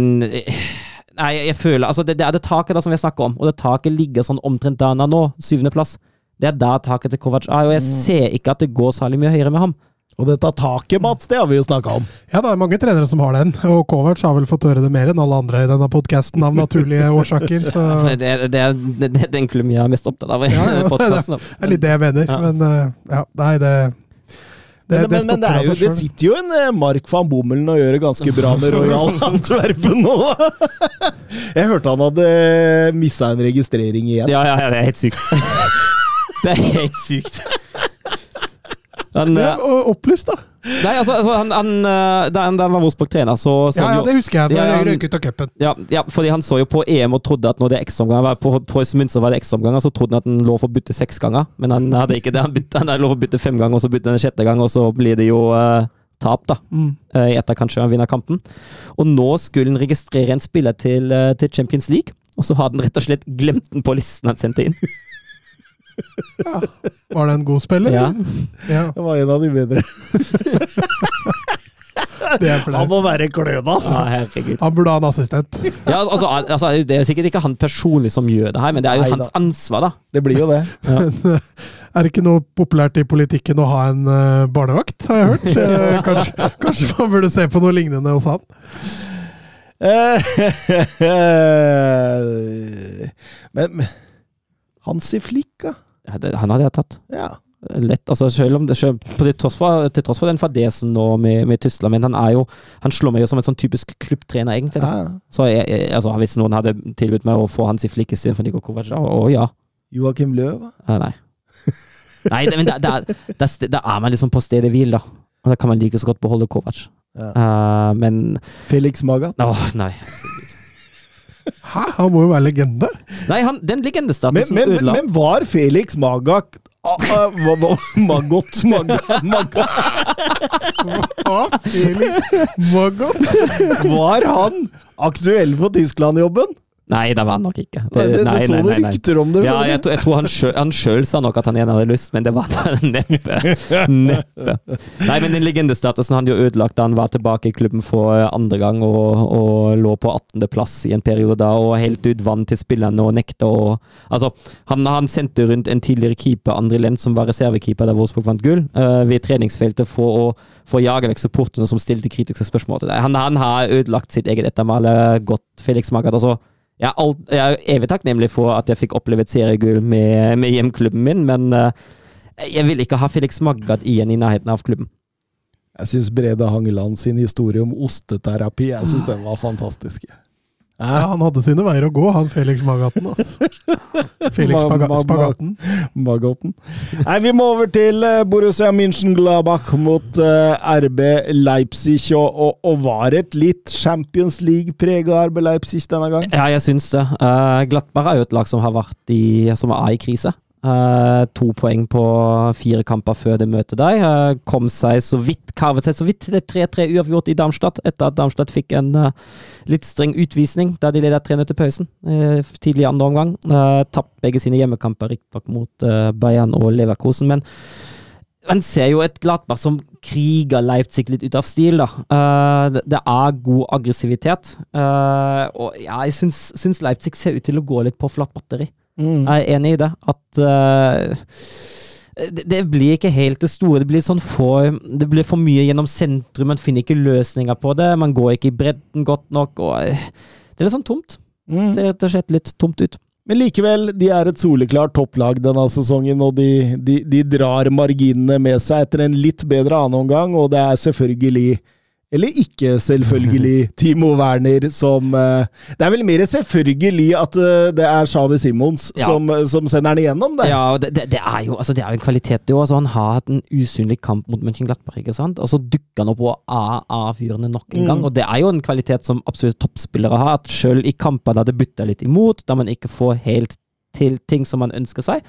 Nei, jeg føler Altså, det, det er det taket da som vi snakker om, og det taket ligger sånn omtrent der er nå. Syvendeplass. Det er da taket til Kovac er, og jeg ser ikke at det går særlig mye høyere med ham. Og dette taket, Mats, det har vi jo snakka om. Ja, det er mange trenere som har den, og Kovac har vel fått høre det mer enn alle andre i denne podkasten av naturlige årsaker, så det, det, er- det, det er den klubben jeg er mest opptatt av i Ja, ja, podkasten. det er litt det jeg mener. Ja. Men eh, ja, nei, det det, Men, men, men det, er jo, det sitter jo en eh, Mark van Bommelen og gjør det ganske bra med Royal Antwerpen nå. Jeg hørte han hadde missa en registrering igjen. Ja, ja, ja, det er helt sykt. det er helt sykt. Han, det er og opplyst, da. nei, altså, altså han, han, den, da han var Wolfsburg-trener, så, så Ja, ja, det husker jeg. Da Ja, røyk ut av cupen. ja, ja, fordi han så jo på EM og trodde at når det er ekstraomganger var På Preuss Münster var det ekstraomganger, så trodde han at han lå for å bytte seks ganger. Men han hadde ikke det. Han, bytte, han hadde lov å bytte fem ganger, og så bytte han en sjette gang, og så blir det jo uh, tap, da. Mm. eh, etter kanskje han vinner kampen. Og nå skulle han registrere en spiller til, uh, til Champions League, og så hadde han rett og slett glemt den på listen han sendte inn. Var det en god spiller? Ja. ja Det var en av de bedre. det er Han må være kløna, altså. Ja. Han burde ha en assistent. Ja, altså, altså, det er sikkert ikke han personlig som gjør det her, men det er jo Neida. hans ansvar, da. Det blir jo det. Men, eh, er det ikke noe populært i politikken å ha en eh, barnevakt, har jeg hørt? Eh, kanskje, kanskje man burde se på noe lignende hos han? Eh, Men Hansi Flikka? Ja, han hadde jeg tatt. Ja. Lett, altså selv om det, selv, på det, tross for, til tross for den fadesen nå med, med Tyskland, men han jo Han slår meg jo som en sånn typisk klubbtrener, egentlig. ja. Så jeg, jeg, altså, hvis noen hadde tilbudt meg å få Hansi Flick istedenfor Niko Kovac, da, å ja. Joakim Løv? Eh, nei. Nei, men da, da, da, da er man liksom på stedet hvil, da. Og da kan man like så godt beholde Kovac. Ja. Uh, men Felix Magath? Åh, nei. Hæ? Han må jo være legende! Nei, han, den Men, legendestatusen men, ødela men var Felix Magak Maggot Maggot Maggot Ah, Felix Maggot! Var han aktuell for Tyskland-jobben? Nei, det var han nok ikke. Det, det, det så du rykter om det. Ja, jeg, jeg tror han sjøl, han sjøl sa nok at han igjen hadde lyst, men det var neppe. Neppe. Nei, men den legendestatusen han jo ødelagt da han var tilbake i klubben for eh, andre gang og, og lå på 18.-plass i en periode og helt ut vann til spillerne og nekta å Altså, han, han sendte rundt en tidligere keeper, André Lent, som var reservekeeper da Wolfsburg vant gull, uh, ved treningsfeltet for å, for å jage vekk supporterne som stilte kritiske spørsmål til deg. Han, han har ødelagt sitt eget ettermæle godt, Felix Magath. altså jeg er, alt, jeg er evig takknemlig for at jeg fikk oppleve et seriegull med, med hjemklubben min, men uh, jeg vil ikke ha Felix Maggat igjen i nærheten av klubben. Jeg syns Brede Hangeland sin historie om osteterapi jeg synes den var fantastisk. Ja, han hadde sine veier å gå, han Felix Magaten. Altså. Felix Ma- ma- ma- Spagaten. Magaten. Nei, vi må over til eh, Borussia München-Glabach mot eh, RB Leipzig, og, og, og var et litt Champions League-prega RB Leipzig denne gang? Ja, jeg syns det. Uh, Glattberg er jo et lag som har vært i, som er i krise. Eh, to poeng på fire kamper før det møter deg. Uh, kom seg så vidt, karvet seg så vidt til det 3-3 uavgjort i Darmstadt, etter at Darmstadt fikk en uh, litt streng utvisning da de ledet 3-0 til pausen tidlig i andre omgang. Uh, Tapt begge sine hjemmekamper, riktignok mot Bayern og Leverkosen, men man ser jo et Gladbach som kriger Leipzig litt ut av stil, da. Det- er god aggressivitet. og ja, jeg syns, syns Leipzig ser ut til å gå litt på flatt batteri. Mm. Jeg er enig i det. At uh, det, det blir ikke helt det store. Det blir, sånn for, det blir for mye gjennom sentrum. Man finner ikke løsninger på det. Man går ikke i bredden godt nok. Og, eh, det er litt sånn tomt. Mm. Ser rett og slett litt tomt ut. Men likevel, de er et soleklart topplag denne sesongen, og de, de, de drar marginene med seg etter en litt bedre annenomgang, og det er selvfølgelig Eller ikke selvfølgelig Timo Werner som eh, Det er vel mer selvfølgelig at eh, det er Xavi Simons Ja. som, som sender den igjennom, det. Ja, det, det, er jo, altså, det er jo en kvalitet, det òg. Altså, han har hatt en usynlig kamp mot Mönchenglattberg, ikke sant? og så dukker han opp og er avgjørende nok en Mm. gang. Og det er jo en kvalitet som absolutt toppspillere har. At selv i kamper der det butter litt imot, der man ikke får helt til ting som man ønsker seg,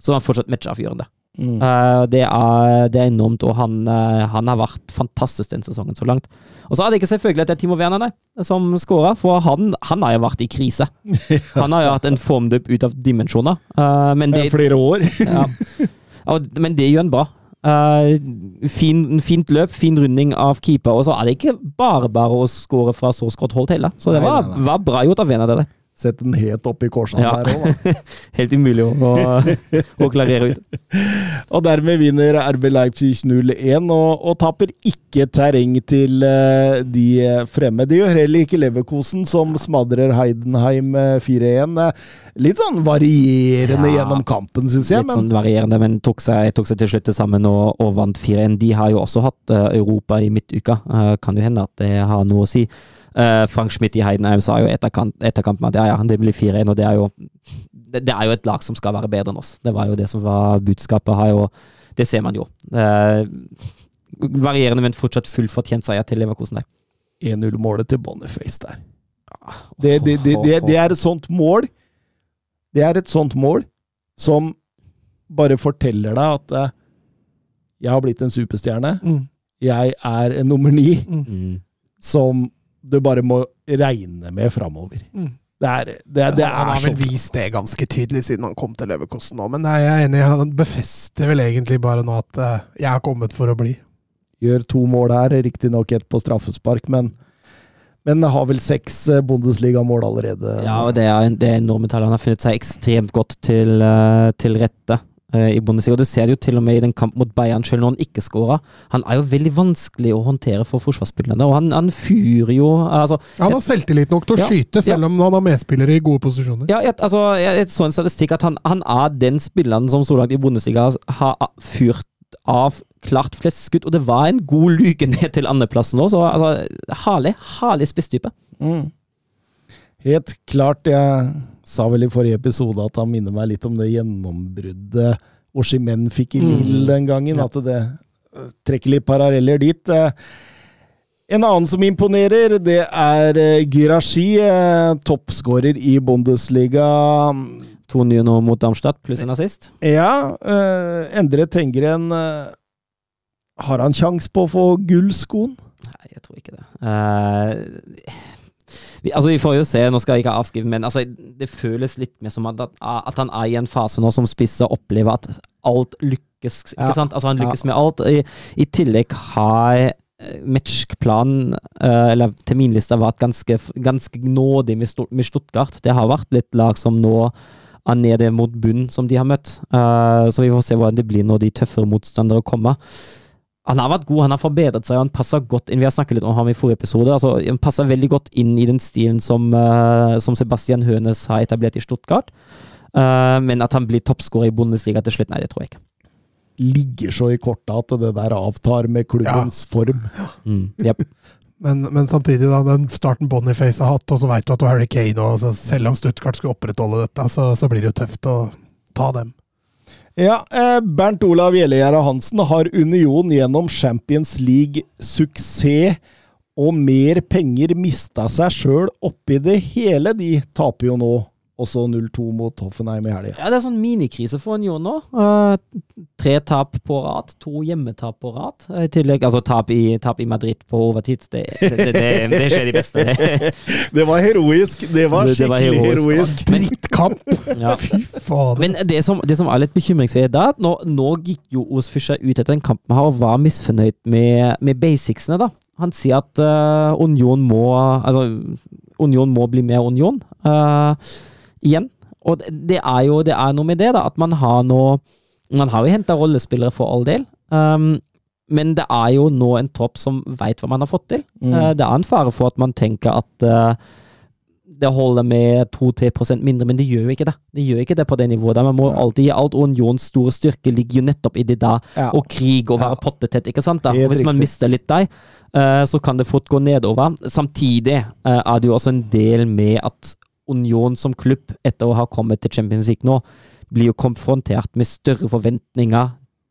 så er han fortsatt matchavgjørende. Mm. Uh, det, er, det er enormt, og han, uh, han har vært fantastisk den sesongen så langt. Og så er det ikke selvfølgelig at det er Timo Werner nei, som skåra, for han, han har jo vært i krise. Han har jo hatt en formdupp ut av dimensjoner. Uh, men det, Flere år. ja. Og, men det gjør han bra. Fin, fint løp, fin runding av keeper, og så er det ikke bare bare å skåre fra så skrått hold heller. Så det var, var bra gjort av Werner. Det der. Sett den helt opp i korsene Ja. der òg, da. Helt umulig å, å, å klarere ut. Og dermed vinner RB Leipzig 0-1, og, og taper ikke terreng til uh, de fremme. Det gjør heller ikke Leverkosen, som smadrer Heidenheim eh, 4-1. Eh, Litt sånn varierende Ja. gjennom kampen, syns jeg. Litt Men sånn varierende, men tok seg, tok seg til slutt sammen og, og vant 4-1. De har jo også hatt uh, Europa i midtuka. Uh, kan jo hende at det har noe å si. Eh, Frank Schmidt i Heidenheim sa jo etter, etter kampen at ja, ja, det blir 4-1, og det er jo det, det er jo et lag som skal være bedre enn oss. Det var jo det som var budskapet. Har jo, det ser man jo. Uh, varierende, men fortsatt fullt fortjent seier til Leverkosen der. 1-0-målet til Boniface der. Det, det, det, det, det er et sånt mål Det er et sånt mål som bare forteller deg at uh, jeg har blitt en superstjerne. Mm. Jeg er en nummer ni Mm. som du bare må regne med framover. Mm. Det er, det, er- det han er har vel vist det ganske tydelig siden han kom til Leverkosten nå, men jeg er enig, han befester vel egentlig bare nå at eh, jeg er kommet for å bli. Gjør to mål her, riktignok ett på straffespark, men, men har vel seks eh, Bundesliga-mål allerede. Ja, og det er, det er enorme tall. Han har funnet seg ekstremt godt til, eh, til rette i Bundesliga. Du ser det jo til og med i den kampen mot Bayern selv når han ikke skåra. Han er jo veldig vanskelig å håndtere for forsvarsspillerne, og han, han fyrer jo altså, Han har selvtillit nok til å Ja, skyte, ja. selv om han har medspillere i gode posisjoner. Ja, jeg, altså, jeg, jeg så en statistikk at han, han er den spilleren som så langt i Bundesliga har fyrt av klart flest skudd, og det var en god luke ned til andreplassen òg, så altså, herlig, herlig spisstype. Mm. Helt klart. Jeg sa vel i forrige episode at han minner meg litt om det gjennombruddet Oshimen fikk i Lille den gangen. Ja. At det eh, trekker litt paralleller dit. Eh, En annen som imponerer, det er Girashi, eh, toppskårer i Bundesliga. To nye nå mot Darmstadt, pluss en assist. Ja, Endre Tengren Har han kjangs på å få gullskoen? Nei, jeg tror ikke det. Eh, vi, altså, vi får jo se, nå skal jeg ikke avskrive, men altså, det føles litt mer som at, at, han er i en fase nå som spisser opplever at alt lykkes. Ikke Ja. sant? Altså, han lykkes med alt. I, i tillegg har eh, matchplanen, eh, eller terminlista, vært ganske, ganske nådig med, Stuttgart. Det har vært litt lag som nå er nede mot bunnen, som de har møtt. Eh, så vi får se hvordan det blir når de tøffere motstandere kommer. Han har vært god, han har forbedret seg, og han passer godt inn. Vi har snakket litt om ham i forrige episode. altså Han passer veldig godt inn i den stilen som, uh, som Sebastian Hønes har etablert i Stuttgart. Uh, men at han blir toppskårer i Bundesliga til slutt, nei, det tror jeg ikke. Ligger så i korta at det der avtar med klubbens form. Mm, yep. Men, men samtidig, da, den starten Boniface har hatt, og så veit du at du har Harry Kane, og altså, selv om Stuttgart skulle opprettholde dette, så, så blir det jo tøft å ta dem. Ja, eh, Bernt Olav Gjellegjerde Hansen har Union gjennom Champions League-suksess og mer penger mista seg sjøl oppi det hele. De taper jo nå også 0-2 mot Hoffenheim i helga. Ja, det er sånn minikrise for Union nå. Uh, tre tap på rad, to hjemmetap på rad. Eh, I tillegg, altså tap i, tap i Madrid på overtid. Det, det, det, det skjer de beste. Det, Det var heroisk! Det var skikkelig det var heroisk. heroisk. Drittkamp! ja. Fy fader. Men det som, det som er litt bekymringsfullt, er at nå, nå gikk jo Os Fischer ut etter en kamp vi har, og var misfornøyd med, med basicsene. da. Han sier at uh, Union må altså, Union må bli mer Union eh, igjen. Og det, er jo det er noe med det, da, at man har nå Man har jo henta rollespillere for all del. Um, men det er jo nå en tropp som veit hva man har fått til. Mm. Uh, det er en fare for at man tenker at uh, det holder med 2-3% mindre, men det gjør jo ikke det. Det gjør ikke det på det nivået. der. Man må alltid gi alt. Og Unions store styrke ligger jo nettopp i det der. Ja. Og krig og være Ja. pottetett, ikke sant? da? Og Hvis man mister litt deg, eh, så kan det fort gå nedover. Samtidig er det jo også en del med at Union som klubb, etter å ha kommet til Champions League nå, blir jo konfrontert med større forventninger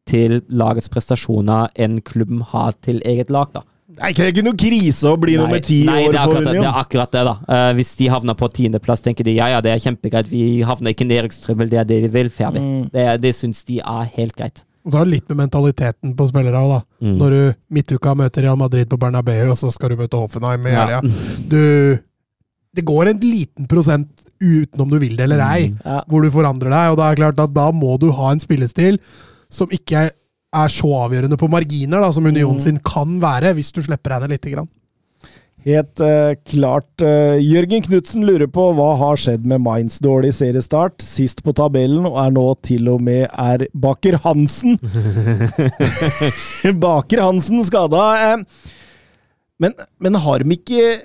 til lagets prestasjoner enn klubben har til eget lag, da. Det er ikke, noe krise å bli nummer ti i år for akkurat Nei, det er akkurat det, da. Uh, hvis de havner på tiendeplass, tenker de ja ja, det er kjempegreit, vi havner ikke i nedrykkstrøbbel, det er det vi vil, ferdig. Mm. Det, det syns de er helt greit. Og så har det litt med mentaliteten på spillere òg, da. Mm. Når du midtuka møter Real Madrid på Bernabeu, og så skal du møte Hoffenheim i Ja. Du Det går en liten prosent utenom du vil det eller ei, Mm. Ja. hvor du forandrer deg, og da er det klart at da må du ha en spillestil som ikke er så avgjørende på marginer, da, som Union sin kan være, hvis du slipper henne lite grann. Helt uh, klart. Uh, Jørgen Knutsen lurer på hva har skjedd med Mainz dårlig seriestart. Sist på tabellen, og er nå til og med er Baker Hansen. Baker Hansen skada. Uh, men, men har de ikke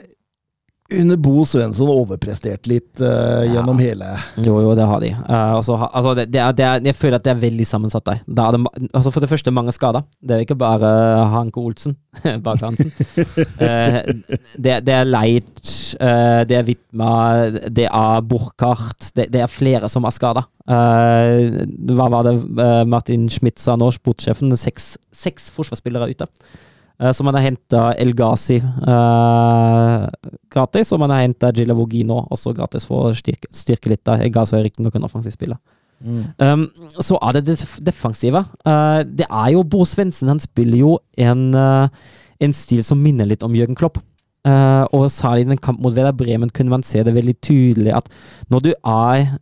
under Bo Svensson overprestert litt uh, gjennom hele Jo, jo, det har de. Uh, altså, altså, det, det er, det er, jeg føler at det er veldig sammensatt der. Er altså, for det første mange skader. Det er jo ikke bare Hanke Olsen bak Hansen. uh, det, det er Leit, eh, det er Vitma, det er Burkhardt. Det, er flere som har skada. hva var det eh, Martin Schmidt sa nå, sportssjefen? Seks, seks forsvarsspillere er ute. Eh, Så man har henta El Ghazi eh, gratis, og man har henta Gilavogino også gratis for å styrke, styrke litt. da. El Ghazi er riktignok en offensiv spiller. Um, så er det det defensive. Uh, det er jo Bo Svendsen, han spiller jo en, uh, en stil som minner litt om Jørgen Klopp. Uh, og særlig i den kamp mot Veda Bremen kunne man se det veldig tydelig at når du er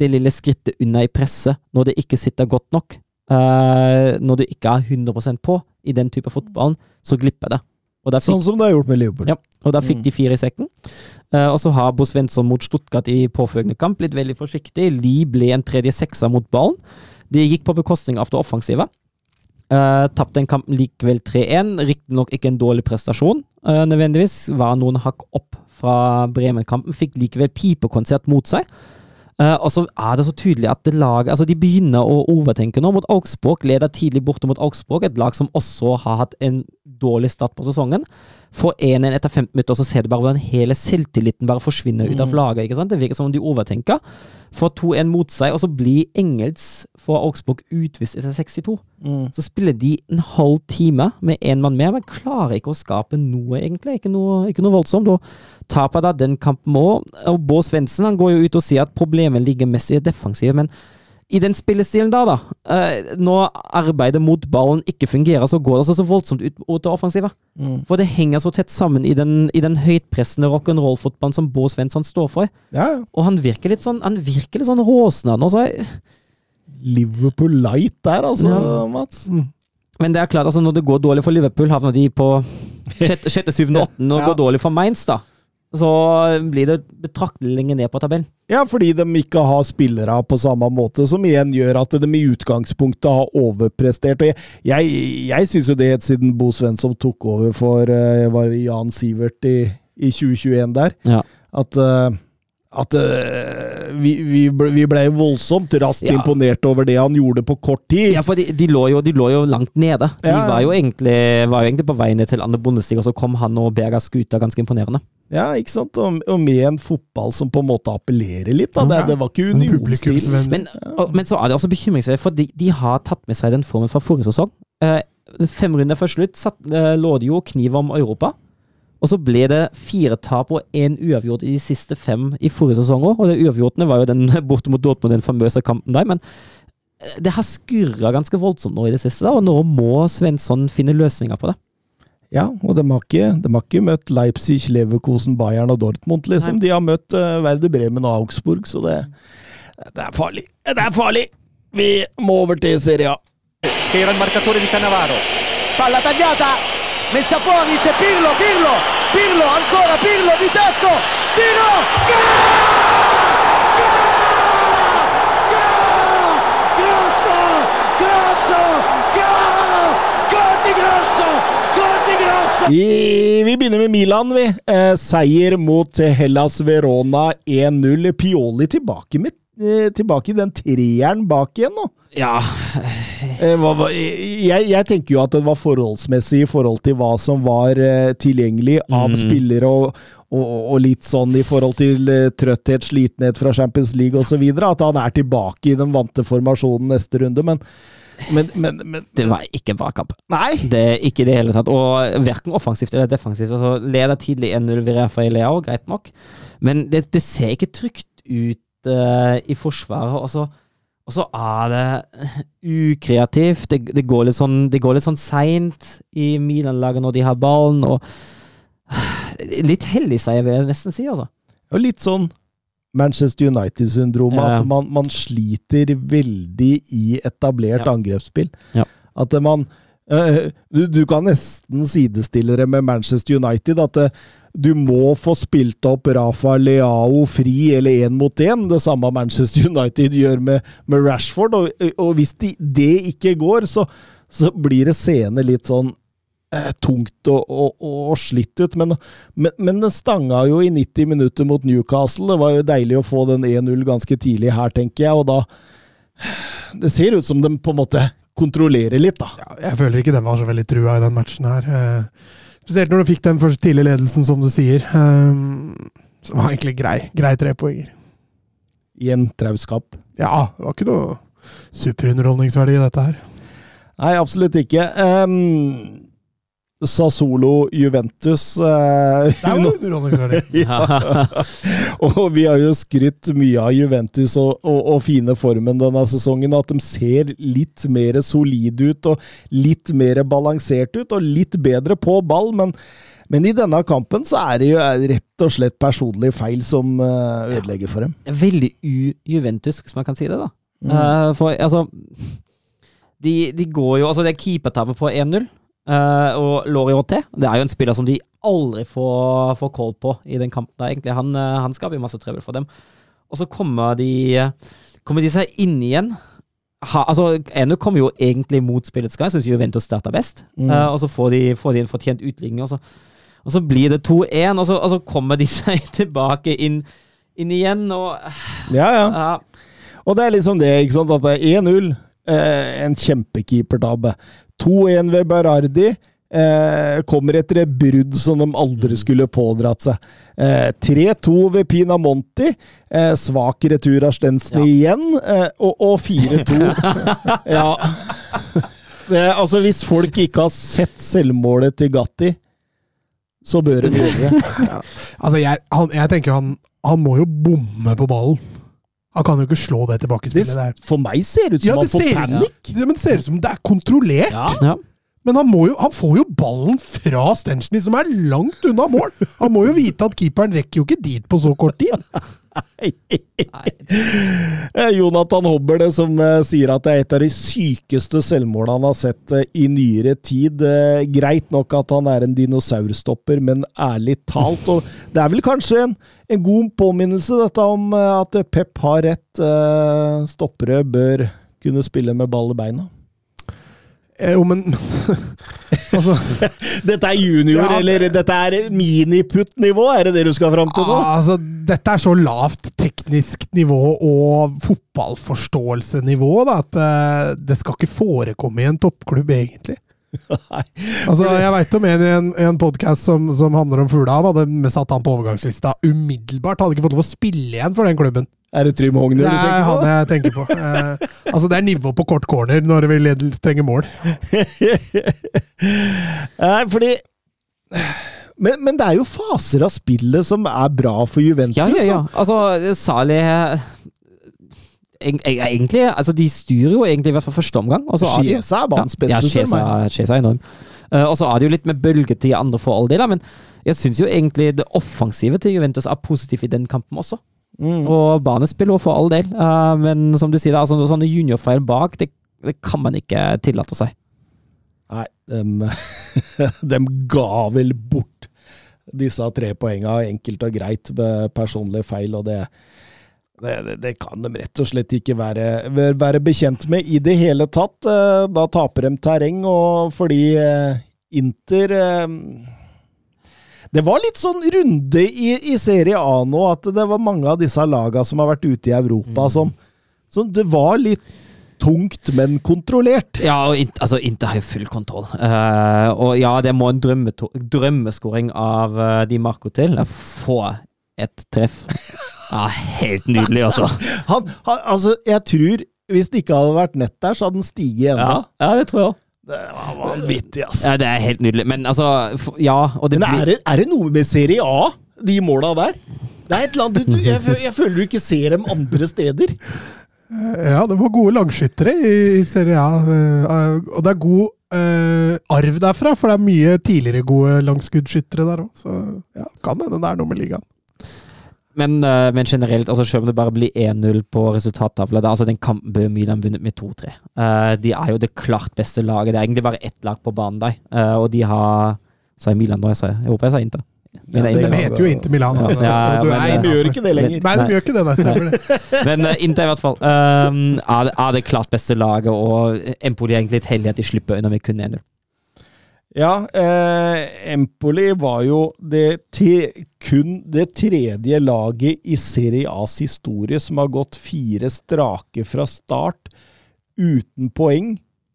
det lille skrittet unna i presset, når det ikke sitter godt nok, eh, når du ikke er 100% på i den type fotballen, så glipper det. Og fikk, Sånn som det har gjort med Liverpool. ja, og da fikk Mm. de fire i sekken. Uh, og så har Bo Svensson mot Stuttgart i påfølgende kamp blitt veldig forsiktig. Li ble en tredje sekser mot ballen. De gikk på bekostning av det offensive. Uh, Tapte den kampen likevel 3-1. Riktignok ikke en dårlig prestasjon, uh, nødvendigvis. Var noen hakk opp fra Bremen-kampen. Fikk likevel pipekonsert mot seg. Eh, og så er det så tydelig at det laget altså De begynner å overtenke nå mot Augsburg. Leder tidlig borte mot Augsburg, et lag som også har hatt en dårlig start på sesongen. Får 1-1 etter 15 minutter, og så ser du bare hvordan hele selvtilliten bare forsvinner ut av laget. ikke sant? Det virker som om de overtenker. Får 2-1 mot seg, og så blir Engels for Augsburg utvist etter 62. Mm. Så spiller de en halv time med én mann mer, men klarer ikke å skape noe, egentlig. Ikke noe, ikke noe voldsomt. Og taper da den kampen òg. Og Bård Svendsen han går jo ut og sier at problemet ligger mest i det defensive, men i den spillestilen da, da, eh, når arbeidet mot ballen ikke fungerer, så går det altså så voldsomt ut mot det offensive. Mm. For det henger så tett sammen i den, i den høytpressende rock'n'roll-fotballen som Bård Svensson står for. Ja. Og han virker litt sånn Han virker litt sånn råsna nå, så jeg, Liverpool light der, altså, Ja. Mats. Men det er klart, altså når det går dårlig for Liverpool, havner de på sjette, sjette syvende, åttende, og Ja. går dårlig for Mainz, da. Så blir det betraktelig lenger ned på tabellen. Ja, fordi de ikke har spillere på samme måte, som igjen gjør at de i utgangspunktet har overprestert. Og jeg, jeg, jeg syns jo det, siden Bo Svensson tok over for uh, var Jan Sivert i, i 2021 der, Ja. at eh, at uh, vi, vi, ble, vi ble voldsomt raskt Ja. imponert over det han gjorde på kort tid. Ja, for de, de, lå jo, de lå jo langt nede. De Ja. var, jo egentlig, var jo egentlig på vei ned til andre bondestiger, og så kom han og berga skuta ganske imponerende. Ja, ikke sant? Og, og med en fotball som på en måte appellerer litt. Da. Det, det var ikke unionstil. Men, og, men så er det også bekymringsfullt, for de, de har tatt med seg den formen fra forrige sesong. Uh, fem runder før slutt satt, uh, lå det jo kniv om Europa. Og så ble det fire tap og én uavgjort i de siste fem i forrige sesong òg. Og det uavgjortene var jo den borte mot Dortmund, den famøse kampen der. Men eh, det har skurra ganske voldsomt nå i det siste, da, og nå må Svensson finne løsninger på det. Ja, og de har ikke, de har ikke møtt Leipzig, Leverkosen, Bayern og Dortmund, liksom. Nei. De har møtt uh, Werder Bremen og Augsburg, så det, det er farlig. Det er farlig! Vi må over til Serie A. era il marcatore di Cannavaro. Palla tagliata, messa fuori, c'è Pirlo, Pirlo, Pirlo, ancora Pirlo di tacco, tiro, gol! I, vi begynner med Milan, vi. Eh, seier mot Hellas Verona 1-0. Pioli tilbake, med, eh, tilbake i den treeren bak igjen nå. Ja, Eh, hva, jeg, jeg tenker jo at det var forholdsmessig i forhold til hva som var eh, tilgjengelig av Mm. spillere, og, og, og litt sånn i forhold til eh, trøtthet, slitenhet fra Champions League osv. At han er tilbake i den vante formasjonen neste runde, men, men, men, men det var ikke en bra kamp. Nei! Det er ikke det hele tatt. Og verken offensivt eller defensivt. Altså, leder tidlig 1-0 ved Rafael Leao, greit nok, men det, det ser ikke trygt ut uh, i forsvaret. Og så, og så er det ukreativt. Det, det går litt sånn Det går litt sånn seint i Milan-laget når de har ballen. og Litt heldig jeg vil jeg nesten si. altså. Og litt sånn Manchester United-syndrom, Ja. at man, man sliter veldig i etablert Ja. angrepsspill. Ja. At man øh, du, du kan nesten sidestille det med Manchester United. At øh, du må få spilt opp Rafa Leao fri eller én mot én. Det samme Manchester United gjør med, med Rashford. Og, og hvis de, det ikke går, så, så blir det seende litt sånn eh, tungt og, og, og slitt ut. Men, men, men det stanga jo i 90 minutter mot Newcastle. Det var jo deilig å få den 1-0 ganske tidlig her, tenker jeg. Og da Det ser ut som de på en måte kontrollerer litt, da. Ja, jeg føler ikke den var så veldig trua i den matchen her. Eh, spesielt når du fikk den første tidlige ledelsen, som du sier. Um, så var det egentlig grei. Grei trepoenger. I en trauskap. Ja, det var ikke noe superunderholdningsverdi i dette her. Nei, absolutt ikke. Um, Sassolo Juventus eh, Det er jo Ja Og vi har jo skrytt mye av Juventus og, og, og fine formen denne sesongen. At de ser litt mer solide ut og litt mer balansert ut, og litt bedre på ball. Men, men i denne kampen så er det jo rett og slett personlig feil som eh, ødelegger for dem. Veldig u-Juventus, hvis man kan si det, da. Mm. Uh, for altså de, de går jo Altså, det er keepertabbe på 1-0. Eh, og Lorioté, det er jo en spiller som de aldri får, får call på i den kampen. der, egentlig. Han, uh, han skaper jo masse trøbbel for dem. Og så kommer de, uh, kommer de seg inn igjen. Ha, altså, Enu kommer jo egentlig mot spillets gang. Jeg syns Juventus starta best. Mm. Eh, og så får de, får de en fortjent utligning. Og så, og så blir det 2-1, og, og så kommer de seg tilbake inn, inn igjen. Og Ja, ja. ja, Og det er liksom det, ikke sant, at det er 1-0, eh, en kjempekeepertabbe. 2-1 ved Berardi. Eh, kommer etter et brudd som de aldri skulle pådratt seg. Eh, 3-2 ved Pinamonti. Eh, svak retur av Stensen Ja. igjen. Eh, og og 4-2 Ja. Det, altså, hvis folk ikke har sett selvmålet til Gatti, så bør de gjøre det. Altså, jeg, han, jeg tenker han, han må jo bomme på ballen. Han kan jo ikke slå det det. tilbakespillet der. For meg ser det ut som Ja, han får ser, panikk. ja, men det ser ut som det er kontrollert. Ja. ja. Men han, må jo, han får jo ballen fra Stenchny, som er langt unna mål! Han må jo vite at keeperen rekker jo ikke dit på så kort tid. Nei, Eh, Jonathan Hobber det som eh, sier at det er et av de sykeste selvmålene han har sett eh, i nyere tid. Greit nok at han er en dinosaurstopper, men ærlig talt og Det er vel kanskje en, en god påminnelse, dette om at Pep har rett. Stoppere bør kunne spille med ball i beina. Eh, Jo, men Altså Dette er junior, Ja, eller dette er miniputt-nivå, er det det du skal fram til nå? Ah, altså, dette er så lavt teknisk nivå og fotballforståelsenivå da, at eh, det skal ikke forekomme i en toppklubb, egentlig. Nei. Altså, Jeg veit om en i en, en podkast som, som handler om Fugla. Han hadde satt han på overgangslista umiddelbart. Hadde ikke fått lov å spille igjen for den klubben. Er det Trym Hogner du er tenker på? han jeg tenker på. Eh, altså, det er nivå på kort corner når vi trenger mål. Nei, fordi men, men det er jo faser av spillet som er bra for Juventus. Ja, ja, ja. Altså, Salih eg- eg- Egentlig, altså De styrer jo egentlig i hvert fall første omgang. og er er banens beste Ja, for ja, er enorm. Eh, og så er det jo litt med bølgetid i andre for all del, men jeg syns jo egentlig det offensive til Juventus er positivt i den kampen også. Mm. Og banespill også, for all del. Uh, men som du sier, altså, sånne juniorfeil bak, det, det kan man ikke tillate seg. Nei, dem, dem ga vel bort disse tre poengene enkelt og greit med personlige feil, og det, det, det, kan de rett og slett ikke være, være bekjent med i det hele tatt. Eh, Da taper de terreng, og fordi eh, Inter Det var litt sånn runde i, i Serie A nå, at det var mange av disse lagene som har vært ute i Europa, som, som Det var litt tungt, men kontrollert. Ja, og in, altså, Inter har jo full kontroll. Uh, og ja, det må en drømmeskåring av uh, Di Marco til. Få et treff. Ja, helt nydelig, altså. Han, han, altså, jeg tror Hvis det ikke hadde vært nett der, så hadde den stiget enda. Ja, ja det tror jeg òg. Det var vanvittig, ass. Ja, det er helt nydelig. Men altså, f- ja og det Men er det, er det noe med Serie A, de måla der? Det er et eller annet, du, jeg, jeg føler du ikke ser dem andre steder. Ja, det var gode langskyttere i, i Serie A. eh, og det er god Uh, arv derfra, for det er mye tidligere gode langskuddsskyttere der òg. Så ja, kan hende det er noe med ligaen. Men, eh, men generelt, altså selv om det bare blir 1-0 på resultattavla altså Den kampen bør Milan vunnet med 2-3. Eh, de er jo det klart beste laget. Det er egentlig bare ett lag på banen der. Eh, og de har Sa jeg Milan nå? Jeg, sa, jeg håper jeg sa Inter. Men Ja, det er De heter jo Inter Milan. Ja, ja, men, eh. De gjør ikke det lenger. Nei, de gjør ikke det. Nei. Men uh, Inter, i hvert fall. Um, er, det, er det klart beste laget, og Empoli er egentlig litt heldig at de slipper unna med kun 1-0. Ja, eh, Empoli var jo det te, kun det tredje laget i Serie A's historie som har gått fire strake fra start uten poeng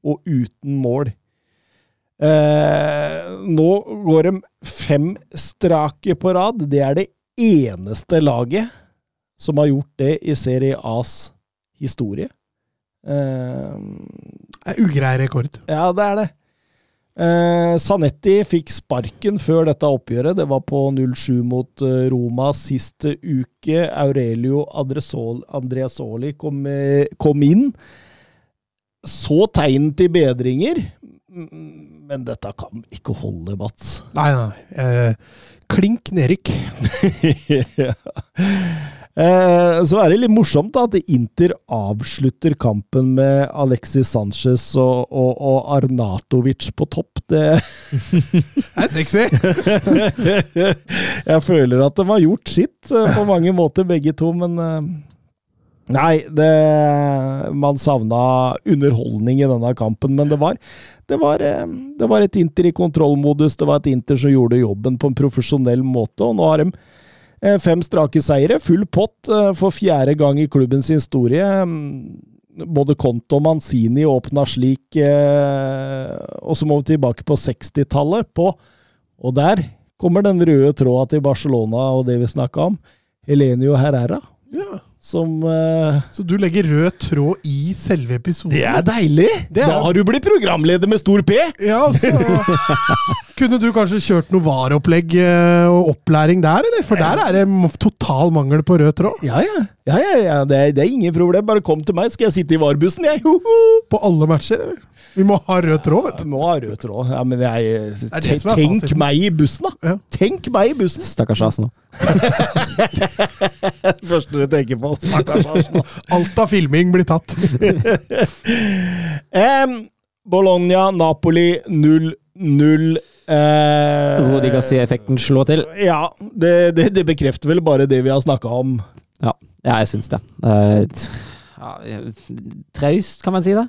og uten mål. Eh, nå går de fem strake på rad. Det er det eneste laget som har gjort det i Serie A's historie. Eh, Det er ugrei rekord. ja, det er det. Eh, Sanetti fikk sparken før dette oppgjøret. Det var på 0-7 mot eh, Roma sist uke. Aurelio Adresol, Andreasoli kom, eh, kom inn. Så tegn til bedringer, Mm, men dette kan ikke holde, Mats. Nei, nei. Eh, klink nedrykk. ja. Eh, Så er det litt morsomt da, at Inter avslutter kampen med Alexis Sanchez og, og, og Arnatovic på topp. Det Det er sexy! Jeg føler at de har gjort sitt eh, på mange måter, begge to, men eh, Nei, det, man savna underholdning i denne kampen, men det var, det, var, det var et Inter i kontrollmodus. Det var et Inter som gjorde jobben på en profesjonell måte, og nå har de fem strake seire. Full pott eh, for fjerde gang i klubbens historie. Mm, Både Conto og Manzini åpna slik, eh, og så må vi tilbake på 60-tallet. på og der kommer den røde tråda til Barcelona og det vi snakka om. Helenio Herrera, Ja. Som uh, Så du legger rød tråd i selve episoden? Det er deilig! Det er- Da har du blitt programleder med stor P! Ja, så Kunne du kanskje kjørt noe vareopplegg eh, og opplæring der, eller? For der er det total mangel på rød tråd. Ja, ja. ja, ja, ja. Det, er, det er ingen problem. Bare kom til meg, skal jeg sitte i varebussen, jeg. Hoho! På alle matcher. eller? Vi må ha rød tråd, vet du. Ja, må ha rød tråd. Ja, men jeg, det er tenk fasiten. meg i bussen, da! Ja. Tenk meg i bussen! Stakkars Arsenal. Første du tenker på. Stakkars Arsenal. Alt av filming blir tatt. um, Bologna, Napoli 0-0. Eh, Rodi Gassi-effekten slår til. Ja, det, det, det bekrefter vel bare det vi har snakka om. Ja, ja jeg syns det. Eh, ja, traust, kan man si det?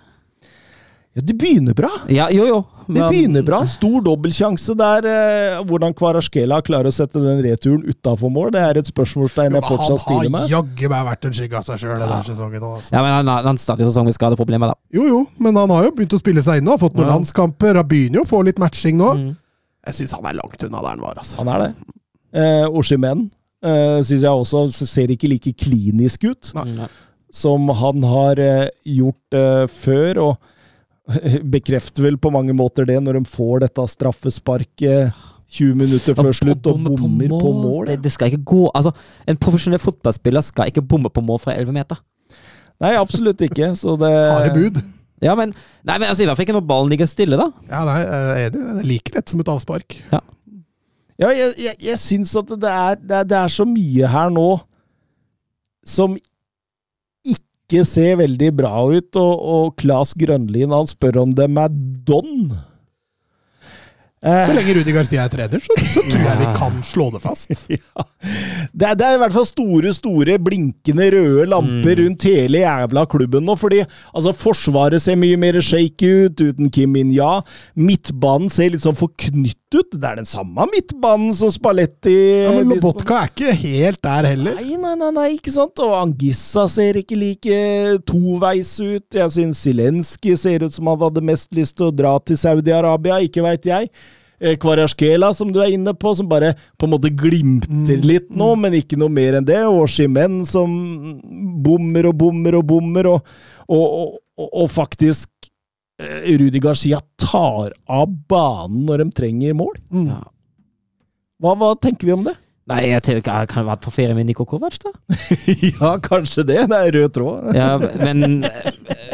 Ja, Det begynner bra! Ja, jo, jo. Det begynner bra. Stor dobbeltsjanse der. Eh, hvordan Kvaraskela klarer å sette den returen utafor mål, det er et spørsmålstegn jeg fortsatt stiller med. Han har jaggu meg vært en skygge av seg sjøl denne sesongen. nå, Altså. Ja, men han, han starter jo sesongen med skadeproblemer, da. Jo jo, men han har jo begynt å spille seg inn nå. har fått noen Ja. landskamper. Han begynner jo å få litt matching nå. Mm. Jeg syns han er langt unna der han var, altså. Han er det. Eh, Oshimen eh, syns jeg også ser ikke like klinisk ut Nei. som han har eh, gjort eh, før, og bekrefter vel på mange måter det når de får dette straffesparket 20 minutter før slutt og bommer på mål. Det, det skal ikke gå Altså, en profesjonell fotballspiller skal ikke bomme på mål fra 11 meter. Nei, absolutt ikke. Så det Harde bud. Ja, men Nei, men altså, i hvert fall ikke når ballen ligger stille, da. Ja, nei, jeg er enig. Det er like lett som et avspark. Ja, jeg, jeg, jeg syns at det er, det, er, det er så mye her nå som ikke ser veldig bra ut, og, og Klas Grønlin han spør om dem er don. Eh, Så lenge Rudi Garcia er trener, så, så tror jeg vi kan slå det fast. ja. det, er, det er i hvert fall store, store blinkende røde lamper rundt hele jævla klubben nå. fordi altså, Forsvaret ser mye mer shake ut uten Kim Min-ya. Midtbanen ser litt sånn forknytt ut. Det er den samme midtbanen som Spalletti Ja, men Lobotka er ikke helt der heller. Nei, nei, nei, nei, ikke sant? Og Angissa ser ikke like toveis ut. Jeg syns Zelenskyj ser ut som han hadde mest lyst til å dra til Saudi-Arabia, ikke veit jeg. Eh, Kvarasjkela, som du er inne på, som bare på en måte glimter litt nå, men ikke noe mer enn det. Og Shimen som bommer og bommer og bommer, og, og, og, og faktisk eh, Rudi Garcia tar av banen når de trenger mål. Mm. Ja. Hva, hva tenker vi om det? Nei, jeg tror ikke, Kan ha vært på ferie med Niko Kovac, da? ja, kanskje det. Det er rød tråd. Ja, men,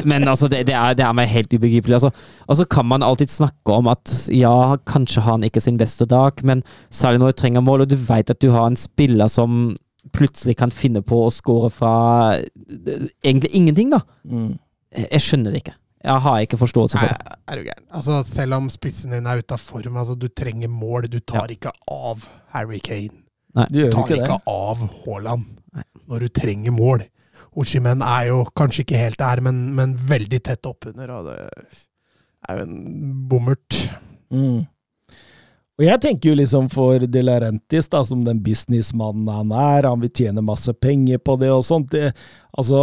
men altså, det, det, er, det er meg helt ubegripelig. Altså, altså kan man alltid snakke om at ja, kanskje har han ikke sin beste dag, men særlig når du trenger mål, og du vet at du har en spiller som plutselig kan finne på å score fra egentlig ingenting, da. Mm. Jeg jeg skjønner det ikke. Jeg har ikke forståelse for Nei, det. er du gæren. Altså, selv om spissen din er ute av form, altså, du trenger mål. Du tar ikke av Harry Kane. Du gjør Du tar ikke ikke av Haaland når du trenger mål. Oshimen er jo kanskje ikke helt der, men, men veldig tett oppunder. Og det er jo en bommert. Mm. Og jeg tenker jo liksom for De Laurentiis, da, som den businessmannen han er, han vil tjene masse penger på det og sånt. Det, altså,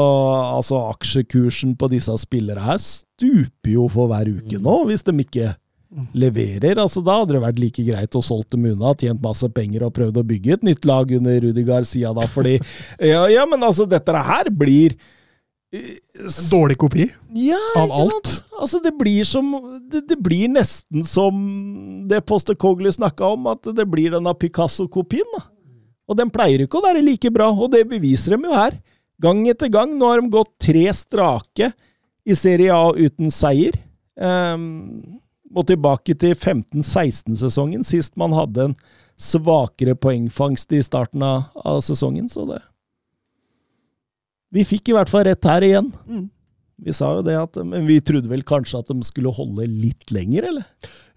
altså aksjekursen på disse spillere her stuper jo for hver uke nå, hvis de ikke leverer. Altså, da hadde det vært like greit å solgt dem unna, tjent masse penger og prøvd å bygge et nytt lag under Rudi Garcia, da, fordi Ja, ja men altså, dette her blir eh, En dårlig kopi ja, av alt. Altså, det blir som Det, det blir nesten som det Poster Cogley snakka om, at det blir denne Picasso-kopien. da. Og den pleier ikke å være like bra, og det beviser de jo her. Gang etter gang. Nå har de gått tre strake i Serie A uten seier. Um, må tilbake til 15-16-sesongen, sist man hadde en svakere poengfangst i starten av, av sesongen, så det Vi fikk i hvert fall rett her igjen. Mm. Vi sa jo det, at, men vi trodde vel kanskje at de skulle holde litt lenger, eller?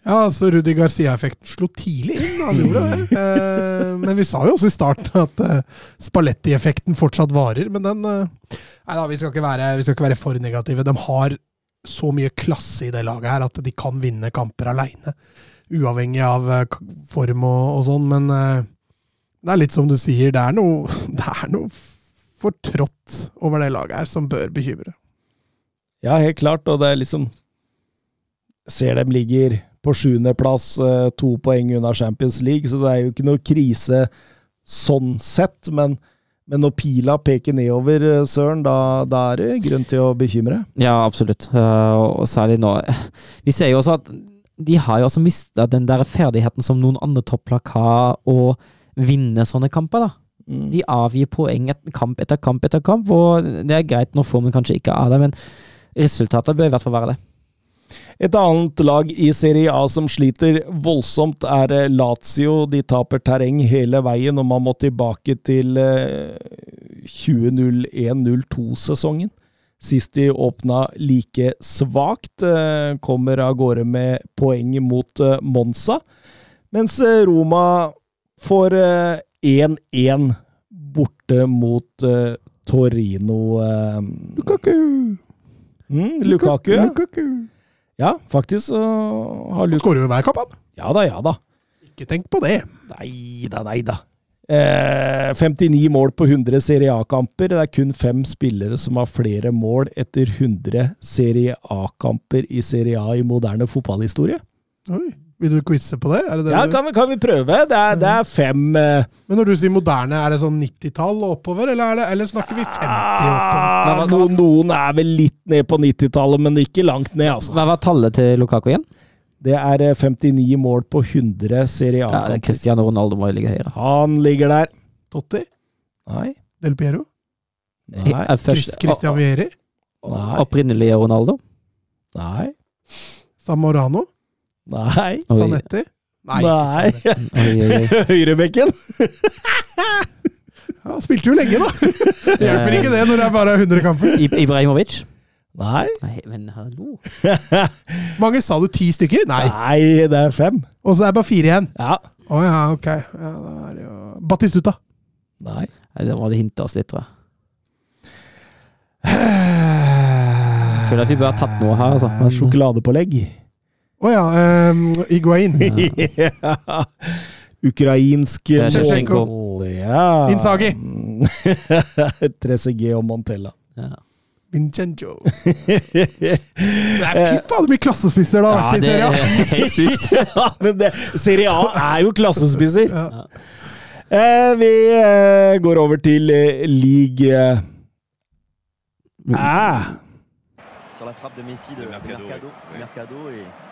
Ja, altså Rudi Garcia-effekten slo tidlig inn. Han gjorde det. Eh, men vi sa jo også i starten at eh, Spalletti-effekten fortsatt varer. Men den eh, Nei da, vi skal, ikke være, vi skal ikke være for negative. De har så mye klasse i det laget her at de kan vinne kamper aleine. Uavhengig av eh, form og, og sånn. Men eh, det er litt som du sier, det er noe, det er noe fortrådt over det laget her som bør bekymre. Ja, helt klart, og det er liksom Ser dem ligger på sjuendeplass, eh, to poeng unna Champions League, så det er jo ikke noe krise sånn sett, men, men når pila peker nedover, eh, Søren, da, da er det grunn til å bekymre. Ja, absolutt. Eh, og særlig nå Vi ser jo også at de har jo også mista den der ferdigheten som noen andre topplag har, å vinne sånne kamper, da. Mm. De avgir poeng etter kamp etter kamp etter kamp, og det er greit når formen kanskje ikke er der, men resultatet bør i hvert fall være det. Et annet lag i Serie A som sliter voldsomt, er eh, Lazio. De taper terreng hele veien, og man må tilbake til eh, 2001-02-sesongen. Sist de åpna like svakt, eh, kommer av gårde med poeng mot eh, Monza. Mens eh, Roma får eh, 1-1 borte mot eh, Torino. eh, Lukaku! mm, Lukaku. Lukaku. Ja, faktisk så har Han skårer jo hver kamp, han. Ja da, ja da. Ikke tenk på det. Nei da, nei da. Eh, 59 mål på 100 Serie A-kamper. Det er kun fem spillere som har flere mål etter 100 Serie A-kamper i Serie A i moderne fotballhistorie. Oi. Vil du quize på det? Er det det Ja, kan vi, kan vi prøve? Det er, det er fem uh... Men når du sier moderne, er det sånn 90-tall og oppover, eller, er det, eller snakker vi 50 oppover? ah, noen, noen er vel litt ned på 90-tallet, men ikke langt ned, altså. Hva var tallet til Lukaku igjen? Det er eh, 59 mål på 100 Serie A-kamper. Cristiano Ronaldo må jo ligge høyere. Han ligger der. Totti? Nei. Del Piero? Nei. Eh, først- Christian Vieri? Nei. Opprinnelige Ronaldo? Nei. Samorano? Nei. Sanetti? Nei. Nei. Høyrebekken. Ja, spilte jo lenge, da. Hjelper ikke det når det er bare 100 kamper. Ibrahimovic? Nei. Nei, men hallo. Mange sa du ti stykker? Nei. Nei, det er fem. Og så er det bare fire igjen. Ja. Å ja, ok. Ja, da er det jo Batistuta. Nei. Nei, Da må du hinte oss litt, tror jeg. Føler at vi bør ha tatt noe her, altså. Sjokoladepålegg. Å ja. Um, Iguain. Ja. Ukrainsk Det Shevchenko. mål, Ja. Inzaghi. Trezeguet og Mantella. ja. Vincenzo. Nei, fy faen, så mye klassespisser det har ja, vært i det serien! er helt sykt. ja, men det, Serie A er jo klassespisser. Ja. Eh, vi eh, går over til eh, league ah. sur la frappe de Messi de, De Mercado, Mercado, oui. Mercado, et,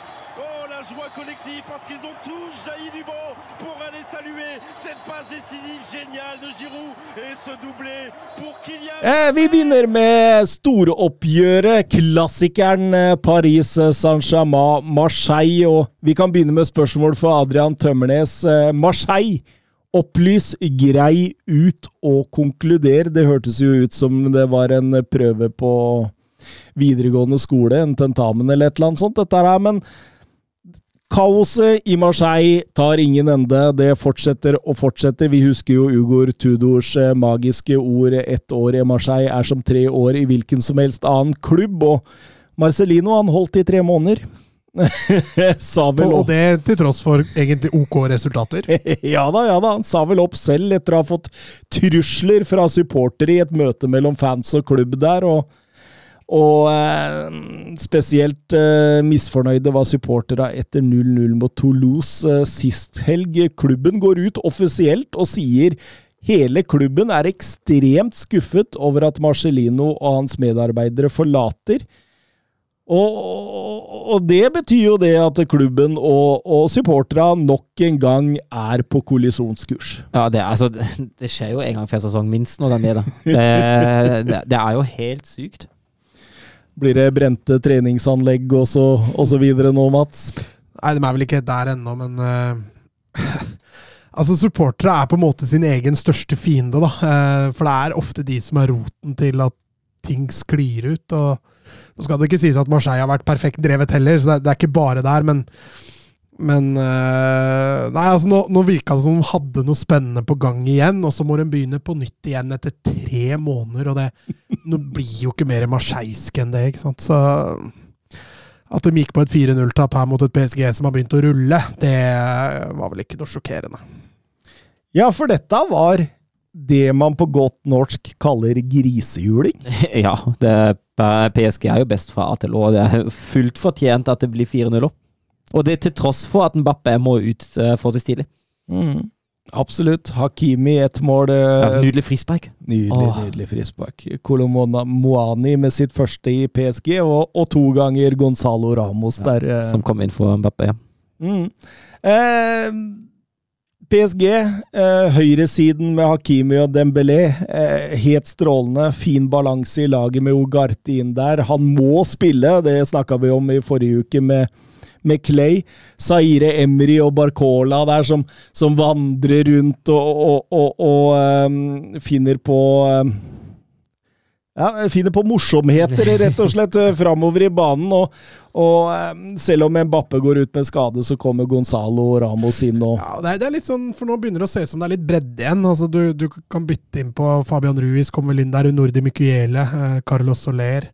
Oh, la joie collective parce qu'ils ont tous jailli du banc pour aller saluer cette passe décisive géniale de Giroud et ce doublé pour Kylian Eh, vi begynner med storoppgjøret, klassikeren eh, Paris Saint-Germain, Marseille. Og vi kan begynne med spørsmål for Adrian Tømmernes. Eh, Marseille, opplys, grei ut og konkluder. Det hørtes jo ut som det var en prøve på videregående skole, en tentamen eller et eller annet sånt, dette her. Men Kaoset i Marseille tar ingen ende. Det fortsetter og fortsetter. Vi husker jo Ugor Tudors eh, magiske ord 'ett år i Marseille er som tre år i hvilken som helst annen klubb'. Og Marcelino han holdt i tre måneder. Sa vel Og, og det til tross for egentlig OK resultater. Ja da, ja da. Han sa vel opp selv etter å ha fått trusler fra supportere i et møte mellom fans og klubb der. og og eh, spesielt eh, misfornøyde var supporterne etter 0-0 mot Toulouse eh, sist helg. Klubben går ut offisielt og sier hele klubben er ekstremt skuffet over at Marcellino og hans medarbeidere forlater. Og, og, og det betyr jo det at klubben og, og supporterne nok en gang er på kollisjonskurs. Ja, det, altså, det skjer jo en gang per sesong, minst, når den er det. Det, det. det er jo helt sykt. Blir det brente treningsanlegg og så, og så videre nå, Mats? Nei, de er vel ikke der ennå, men uh, Altså, supportere er på en måte sin egen største fiende, da. Uh, for det er ofte de som er roten til at ting sklir ut. og Nå skal det ikke sies at Marseille har vært perfekt drevet heller, så det det er ikke bare der, men men eh, Nei, altså nå, nå virka det som de hadde noe spennende på gang igjen, og så må de begynne på nytt igjen etter tre måneder, og det nå blir jo ikke mer marseisk enn det, ikke sant. Så at de gikk på et 4-0-tap her mot et PSG som har begynt å rulle, det var vel ikke noe sjokkerende. Ja, for dette var det man på godt norsk kaller grisehjuling. Ja, det, PSG er jo best fra A til Å. Det er fullt fortjent at det blir 4-0 opp. Og det til tross for at Mbappé må ut for seg stilig. tidlig. Absolutt. Hakimi ett mål. Ja, eh, Nydelig frispark. Nydelig, Åh. nydelig frispark. Kolomona Moani med sitt første i PSG, og, og to ganger Gonzalo Ramos der. eh. Som kom inn for Mbappé. Ja. Mm. Eh, PSG, eh, høyresiden med Hakimi og Dembélé, eh, helt strålende. Fin balanse i laget med Ugarte inn der. Han må spille, det snakka vi om i forrige uke med, med Clay. Zaire Emry og Barcola der som, som vandrer rundt og, og, og, og um, finner på um, ja, finner på morsomheter, rett og slett, eh, framover i banen. Og, og eh, selv om Mbappe går ut med skade, så kommer Gonzalo Ramos inn og Ja, det er, litt sånn, for Nå begynner det å se ut som det er litt bredde igjen. Altså, du, du kan bytte inn på Fabian Ruiz, kommer vel inn der, Nordi Micuele, eh, Carlos Soler.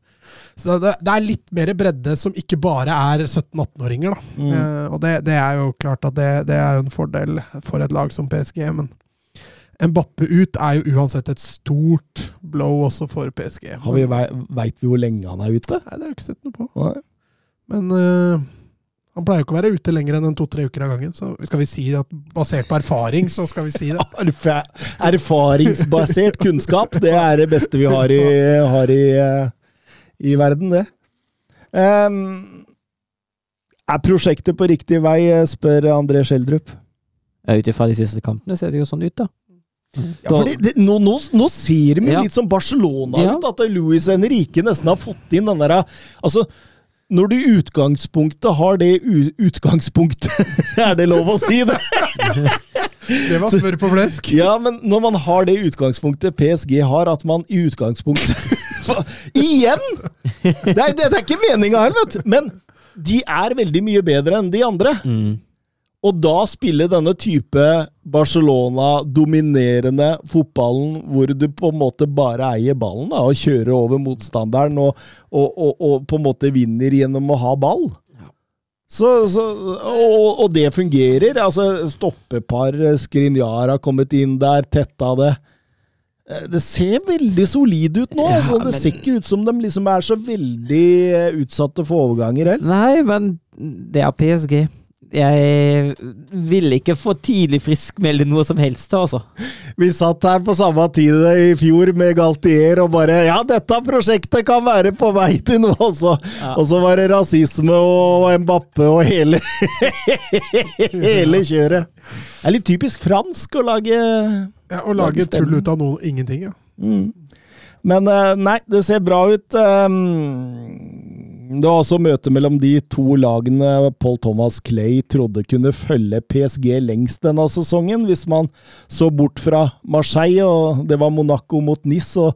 Så det, det er litt mer bredde som ikke bare er 17-18-åringer. Mm. Eh, og det, det er jo klart at det, det er en fordel for et lag som PSG. Men Mbappe ut er jo uansett et stort blow også for PSG. Har vi, Veit vi hvor lenge han er ute? Nei, det har jeg ikke sett noe på. Nei. Men eh, han pleier jo ikke å være ute lenger enn en to-tre uker av gangen. Så skal vi si at basert på erfaring, så skal vi si det. Erfaringsbasert kunnskap, det er det beste vi har i, har i, eh, i verden, det. Um, er prosjektet på riktig vei, eh, spør André Schjelderup. Ut ifra de siste kampene ser det jo sånn ut, da. Ja, for det, det, nå, nå, nå ser vi Ja. litt som Barcelona Ja. ut, at Luis Henrique nesten har fått inn den derre Altså, når du i utgangspunktet har det utgangspunktet Er det lov å si det? Det var smør på flesk. Ja, men når man har det utgangspunktet PSG har, at man i utgangspunktet Igjen! Det er, det, det er ikke meninga her, vet du. Men de er veldig mye bedre enn de andre. Mm. Og da spille denne type Barcelona-dominerende fotballen, hvor du på en måte bare eier ballen da, og kjører over motstanderen og, og, og, og på en måte vinner gjennom å ha ball. Så, så, og, og det fungerer. Altså, Stoppepar, Skrinjar har kommet inn der, tetta det. Eh, Det ser veldig solid ut nå. Ja, altså. Det men- ser ikke ut som de liksom er så veldig eh, utsatte for overganger heller. Nei, men det er PSG. Jeg vil ikke for tidlig friskmelde noe som helst, altså. Vi satt her på samme tid i fjor med Galtier og bare Ja, dette prosjektet kan være på vei til noe, også. Ja. Og så var det rasisme og Mbappe og hele Hele kjøret. Det er litt typisk fransk å lage Ja, Å lage Lage tull ut av noe, ingenting, ja. mm. Men eh, nei, det ser bra ut. Um, Det var også møte mellom de to lagene Paul Thomas Clay trodde kunne følge PSG lengst denne sesongen, hvis man så bort fra Marseille, og det var Monaco mot Nis. og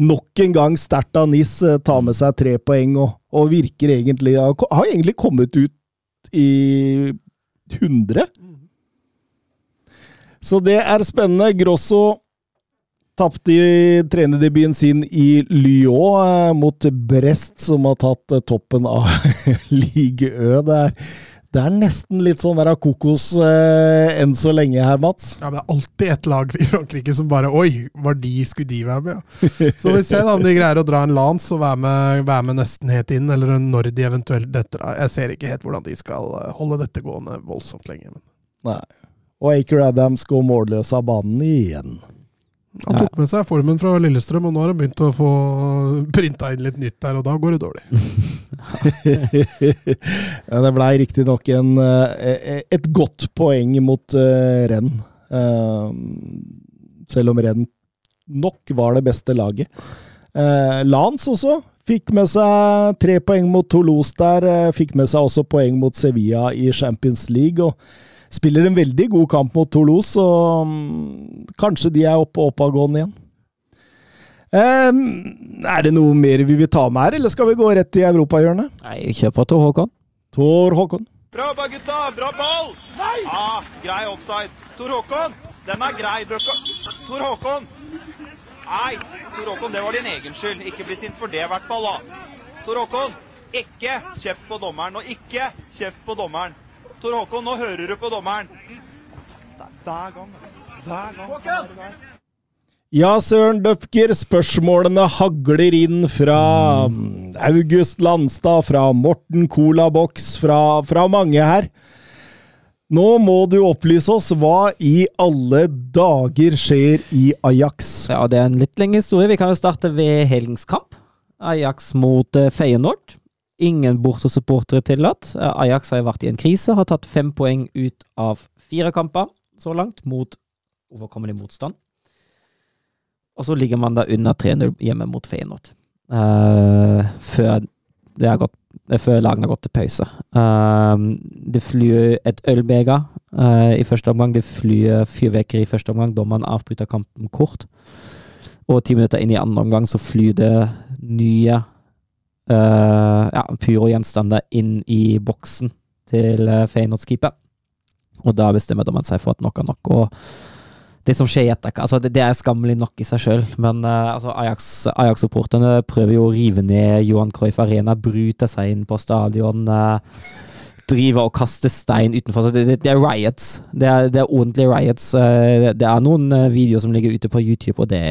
Nok en gang sterkt av Nis eh, tar med seg tre poeng og, og virker egentlig Har har egentlig kommet ut i 100. Så det er spennende. Grosso tapte i trenerdebuten sin i Lyon eh, mot Brest, som har tatt eh, toppen av Ligue Ø. Det er, det er nesten litt sånn der kokos eh, enn så lenge her, Mats. Ja, men Det er alltid et lag i Frankrike som bare Oi, var de, skulle de være med? Ja. Så vi se da om de greier å dra en lans og være med, være med nesten helt inn, eller når de eventuelt detter av. Jeg ser ikke helt hvordan de skal eh, holde dette gående voldsomt lenge. Men Nei. Og Aker Adams går målløs av banen igjen. Han tok med seg formen fra Lillestrøm, og nå har han begynt å få printa inn litt nytt der, og da går det dårlig. ja, det blei riktignok eh, et godt poeng mot uh, Renn. Eh, selv om Renn nok var det beste laget. Lans også fikk med seg tre poeng mot Toulouse der. eh, fikk med seg også poeng mot Sevilla i Champions League. og Spiller en veldig god kamp mot Toulouse, og mm, kanskje de er oppe og oppadgående igjen. Um, er det noe mer vi vil ta med her, eller skal vi gå rett i europahjørnet? Nei, kjør på Tor Håkon. Tor Håkon. Bra jobba, gutta! Bra ball! Nei! Ah, grei offside. Tor Håkon, den er grei. Tor Håkon! Nei, Tor Håkon, det var din egen skyld. Ikke bli sint for det, i hvert fall. da. Tor Håkon, ikke kjeft på dommeren, og ikke kjeft på dommeren. Tor Håkon, nå hører du på dommeren. Er hver gang, altså. Hver gang. der. Ja, Søren Døpker, spørsmålene hagler inn fra August Landstad, fra Morten Colabox, fra, fra mange her. Nå må du opplyse oss hva i alle dager skjer i Ajax. Ja, det er en litt lengre historie. Vi kan jo starte ved helgens kamp. Ajax mot eh, Feyenoord. Ingen bortesupportere tillatt. Eh, Ajax har vært i en krise, har tatt fem poeng ut av fire kamper så langt mot overkommelig motstand. Og så ligger man da under 3-0 hjemme mot Feyenoord. Uh, før, gått, er før lagene har gått til pause. Uh, det flyr et ølbeger uh, i første omgang. Det flyr fyrverkeri i første omgang. Dommeren avbryter kampen kort. Og ti minutter inn i andre omgang så flyr det nye eh, ja, pyrogjenstander inn i boksen til uh, Feyenoords keeper. Og da bestemmer dommeren seg for at nok er nok. Og det som skjer i altså det, det er skammelig nok i seg sjøl, men uh, altså Ajax- Ajax-supporterne prøver jo å rive ned Johan Cruyff Arena, bryte seg inn på stadion. Uh, driver og kaster stein utenfor. Så det, det, det er riots. Det er, det er ordentlige riots. Uh, det, er noen uh, videoer som ligger ute på YouTube, og det,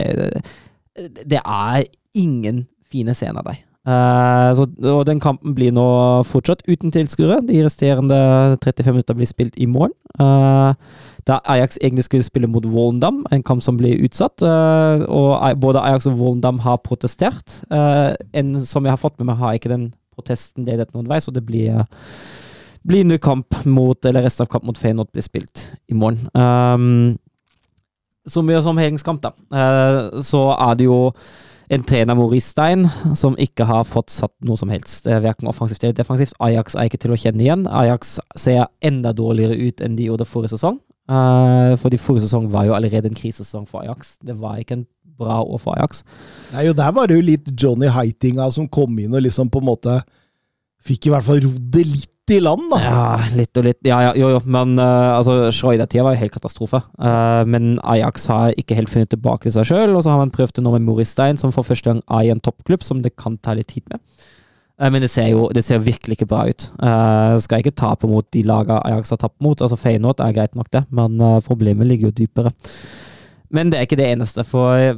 det er ingen fine scener der. Uh, så, og den kampen blir nå fortsatt uten tilskuere. De resterende 35 minutter blir spilt i morgen. Uh, da Ajax egentlig skulle spille mot Volendam, en kamp som blir utsatt. Uh, og både Ajax og Volendam har protestert. En som jeg har fått med meg, har ikke den protesten ledet noen vei, så det blir blir ny kamp mot, eller resten av kamp mot Feyenoord blir spilt i morgen. Så mye som helgens kamp, da, eh, så er det jo en trener, Maurice Stein, som ikke har fått satt noe som helst, eh, verken offensivt eller defensivt. Ajax er ikke til å kjenne igjen. Ajax ser enda dårligere ut enn de gjorde forrige sesong. Uh, fordi forrige sesong var jo allerede en krisesesong for Ajax. Det var ikke en bra år for Ajax. Nei, jo, Der var det jo litt Johnny Heitinga som kom inn og liksom på en måte fikk i hvert fall rodd det litt i land, da. Ja, litt og litt. Ja, ja, jo, jo. Men uh, altså, Schreuder-tida var jo helt katastrofe. Uh, men Ajax har ikke helt funnet tilbake til seg sjøl, og så har man prøvd det nå med Moristein, Stein, som for første gang er i en toppklubb, som det kan ta litt tid med. Uh, men det ser jo det ser virkelig ikke bra ut. Skal ikke tape mot de lagene Ajax har tapt mot. Altså Feyenoord er greit nok, det, men problemet ligger jo dypere. Men det er ikke det eneste, for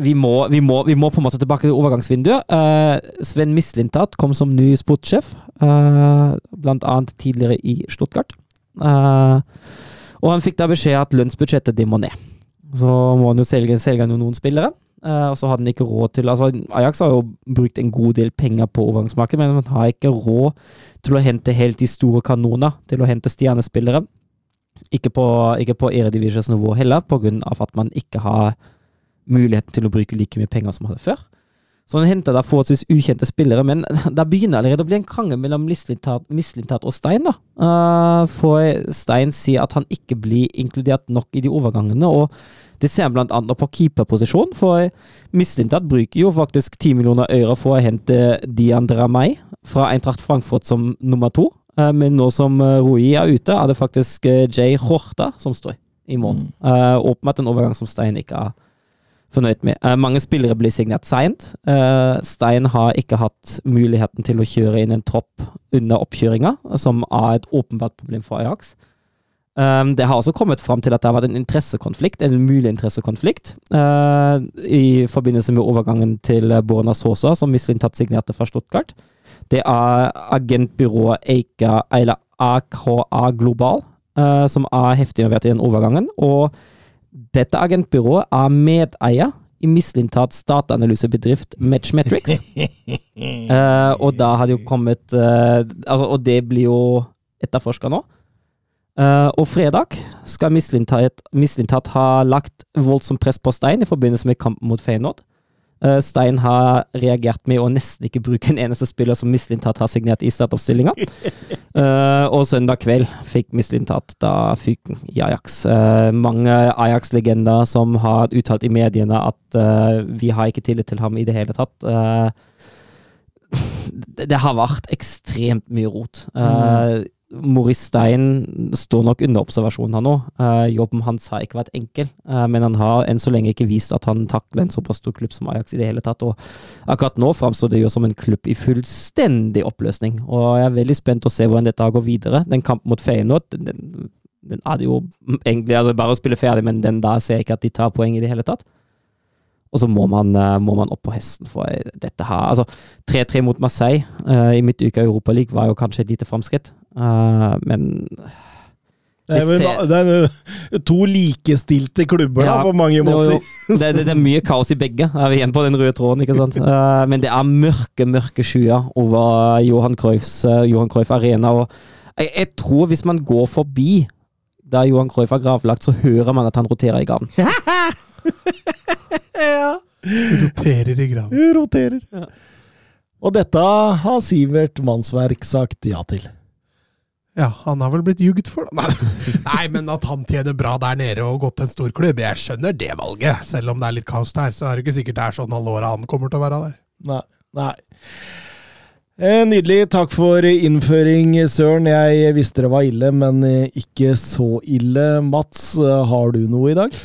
vi må, vi, må, vi må, på en måte tilbake til overgangsvinduet. Uh, Sven Mislintat kom som ny sportssjef, uh, blant annet tidligere i Stuttgart. Uh, og han fikk da beskjed at lønnsbudsjettet det må ned. Så må han jo selge, selge noen spillere. og så hadde han ikke råd til altså Ajax har jo brukt en god del penger på overgangsmarkedet, men han har ikke råd til å hente helt de store kanoner, til å hente stjernespillere. Ikke på, ikke på Eredivisjons nivå heller, pga. at man ikke har muligheten til å bruke like mye penger som han hadde før. Så han henter da forholdsvis ukjente spillere, men det begynner allerede å bli en krangel mellom Mislintat og Stein. da. Uh, for Stein sier at han ikke blir inkludert nok i de overgangene, og det ser han blant annet på keeperposisjon, for Mislintat bruker jo faktisk 10 millioner øre for å hente Diandra May fra Eintracht Frankfurt som nummer to. Uh, men nå som Rui er ute, er det faktisk Jay Horta som står i mål. Mm. Uh, åpenbart en overgang som Stein ikke har fornøyd med. Uh, mange spillere blir signert seint. Uh, Stein har ikke hatt muligheten til å kjøre inn en tropp under oppkjøringa, som er et åpenbart problem for Ajax. Um, det har også kommet fram til at det har vært en interessekonflikt, en mulig interessekonflikt, uh, i forbindelse med overgangen til Borna Sosa, som Mislintat signerte fra Stuttgart. Det er agentbyrået Eika, eller AKA Global, som er heftig involvert i den overgangen. og dette agentbyrået er medeier i Mislintats dataanalysebedrift Matchmetrics. uh, og da har det jo kommet uh, altså, Og det blir jo etterforska nå. Uh, og fredag skal Mislintat, Mislintat ha lagt voldsomt press på Stein i forbindelse med kampen mot Feyenoord. Eh, Stein har reagert med å nesten ikke bruke en eneste spiller som Mislintat har signert i startoppstillinga. uh, og søndag kveld fikk Mislintat da fyken i Ajax. Uh, mange Ajax-legender som har uttalt i mediene at uh, vi har ikke tillit til ham i det hele tatt. Det, det, har vært ekstremt mye rot. Mm. Maurice Stein står nok under observasjon her nå. Uh, jobben hans har ikke vært enkel, uh, men han har enn så lenge ikke vist at han takler en såpass stor klubb som Ajax i det hele tatt. Og akkurat nå framstår det jo som en klubb i fullstendig oppløsning. Og jeg er veldig spent å se hvordan dette går videre. Den kampen mot Feyenoord den, den er det jo egentlig altså bare å spille ferdig, men den der ser jeg ikke at de tar poeng i det hele tatt. Og så må man, uh, må man, opp på hesten for dette her. Altså, 3-3 mot Marseille uh, i midtuka i Europaligaen var jo kanskje et lite framskritt, uh, men det er, vel, det er, to likestilte klubber ja, da, på mange måter. Det, det, det, er mye kaos i begge. Er vi igjen på den røde tråden, ikke sant? men det er mørke, mørke skyer over Johan Cruyffs Johan Cruyff Arena. Og jeg, jeg, tror hvis man går forbi der Johan Cruyff er gravlagt, så hører man at han roterer i graven. ja. Roterer i graven. Roterer. Ja. Og dette har Sivert Mannsverk sagt ja til. Ja, han har vel blitt jugd for da. Nei, men at han tjener bra der nede og gått til en stor klubb, jeg skjønner det valget. Selv om det er litt kaos der, så er det ikke sikkert det er sånn alle åra han kommer til å være der. Nei, nei. Eh, nydelig. Takk for innføring, Søren. Jeg visste det var ille, men ikke så ille. Mats, har du noe i dag?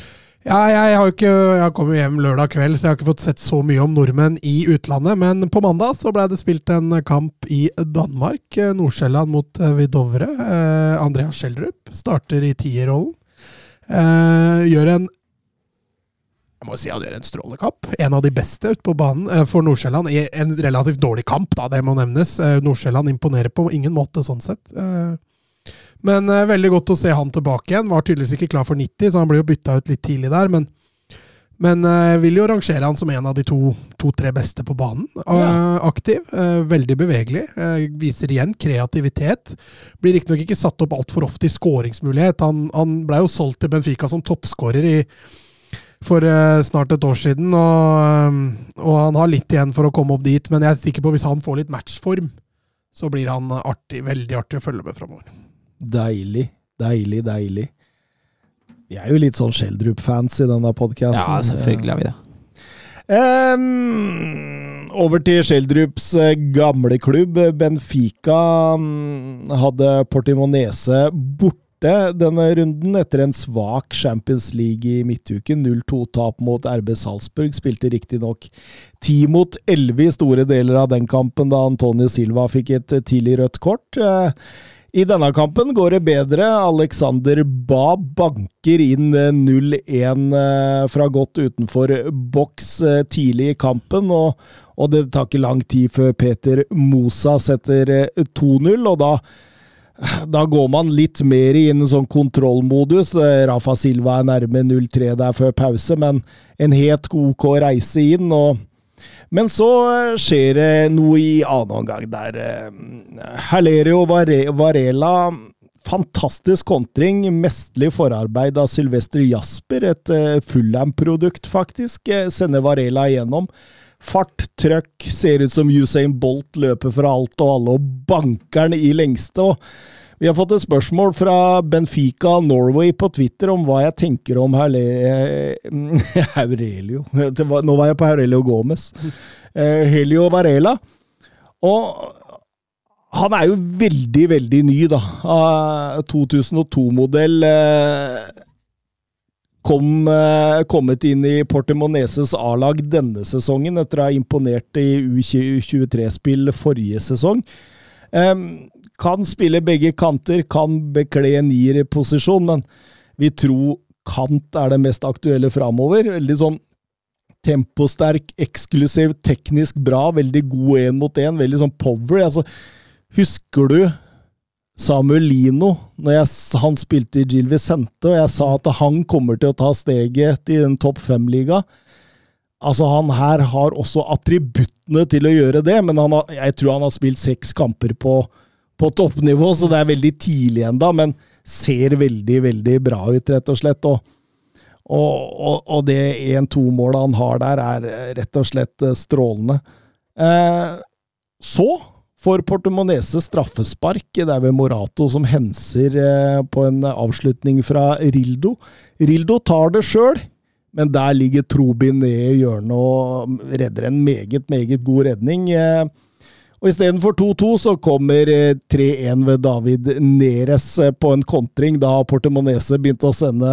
Ja, jeg har jo ikke Jeg kom hjem lørdag kveld, så jeg har ikke fått sett så mye om nordmenn i utlandet. Men på mandag så ble det spilt en kamp i Danmark. Nordsjælland mot eh, Vidovre. Eh, Andreas Schjelderup starter i tierrollen. Eh, gjør en jeg må si han gjør en strålende kamp. En av de beste ute på banen eh, for Nordsjælland. I en relativt dårlig kamp, da, det må nevnes. Eh, Nordsjælland imponerer på ingen måte, sånn sett. Men uh, veldig godt å se han tilbake igjen. Var tydeligvis ikke klar for 90, så han ble jo bytta ut litt tidlig der. Men Men uh, vil jo rangere han som en av de to-tre beste på banen. Eh, aktiv, veldig bevegelig. viser igjen kreativitet. Blir riktignok ikke satt opp altfor ofte i skåringsmulighet. Han, han ble jo solgt til Benfica som toppskårer i for snart et år siden, og, og han har litt igjen for å komme opp dit. Men jeg er sikker på at hvis han får litt matchform, så blir han artig, veldig artig å følge med framover. Deilig, deilig, deilig. Vi er jo litt sånn Schjelderup-fans i denne podkasten. Ja, selvfølgelig er vi det. Um, over til Sheldrups eh, gamle klubb. Benfica mm, hadde Portimonese borte denne runden etter en svak Champions League i midtuken. 0-2-tap mot RB Salzburg. Spilte riktignok 10 mot 11 i store deler av den kampen da Antonio Silva fikk et tidlig rødt kort. Eh, i denne kampen går det bedre. Alexander Ba banker inn 0-1 eh, fra godt utenfor boks eh, tidlig i kampen, og, og, det tar ikke lang tid før Peter Mosa setter 2-0, og da, da går man litt mer i en sånn kontrollmodus. Rafa Silva er nærme 0-3 der før pause, men en helt OK reise inn. og men så skjer det noe i annen omgang der Halerio Varela Fantastisk kontring, mesterlig forarbeid av Sylvester Jasper. Et Fullham-produkt, faktisk. Sender Varela igjennom. Fart, trøkk, ser ut som Usain Bolt løper fra alt og alle og banker den i lengste. og vi har fått et spørsmål fra Benfica Norway på Twitter om hva jeg tenker om Haurelio Nå var jeg på Aurelio Gomez. Helio Varela. Og han er jo veldig, veldig ny, da. 2002-modell. Kom, kommet inn i Portemoneses A-lag denne sesongen, etter å ha imponert i U23-spill forrige sesong. Kan spille begge kanter, kan bekle nier-posisjon, men vi tror kant er det mest aktuelle framover. Veldig sånn temposterk, eksklusiv, teknisk bra, veldig god én mot én, veldig sånn power. Altså, husker du Samuel Lino, når jeg, han spilte i Gil Vicente, og jeg sa at han kommer til å ta steget i den topp fem-liga? Altså, han her har også attributtene til å gjøre det, men har, jeg tror han har spilt seks kamper på på toppnivå, så det er veldig tidlig ennå, men ser veldig, veldig bra ut, rett og slett. Og, og, og det 1-2-målet han har der, er rett og slett strålende. Eh, så får Portemonese straffespark. Det er ved Morato som henser eh, på en avslutning fra Rildo. Rildo tar det sjøl, men der ligger Trobin ned i hjørnet og redder en meget, meget god redning. Eh, og istedenfor 2-2 så kommer 3-1 ved David Neres på en kontring, da Portemonese begynte å sende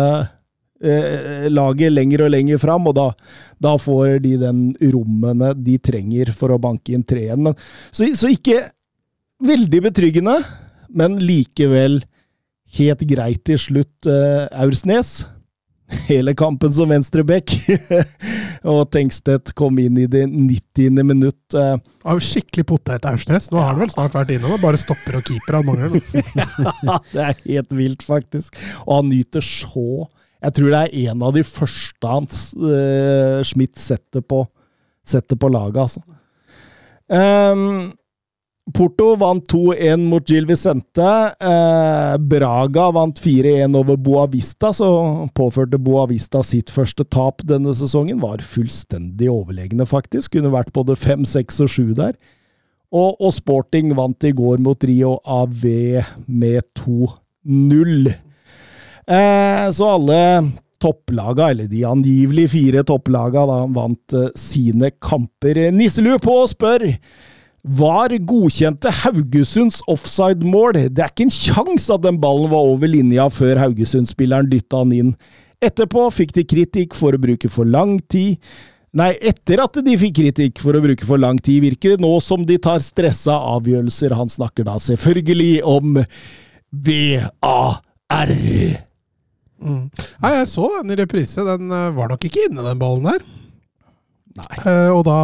eh, laget lenger og lenger fram, og da, da, får de den rommene de trenger for å banke inn 3-1. Så, så ikke veldig betryggende, men likevel helt greit til slutt, eh, Aursnes hele kampen som venstreback. og Tengstedt kom inn i det 90. minutt. Han er jo skikkelig potet, Aursnes. Nå har han vel snart vært inne og bare stopper og keeper han mangler. ja, det er helt vilt, faktisk. Og han nyter så Jeg tror det er en av de første hans uh, Schmidt setter på, setter på laget, altså. Um, Porto vant 2-1 mot Gil Vicente. Eh, Braga vant 4-1 over Boavista, så påførte Boavista sitt første tap denne sesongen. Var fullstendig overlegne, faktisk. Kunne vært både 5, 6 og 7 der. Og, og Sporting vant i går mot Rio AV med 2-0. Eh, så alle topplaga, eller de angivelig fire topplaga, da, vant eh, sine kamper. Nisselue på spør var godkjente Haugesunds offside-mål. Det er ikke en sjanse at den ballen var over linja før Haugesund-spilleren dytta den inn. Etterpå fikk de kritikk for å bruke for lang tid. Nei, etter at de fikk kritikk for å bruke for lang tid, virker det nå som de tar stressa avgjørelser. Han snakker da selvfølgelig om VAR. Mm. Nei, jeg så den i reprise. Den uh, var nok ikke inne, den ballen der. Nei. Uh, og da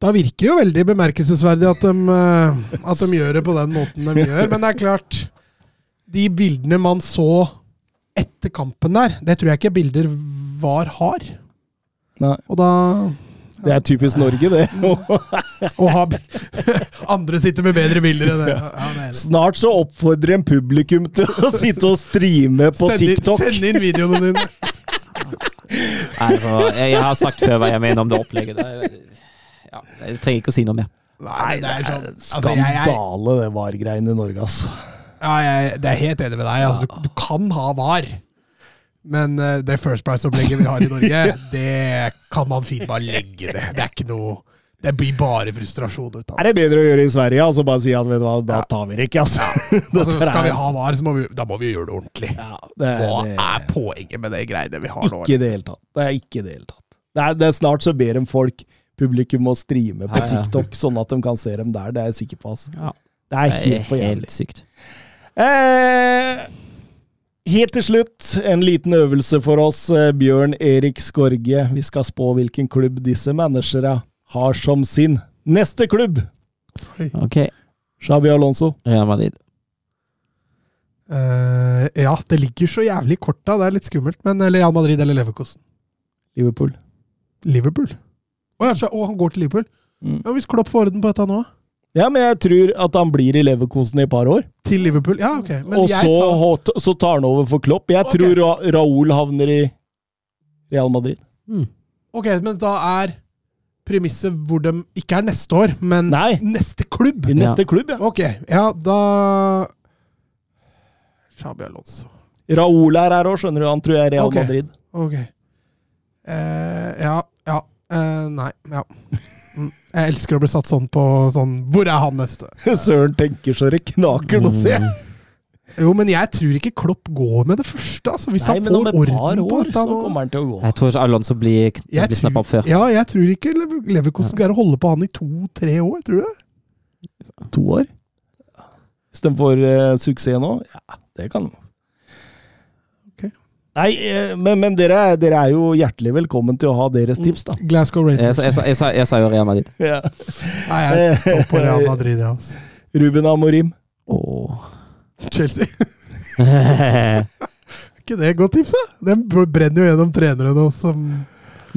da virker det jo veldig bemerkelsesverdig at de, uh, at de gjør det på den måten de gjør. Men det er klart, de bildene man så etter kampen der, det tror jeg ikke bilder VAR har. Nei. Og da Det er typisk Norge, det. Andre sitter med bedre bilder enn det. Ja, det det. Snart så oppfordrer en publikum til å sitte og streame på Send inn- TikTok. Send inn videoene dine. Altså, jeg, jeg har sagt før hva jeg mener om det opplegget. Det, ja, jeg trenger ikke å si noe mer. Nei, det er sånn altså, jeg, jeg, Skandale, det VAR-greiene i Norge, ass. ja, jeg, det er helt enig med deg. Altså, du, du kan ha VAR. Men eh, det First Price-opplegget vi har i Norge, det kan man fint bare legge ned. Det er ikke noe Det blir bare frustrasjon ut av det. Er det bedre å gjøre i Sverige? Altså bare si at vet du hva, da tar vi det ikke, altså. Altså, skal vi ha VAR, så må vi, da må vi gjøre det ordentlig. ja, det, Hva det, er poenget med det greiene vi har nå? Ikke i det hele tatt. Det er ikke i det hele tatt. Det er, det er snart så ber de folk, publikum, må streame på Ja, ja. TikTok, sånn at de kan se dem der. Det er jeg sikker på. Altså. Ja. Det er Det helt for jævlig. helt sykt. Eh, helt til slutt, en liten øvelse for oss. Eh, Bjørn Erik Skorge. Vi skal spå hvilken klubb disse managerne har som sin neste klubb. Ok, Xabi Alonso. Real Madrid. Uh, ja, det ligger så jævlig i korta. Det er litt skummelt. Men eller Real Madrid eller Leverkosten. Liverpool. Liverpool. Ja, så- å, han går til Liverpool? Mm. Ja, Hvis Klopp får orden på dette nå? Ja, men jeg tror at han blir i Leverkosen i et par år. Til Liverpool? Ja, ok. Men og jeg så, sa hot- så tar han over for Klopp. Jeg okay. tror Ra Raúl havner i Real Madrid. Mm. Ok, men da er premisset hvor de ikke er neste år, men Nei. neste klubb? I neste klubb, ja. Ok, ja, da Xabi Alonso. Raúl er her òg, skjønner du. Han tror jeg er Real okay. Madrid. Ok. Eh, ja, Eh, nei, ja. Mm. Jeg elsker å bli satt sånn på sånn Hvor er han neste? Søren tenker så det knaker nå, ser jeg. Jo, men jeg tror ikke Klopp går med det første. Altså, hvis Nei, han får orden år, på år dette så kommer han til å gå. Jeg tror ikke Alonso blir, blir snappa opp før. Ja, jeg tror ikke Lever- Leverkosten greier å holde på han i to-tre år. Tror du? To år? Hvis de får uh, suksess nå? Ja, det kan de. Nei, eh, men, men dere, er- dere er jo hjertelig velkommen til å ha deres tips, da. Glasgow Rangers. jeg, sa- jeg, sa- jeg sa jo Real Madrid. Ja. Nei, jeg står på Real Madrid, jeg, Altså. Ruben Amorim. Oh. Chelsea. ikke det et godt tips, da? Den brenner jo gjennom trenere nå som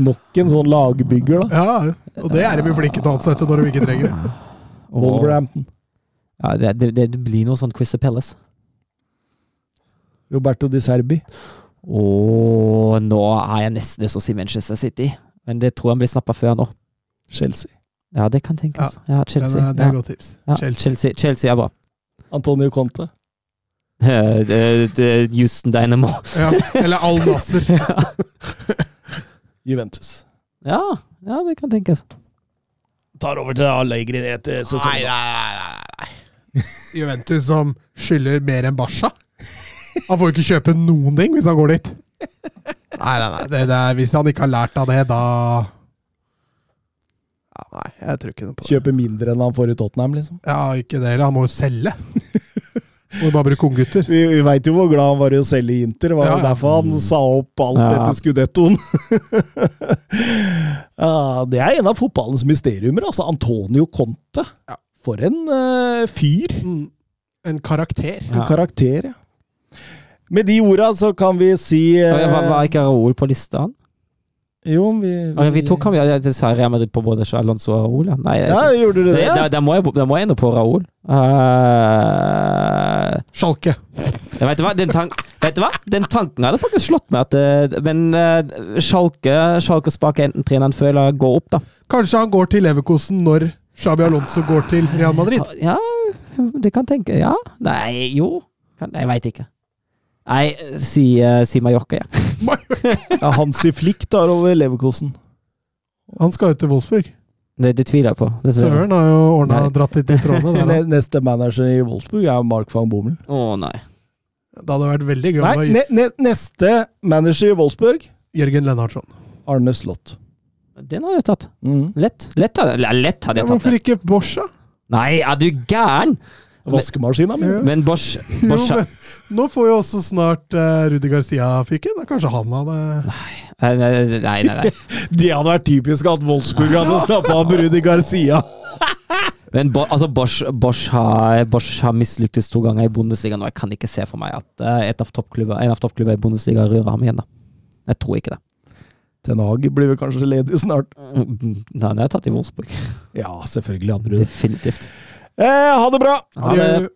Nok en sånn lagbygger, da. Ja, og det er de jo flinke til å ansette når de ikke trenger det. Wolverhampton. Ja, det, det, det blir noe sånn Crystal Palace. Roberto Di Serbi. Og nå har jeg nesten lyst til å si Manchester City, men det tror jeg blir snappa før nå. Chelsea. Ja, det kan tenkes. Ja, ja Chelsea. er, det er ja. godt tips. Ja, Chelsea. Chelsea. Chelsea er bra. Antonio Conte. Eh, Houston Dynamo. Ja, eller Al Nasser. Juventus. Ja, ja, det kan tenkes. Tar over til Allegri etter Nei, sesongen. nei, nei, nei. Juventus som skylder mer enn Barca. Han får jo ikke kjøpe noen ting hvis han går dit. Nei, nei, nei. Det, det er, hvis han ikke har lært av det, da ja, Nei, jeg tror ikke noe på det. Kjøper mindre enn han får i Tottenham, liksom. Ja, ikke det heller. Han må jo selge. Må bare bruke unggutter. Vi, vi veit jo hvor glad han var i å selge i Inter. Det var Ja, ja. derfor han sa opp alt Ja. etter skudettoen. ja, det er en av fotballens mysteriumer, altså. Antonio Conte. Ja. For en uh, fyr. Mm. En karakter. En karakter, ja. Med de orda så kan vi si eh, Var, var ikke Raoul på lista? Jo, vi, Vi, vi tok ham ja, til sa Real Madrid på både Alonso og Raoul. ja. Nei, jeg- Ja, gjorde du det? det, da, må jeg, da må jeg ende på Raoul. Uh, Sjalke. Vet, du hva? Den tank, vet du hva? Den tanken hadde faktisk slått meg. At, eh, men uh, Schalke, Schalke sparker enten treneren før eller går opp, da. Kanskje han går til Leverkosen når Xabi Alonso går til Real Madrid? Ja, det kan tenke. Ja. Nei, jo. Jeg veit ikke. Nei, si, eh, si Mallorca, ja. Ja, Hansi Flick tar over Leverkosen. Han skal jo til Wolfsburg. Det, det tviler jeg på. Søren har jo ordna og dratt litt i trådene der. Neste manager i Wolfsburg er Mark van Bommel. Å nei. Det hadde vært veldig gøy Nei, ne ne neste manager i Wolfsburg Jørgen Lennartson. Arne Slott. Den hadde jeg tatt. Mm. Lett. Lett hadde, lett hadde Ja, jeg tatt hvorfor ikke Bosch, da? Nei, er du gæren? Vaskemaskina mi. Men Bosch, Bosch jo, men Nå får jo også snart eh, uh, Rudi Garcia fyken. Kanskje han hadde Nei, nei, nei. nei. det hadde vært typisk at Wolfsburg hadde snappa opp Rudi Garcia. men Bo, altså Bosch, Bosch, har, Bosch har mislyktes to ganger i Bundesliga nå. Jeg kan ikke se for meg at uh, av en av toppklubbene i Bundesliga rører ham igjen. da. Jeg tror ikke det. Ten Hag blir vel kanskje ledig snart? Nei, han er tatt i Wolfsburg. Ja, selvfølgelig. Andre. Definitivt. Eh, ha det bra! Ha det.